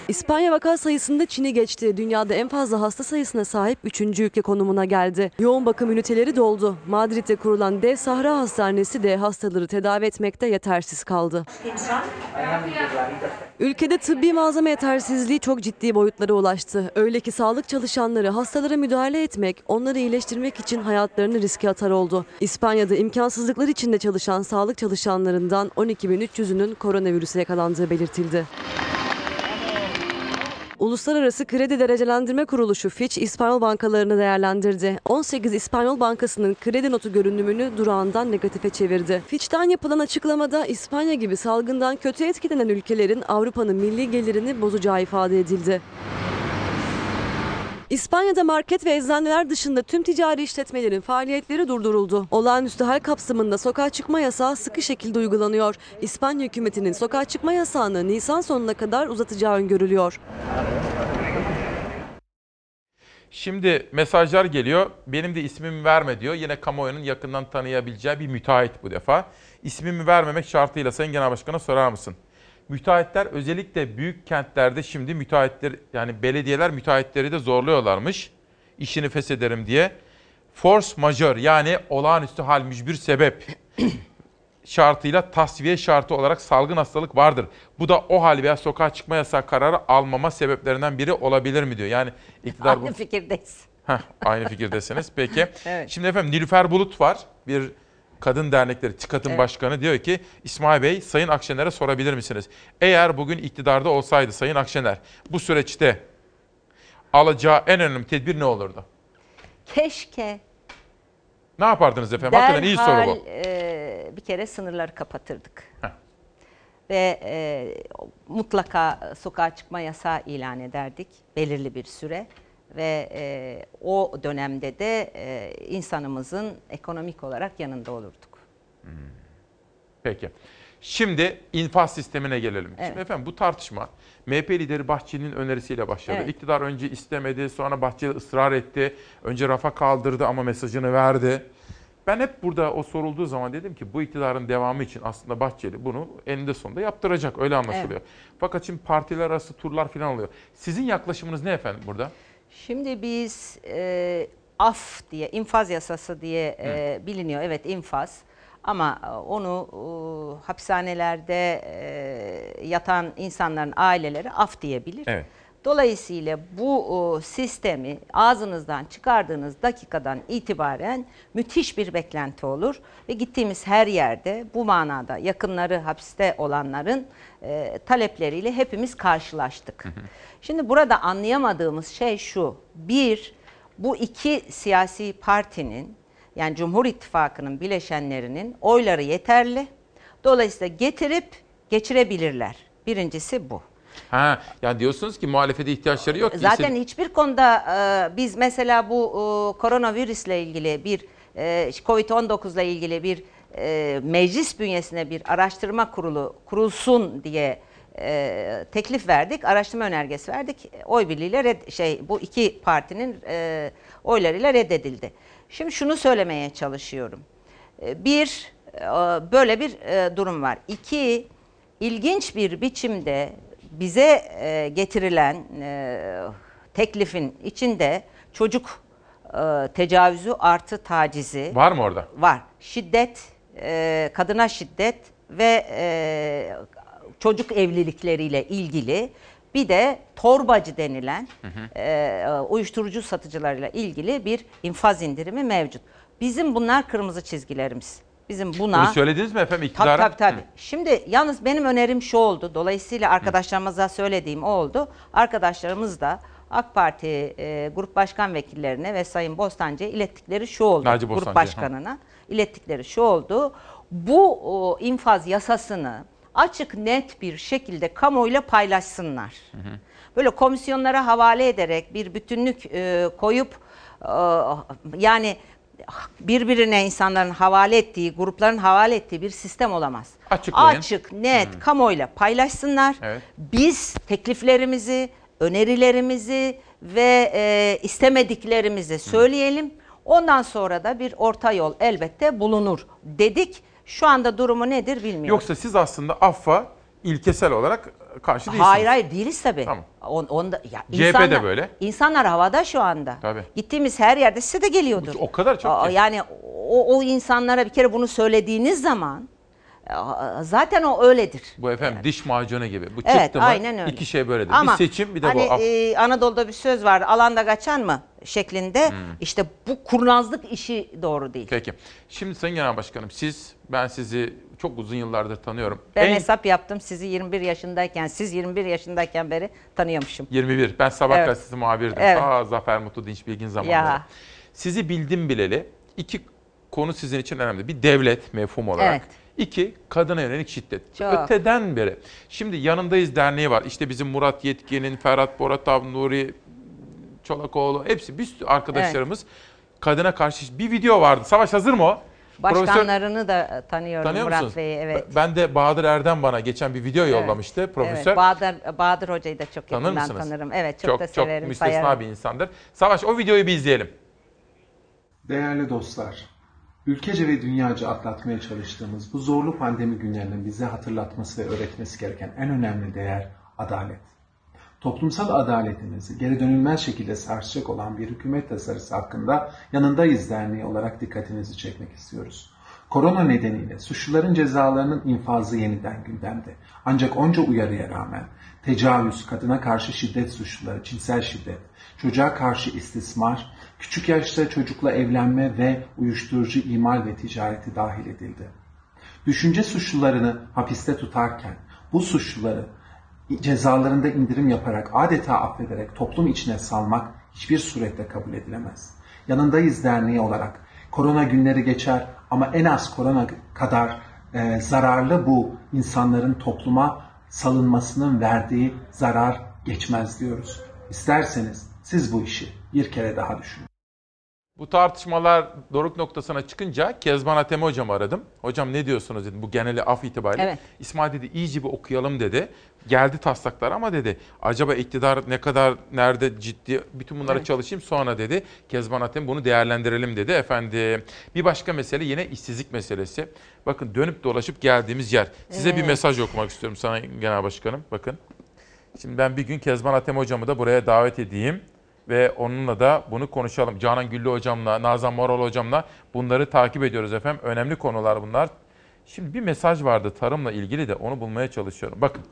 İspanya vaka sayısında Çin'i geçti. Dünyada en fazla hasta sayısına sahip 3. ülke konumuna geldi. Yoğun bakım üniteleri doldu. Madrid'de kurulan dev Sahra Hastanesi de hastaları tedavi etmekte yetersiz kaldı. Ülkede tıbbi malzeme yetersizliği çok ciddi boyutlara ulaştı. Öyle ki sağlık çalışanları hastalara müdahale etmek, onları iyileştirmek için hayatlarını riske atar oldu. İspanya'da imkansızlıklar içinde çalışan sağlık çalışanlarından 12.300'ünün koronavirüse yakalandığı belirtildi. Uluslararası Kredi Derecelendirme Kuruluşu Fitch İspanyol bankalarını değerlendirdi. 18 İspanyol bankasının kredi notu görünümünü durağından negatife çevirdi. Fitch'ten yapılan açıklamada İspanya gibi salgından kötü etkilenen ülkelerin Avrupa'nın milli gelirini bozacağı ifade edildi. İspanya'da market ve eczaneler dışında tüm ticari işletmelerin faaliyetleri durduruldu. Olağanüstü hal kapsamında sokağa çıkma yasağı sıkı şekilde uygulanıyor. İspanya hükümetinin sokağa çıkma yasağını Nisan sonuna kadar uzatacağı öngörülüyor. Şimdi mesajlar geliyor. Benim de ismimi verme diyor. Yine kamuoyunun yakından tanıyabileceği bir müteahhit bu defa. İsmimi vermemek şartıyla Sayın Genel Başkan'a sorar mısın? Müteahhitler özellikle büyük kentlerde şimdi müteahhitler yani belediyeler müteahhitleri de zorluyorlarmış. İşini feshederim diye. Force majeure yani olağanüstü hal mücbir sebep şartıyla tasfiye şartı olarak salgın hastalık vardır. Bu da o hal veya sokağa çıkma yasağı kararı almama sebeplerinden biri olabilir mi diyor. Yani iktidar bu... Aynı fikirdeyiz. Heh, aynı fikirdesiniz. Peki. Evet. Şimdi efendim Nilüfer Bulut var. Bir kadın dernekleri TİKAD'ın Evet. başkanı diyor ki İsmail Bey Sayın Akşener'e sorabilir misiniz? Eğer bugün iktidarda olsaydı Sayın Akşener bu süreçte alacağı en önemli tedbir ne olurdu? Keşke Ne yapardınız efendim? Hakikaten iyi soru derhal bu. e, bir kere sınırları kapatırdık. Ve e, mutlaka sokağa çıkma yasağı ilan ederdik belirli bir süre. Ve e, o dönemde de e, insanımızın ekonomik olarak yanında olurduk. Peki. Şimdi infaz sistemine gelelim. Evet. Şimdi efendim bu tartışma MHP lideri Bahçeli'nin önerisiyle başladı. Evet. İktidar önce istemedi, sonra Bahçeli ısrar etti. Önce rafa kaldırdı ama mesajını verdi. Ben hep burada o sorulduğu zaman dedim ki bu iktidarın devamı için aslında Bahçeli bunu eninde sonunda yaptıracak. Öyle anlaşılıyor. Fakat şimdi partiler arası turlar falan oluyor. Sizin yaklaşımınız ne efendim burada? Şimdi biz e, af diye, infaz yasası diye e, biliniyor. Evet infaz. Ama e, onu e, hapishanelerde e, yatan insanların aileleri af diyebilir. Evet. Dolayısıyla bu sistemi ağzınızdan çıkardığınız dakikadan itibaren müthiş bir beklenti olur ve gittiğimiz her yerde bu manada yakınları hapiste olanların e, talepleriyle hepimiz karşılaştık. Şimdi burada anlayamadığımız şey şu. Bir, bu iki siyasi partinin yani Cumhur İttifakı'nın bileşenlerinin oyları yeterli. Dolayısıyla getirip geçirebilirler. Birincisi bu. Ha, yani diyorsunuz ki muhalefete ihtiyaçları yok. Zaten İstedi- hiçbir konuda e, biz mesela bu e, koronavirüsle ilgili bir e, Covid-19 ile ilgili bir e, meclis bünyesine bir araştırma kurulu kurulsun diye e, teklif verdik. Araştırma önergesi verdik. Oy birliğiyle red, şey bu iki partinin e, oylarıyla reddedildi. Şimdi şunu söylemeye çalışıyorum. E, Bir e, böyle bir e, durum var. İki ilginç bir biçimde bize e, getirilen e, teklifin içinde çocuk e, tecavüzü artı tacizi Var mı orada? var. Şiddet, e, kadına şiddet ve e, çocuk evlilikleriyle ilgili bir de torbacı denilen e, uyuşturucu satıcılarıyla ilgili bir infaz indirimi mevcut. Bizim bunlar kırmızı çizgilerimiz. Bizim buna... Bunu söylediniz mi efendim Tabii iktidara? tabii tabii. Şimdi yalnız benim önerim şu oldu. Dolayısıyla arkadaşlarımıza söylediğim o oldu. Arkadaşlarımız da AK Parti e, grup başkan vekillerine ve Sayın Bostancı'ya ilettikleri şu oldu. Naci grup başkanına ilettikleri şu oldu. Bu o, infaz yasasını açık net bir şekilde kamuoyuyla paylaşsınlar. Böyle komisyonlara havale ederek bir bütünlük e, koyup e, yani birbirine insanların havale ettiği, grupların havale ettiği bir sistem olamaz. Açıklayın. Açık, net, kamuoyuyla paylaşsınlar. Evet. Biz tekliflerimizi, önerilerimizi ve e, istemediklerimizi söyleyelim. Ondan sonra da bir orta yol elbette bulunur dedik. Şu anda durumu nedir bilmiyorum. Yoksa siz aslında affa ilkesel olarak karşı değilsiniz. Hayır hayır değiliz tabii. Tamam. On, onda, ya CHP de insanlar- böyle. İnsanlar havada şu anda. Tabii. Gittiğimiz her yerde size de geliyordur. O kadar çok Aa. Yani o, o insanlara bir kere bunu söylediğiniz zaman aa, zaten o öyledir. Bu efendim diş macunu gibi. Bu Evet, çıktı mı aynen öyle. iki şey böyledir. Ama bir seçim bir de hani, bu e, Anadolu'da bir söz var. Alanda kaçan mı şeklinde. Hmm. İşte bu kurnazlık işi doğru değil. Peki. Şimdi Sayın Genel Başkanım siz, ben sizi çok uzun yıllardır tanıyorum. Ben En- hesap yaptım sizi 21 yaşındayken, siz 21 yaşındayken beri tanıyormuşum. 21. Ben Sabah Evet. Gazetesi muhabirdim. Evet. Ta Zafer Mutlu Dinç Bilgin zamanları. Ya. Sizi bildim bileli iki konu sizin için önemli. Bir devlet mefhum olarak. Evet. İki, kadına yönelik şiddet. Çok. Öteden beri. Şimdi yanındayız derneği var. İşte bizim Murat Yetkin'in, Ferhat Boratav, Nuri Çolakoğlu hepsi bir arkadaşlarımız kadına karşı bir video vardı. Savaş hazır mı o? Başkanlarını da e, tanıyorum Tanıyor Murat musunuz? Bey'i. Evet. Ben de Bahadır Erdem bana geçen bir video Evet. yollamıştı profesör. Evet, Bahadır, Bahadır Hoca'yı da çok Tanır yakından mısınız? tanırım. Evet çok, çok da çok severim, müstesna sayarım. bir insandır. Savaş o videoyu bir izleyelim. Değerli dostlar, ülkece ve dünyaca atlatmaya çalıştığımız bu zorlu pandemi günlerinin bize hatırlatması ve öğretmesi gereken en önemli değer adalet. Toplumsal adaletimizi geri dönülmez şekilde sarsacak olan bir hükümet tasarısı hakkında yanındayız derneği olarak dikkatinizi çekmek istiyoruz. Korona nedeniyle suçluların cezalarının infazı yeniden gündemde. Ancak onca uyarıya rağmen tecavüz, kadına karşı şiddet suçluları, cinsel şiddet, çocuğa karşı istismar, küçük yaşta çocukla evlenme ve uyuşturucu imal ve ticareti dahil edildi. Düşünce suçlularını hapiste tutarken bu suçluları cezalarında indirim yaparak adeta affederek toplum içine salmak hiçbir surette kabul edilemez. Yanındayız derneği olarak korona günleri geçer ama en az korona kadar e, zararlı bu insanların topluma salınmasının verdiği zarar geçmez diyoruz. İsterseniz siz bu işi bir kere daha düşünün. Bu tartışmalar doruk noktasına çıkınca Kezban Atemi hocamı aradım. Hocam ne diyorsunuz dedim bu geneli af itibariyle. Evet. İsmail dedi iyice bir okuyalım dedi. Geldi taslaklar ama dedi acaba iktidar ne kadar nerede ciddi bütün bunlara Evet. çalışayım sonra dedi. Kezban Atemi bunu değerlendirelim dedi efendim. Bir başka mesele yine işsizlik meselesi. Bakın dönüp dolaşıp geldiğimiz yer. Size bir Evet. mesaj okumak istiyorum sana genel başkanım. Bakın. Şimdi ben bir gün Kezban Atemi hocamı da buraya davet edeyim ve onunla da bunu konuşalım. Canan Güllü hocamla, Nazan Moral hocamla bunları takip ediyoruz efendim. Önemli konular bunlar. Şimdi bir mesaj vardı tarımla ilgili de onu bulmaya çalışıyorum. Bakın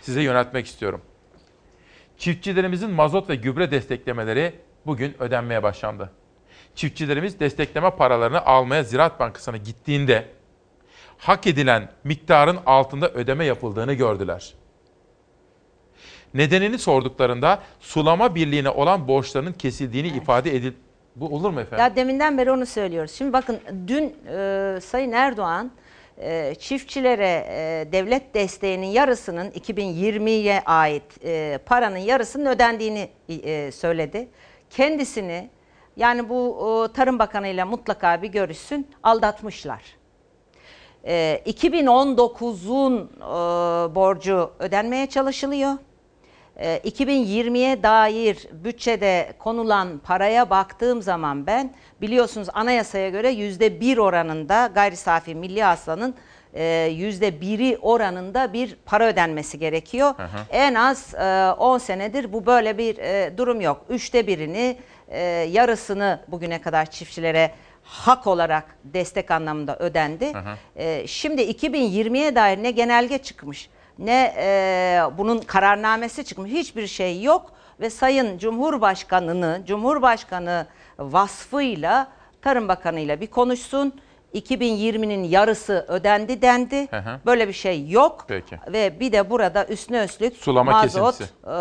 size yöneltmek istiyorum. Çiftçilerimizin mazot ve gübre desteklemeleri bugün ödenmeye başlandı. Çiftçilerimiz destekleme paralarını almaya Ziraat Bankası'na gittiğinde hak edilen miktarın altında ödeme yapıldığını gördüler. Nedenini sorduklarında sulama birliğine olan borçlarının kesildiğini ifade edil... Bu olur mu efendim? Ya deminden beri onu söylüyoruz. Şimdi bakın dün e, Sayın Erdoğan e, çiftçilere e, devlet desteğinin yarısının 2020'ye ait e, paranın yarısının ödendiğini e, söyledi. Kendisini yani bu o, Tarım Bakanı ile mutlaka bir görüşsün aldatmışlar. E, 2019'un e, borcu ödenmeye çalışılıyor. E, 2020'ye dair bütçede konulan paraya baktığım zaman ben biliyorsunuz anayasaya göre yüzde bir oranında gayri safi milli hasılanın e, yüzde biri oranında bir para ödenmesi gerekiyor. En az e, 10 senedir bu böyle bir e, durum yok. Üçte birini e, yarısını bugüne kadar çiftçilere hak olarak destek anlamında ödendi. E, şimdi 2020'ye dair ne genelge çıkmış ne e, bunun kararnamesi çıkmış hiçbir şey yok ve Sayın Cumhurbaşkanı'nı Cumhurbaşkanı vasfıyla Tarım Bakanı'yla bir konuşsun. 2020'nin yarısı ödendi dendi. Hı hı. Böyle bir şey yok. Peki. Ve bir de burada üstüne üstlük Sulama mazot kesintisi. e,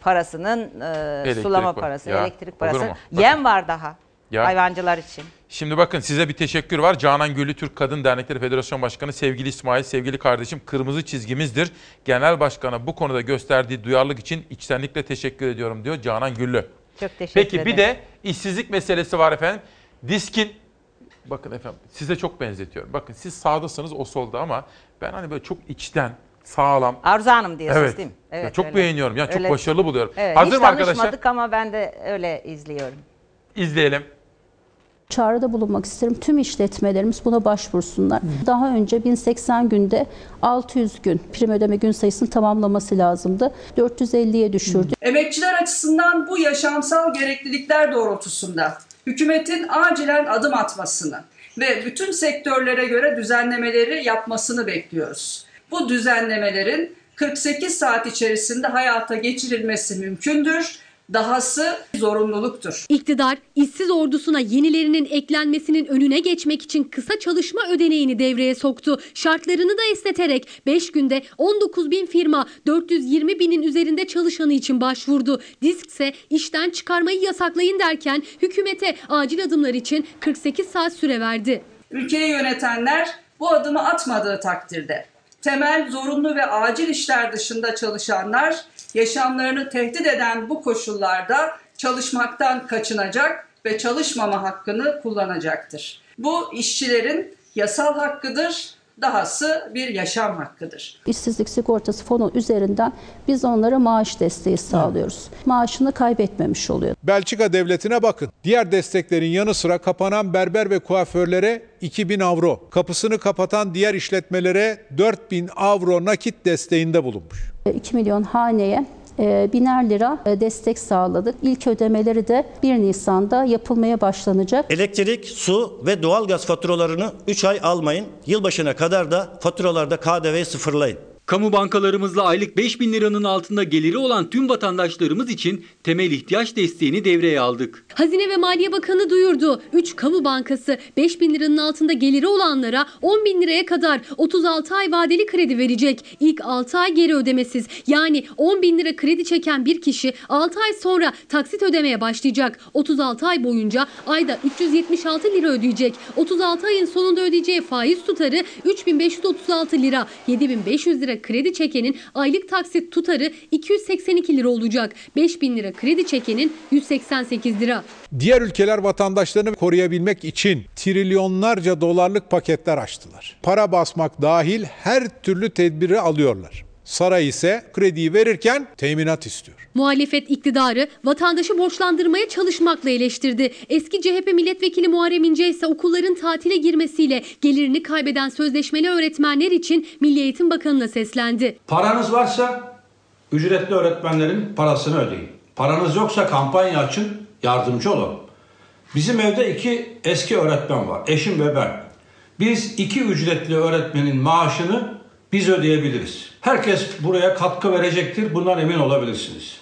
parasının e, sulama parası, Ya, elektrik parası. Yem var daha Ya. hayvancılar için. Şimdi bakın size bir teşekkür var. Canan Güllü Türk Kadın Dernekleri Federasyon Başkanı sevgili İsmail, sevgili kardeşim kırmızı çizgimizdir. Genel Başkan'a bu konuda gösterdiği duyarlılık için içtenlikle teşekkür ediyorum diyor Canan Güllü. Çok teşekkür Peki ederim. bir de işsizlik meselesi var efendim. Diskin bakın efendim size çok benzetiyorum. Bakın siz sağdasınız o solda ama ben hani böyle çok içten sağlam. Arzu Hanım diyorsunuz Evet. değil mi? Ya çok öyle. beğeniyorum. Ya çok Öyle. başarılı buluyorum. Evet, Hazır hiç mı arkadaşlar? tanışmadık ama ben de öyle izliyorum. İzleyelim. Çağrıda bulunmak isterim. Tüm işletmelerimiz buna başvursunlar. Daha önce 1080 günde 600 gün prim ödeme gün sayısını tamamlaması lazımdı. 450'ye düşürdü. Emekçiler açısından bu yaşamsal gereklilikler doğrultusunda hükümetin acilen adım atmasını ve bütün sektörlere göre düzenlemeleri yapmasını bekliyoruz. Bu düzenlemelerin 48 saat içerisinde hayata geçirilmesi mümkündür. Dahası zorunluluktur. İktidar, işsiz ordusuna yenilerinin eklenmesinin önüne geçmek için kısa çalışma ödeneğini devreye soktu. Şartlarını da esneterek 5 günde 19 bin firma 420 binin üzerinde çalışanı için başvurdu. Disk ise işten çıkarmayı yasaklayın derken hükümete acil adımlar için 48 saat süre verdi. Ülkeyi yönetenler bu adımı atmadığı takdirde temel, zorunlu ve acil işler dışında çalışanlar yaşamlarını tehdit eden bu koşullarda çalışmaktan kaçınacak ve çalışmama hakkını kullanacaktır. Bu işçilerin yasal hakkıdır, dahası bir yaşam hakkıdır. İşsizlik sigortası fonu üzerinden biz onlara maaş desteği sağlıyoruz. Maaşını kaybetmemiş oluyor. Belçika devletine bakın. Diğer desteklerin yanı sıra kapanan berber ve kuaförlere 2000 avro, kapısını kapatan diğer işletmelere 4000 avro nakit desteğinde bulunmuş. 2 milyon haneye e, biner lira e, destek sağladık. İlk ödemeleri de 1 Nisan'da yapılmaya başlanacak. Elektrik, su ve doğalgaz faturalarını 3 ay almayın. Yılbaşına kadar da faturalarda KDV'yi sıfırlayın. Kamu bankalarımızla aylık 5 bin liranın altında geliri olan tüm vatandaşlarımız için temel ihtiyaç desteğini devreye aldık. Hazine ve Maliye Bakanı duyurdu. 3 kamu bankası 5 bin liranın altında geliri olanlara 10 bin liraya kadar 36 ay vadeli kredi verecek. İlk 6 ay geri ödemesiz. Yani 10 bin lira kredi çeken bir kişi 6 ay sonra taksit ödemeye başlayacak. 36 ay boyunca ayda 376 lira ödeyecek. 36 ayın sonunda ödeyeceği faiz tutarı 3536 lira. 7500 lira kredi çekenin aylık taksit tutarı 282 lira olacak. 5000 lira kredi çekenin 188 lira. Diğer ülkeler vatandaşlarını koruyabilmek için trilyonlarca dolarlık paketler açtılar. Para basmak dahil her türlü tedbiri alıyorlar. Saray ise krediyi verirken teminat istiyor. Muhalefet iktidarı vatandaşı borçlandırmaya çalışmakla eleştirdi. Eski CHP milletvekili Muharrem İnce ise okulların tatile girmesiyle gelirini kaybeden sözleşmeli öğretmenler için Milli Eğitim Bakanı'na seslendi. Paranız varsa ücretli öğretmenlerin parasını ödeyin. Paranız yoksa kampanya açın, yardımcı olun. Bizim evde iki eski öğretmen var, eşim ve ben. Biz iki ücretli öğretmenin maaşını biz ödeyebiliriz. Herkes buraya katkı verecektir, bundan emin olabilirsiniz.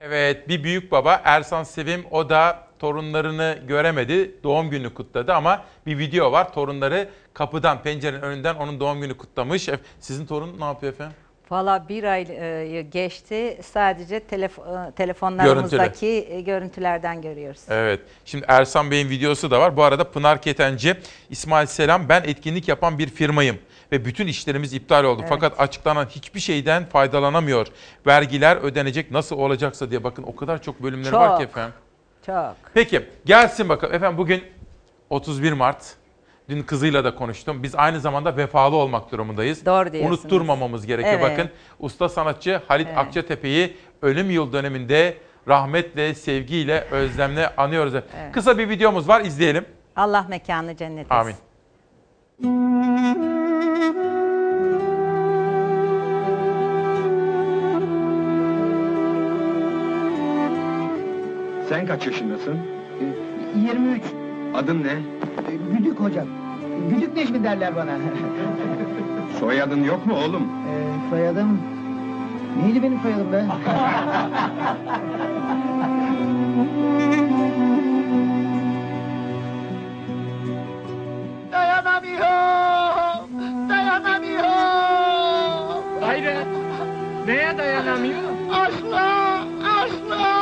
Evet bir büyük baba Ersan Sevim o da torunlarını göremedi. Doğum günü kutladı ama bir video var. Torunları kapıdan pencerenin önünden onun doğum günü kutlamış. Ef- Sizin torun ne yapıyor efendim? Valla bir ay e, geçti. Sadece telef- e, telefonlarımızdaki e, görüntülerden görüyoruz. Evet. Şimdi Ersan Bey'in videosu da var. Bu arada Pınar Ketenci, İsmail Selam ben etkinlik yapan bir firmayım ve bütün işlerimiz iptal oldu. Evet. Fakat açıklanan hiçbir şeyden faydalanamıyor. Vergiler ödenecek nasıl olacaksa diye bakın o kadar çok bölümleri var ki Çok. efendim. Çok. Peki gelsin bakalım. Efendim bugün 31 Mart. Dün kızıyla da konuştum. Biz aynı zamanda vefalı olmak durumundayız. Doğru diyorsunuz. Unutturmamamız gerekiyor. Evet. Bakın usta sanatçı Halit Evet. Akçatepe'yi ölüm yıl döneminde rahmetle, sevgiyle, özlemle anıyoruz. Kısa bir videomuz var izleyelim. Allah mekanı cennet etsin. Amin. Sen kaç yaşındasın? 23. Adın ne? Güdük hocam. Güdük Necmi derler bana. Soyadın yok mu oğlum? Ee, soyadım... Neydi benim soyadım be? Dayanamıyorum! Dayanamıyorum! Hayret! Neye dayanamıyor? Asla! Asla!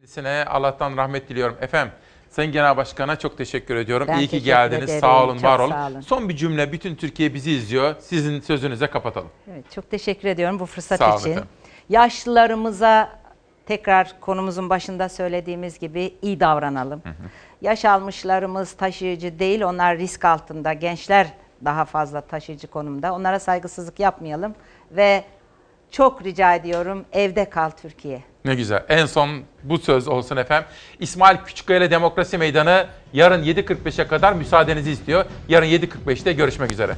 Kendisine Allah'tan rahmet diliyorum. Efendim Sayın Genel Başkan'a çok teşekkür ediyorum. Ben İyi ki geldiniz. ederim. Sağ olun, Çok var olun. olun. Son bir cümle bütün Türkiye bizi izliyor. Sizin sözünüze kapatalım. Evet, çok teşekkür ediyorum bu fırsat Sağ için. efendim. Yaşlılarımıza tekrar konumuzun başında söylediğimiz gibi iyi davranalım. Yaş almışlarımız taşıyıcı değil, onlar risk altında. Gençler daha fazla taşıyıcı konumda. Onlara saygısızlık yapmayalım ve çok rica ediyorum evde kal Türkiye. Ne güzel. En son bu söz olsun efendim. İsmail Küçükkaya Demokrasi Meydanı yarın 7.45'e kadar müsaadenizi istiyor. Yarın 7.45'te görüşmek üzere.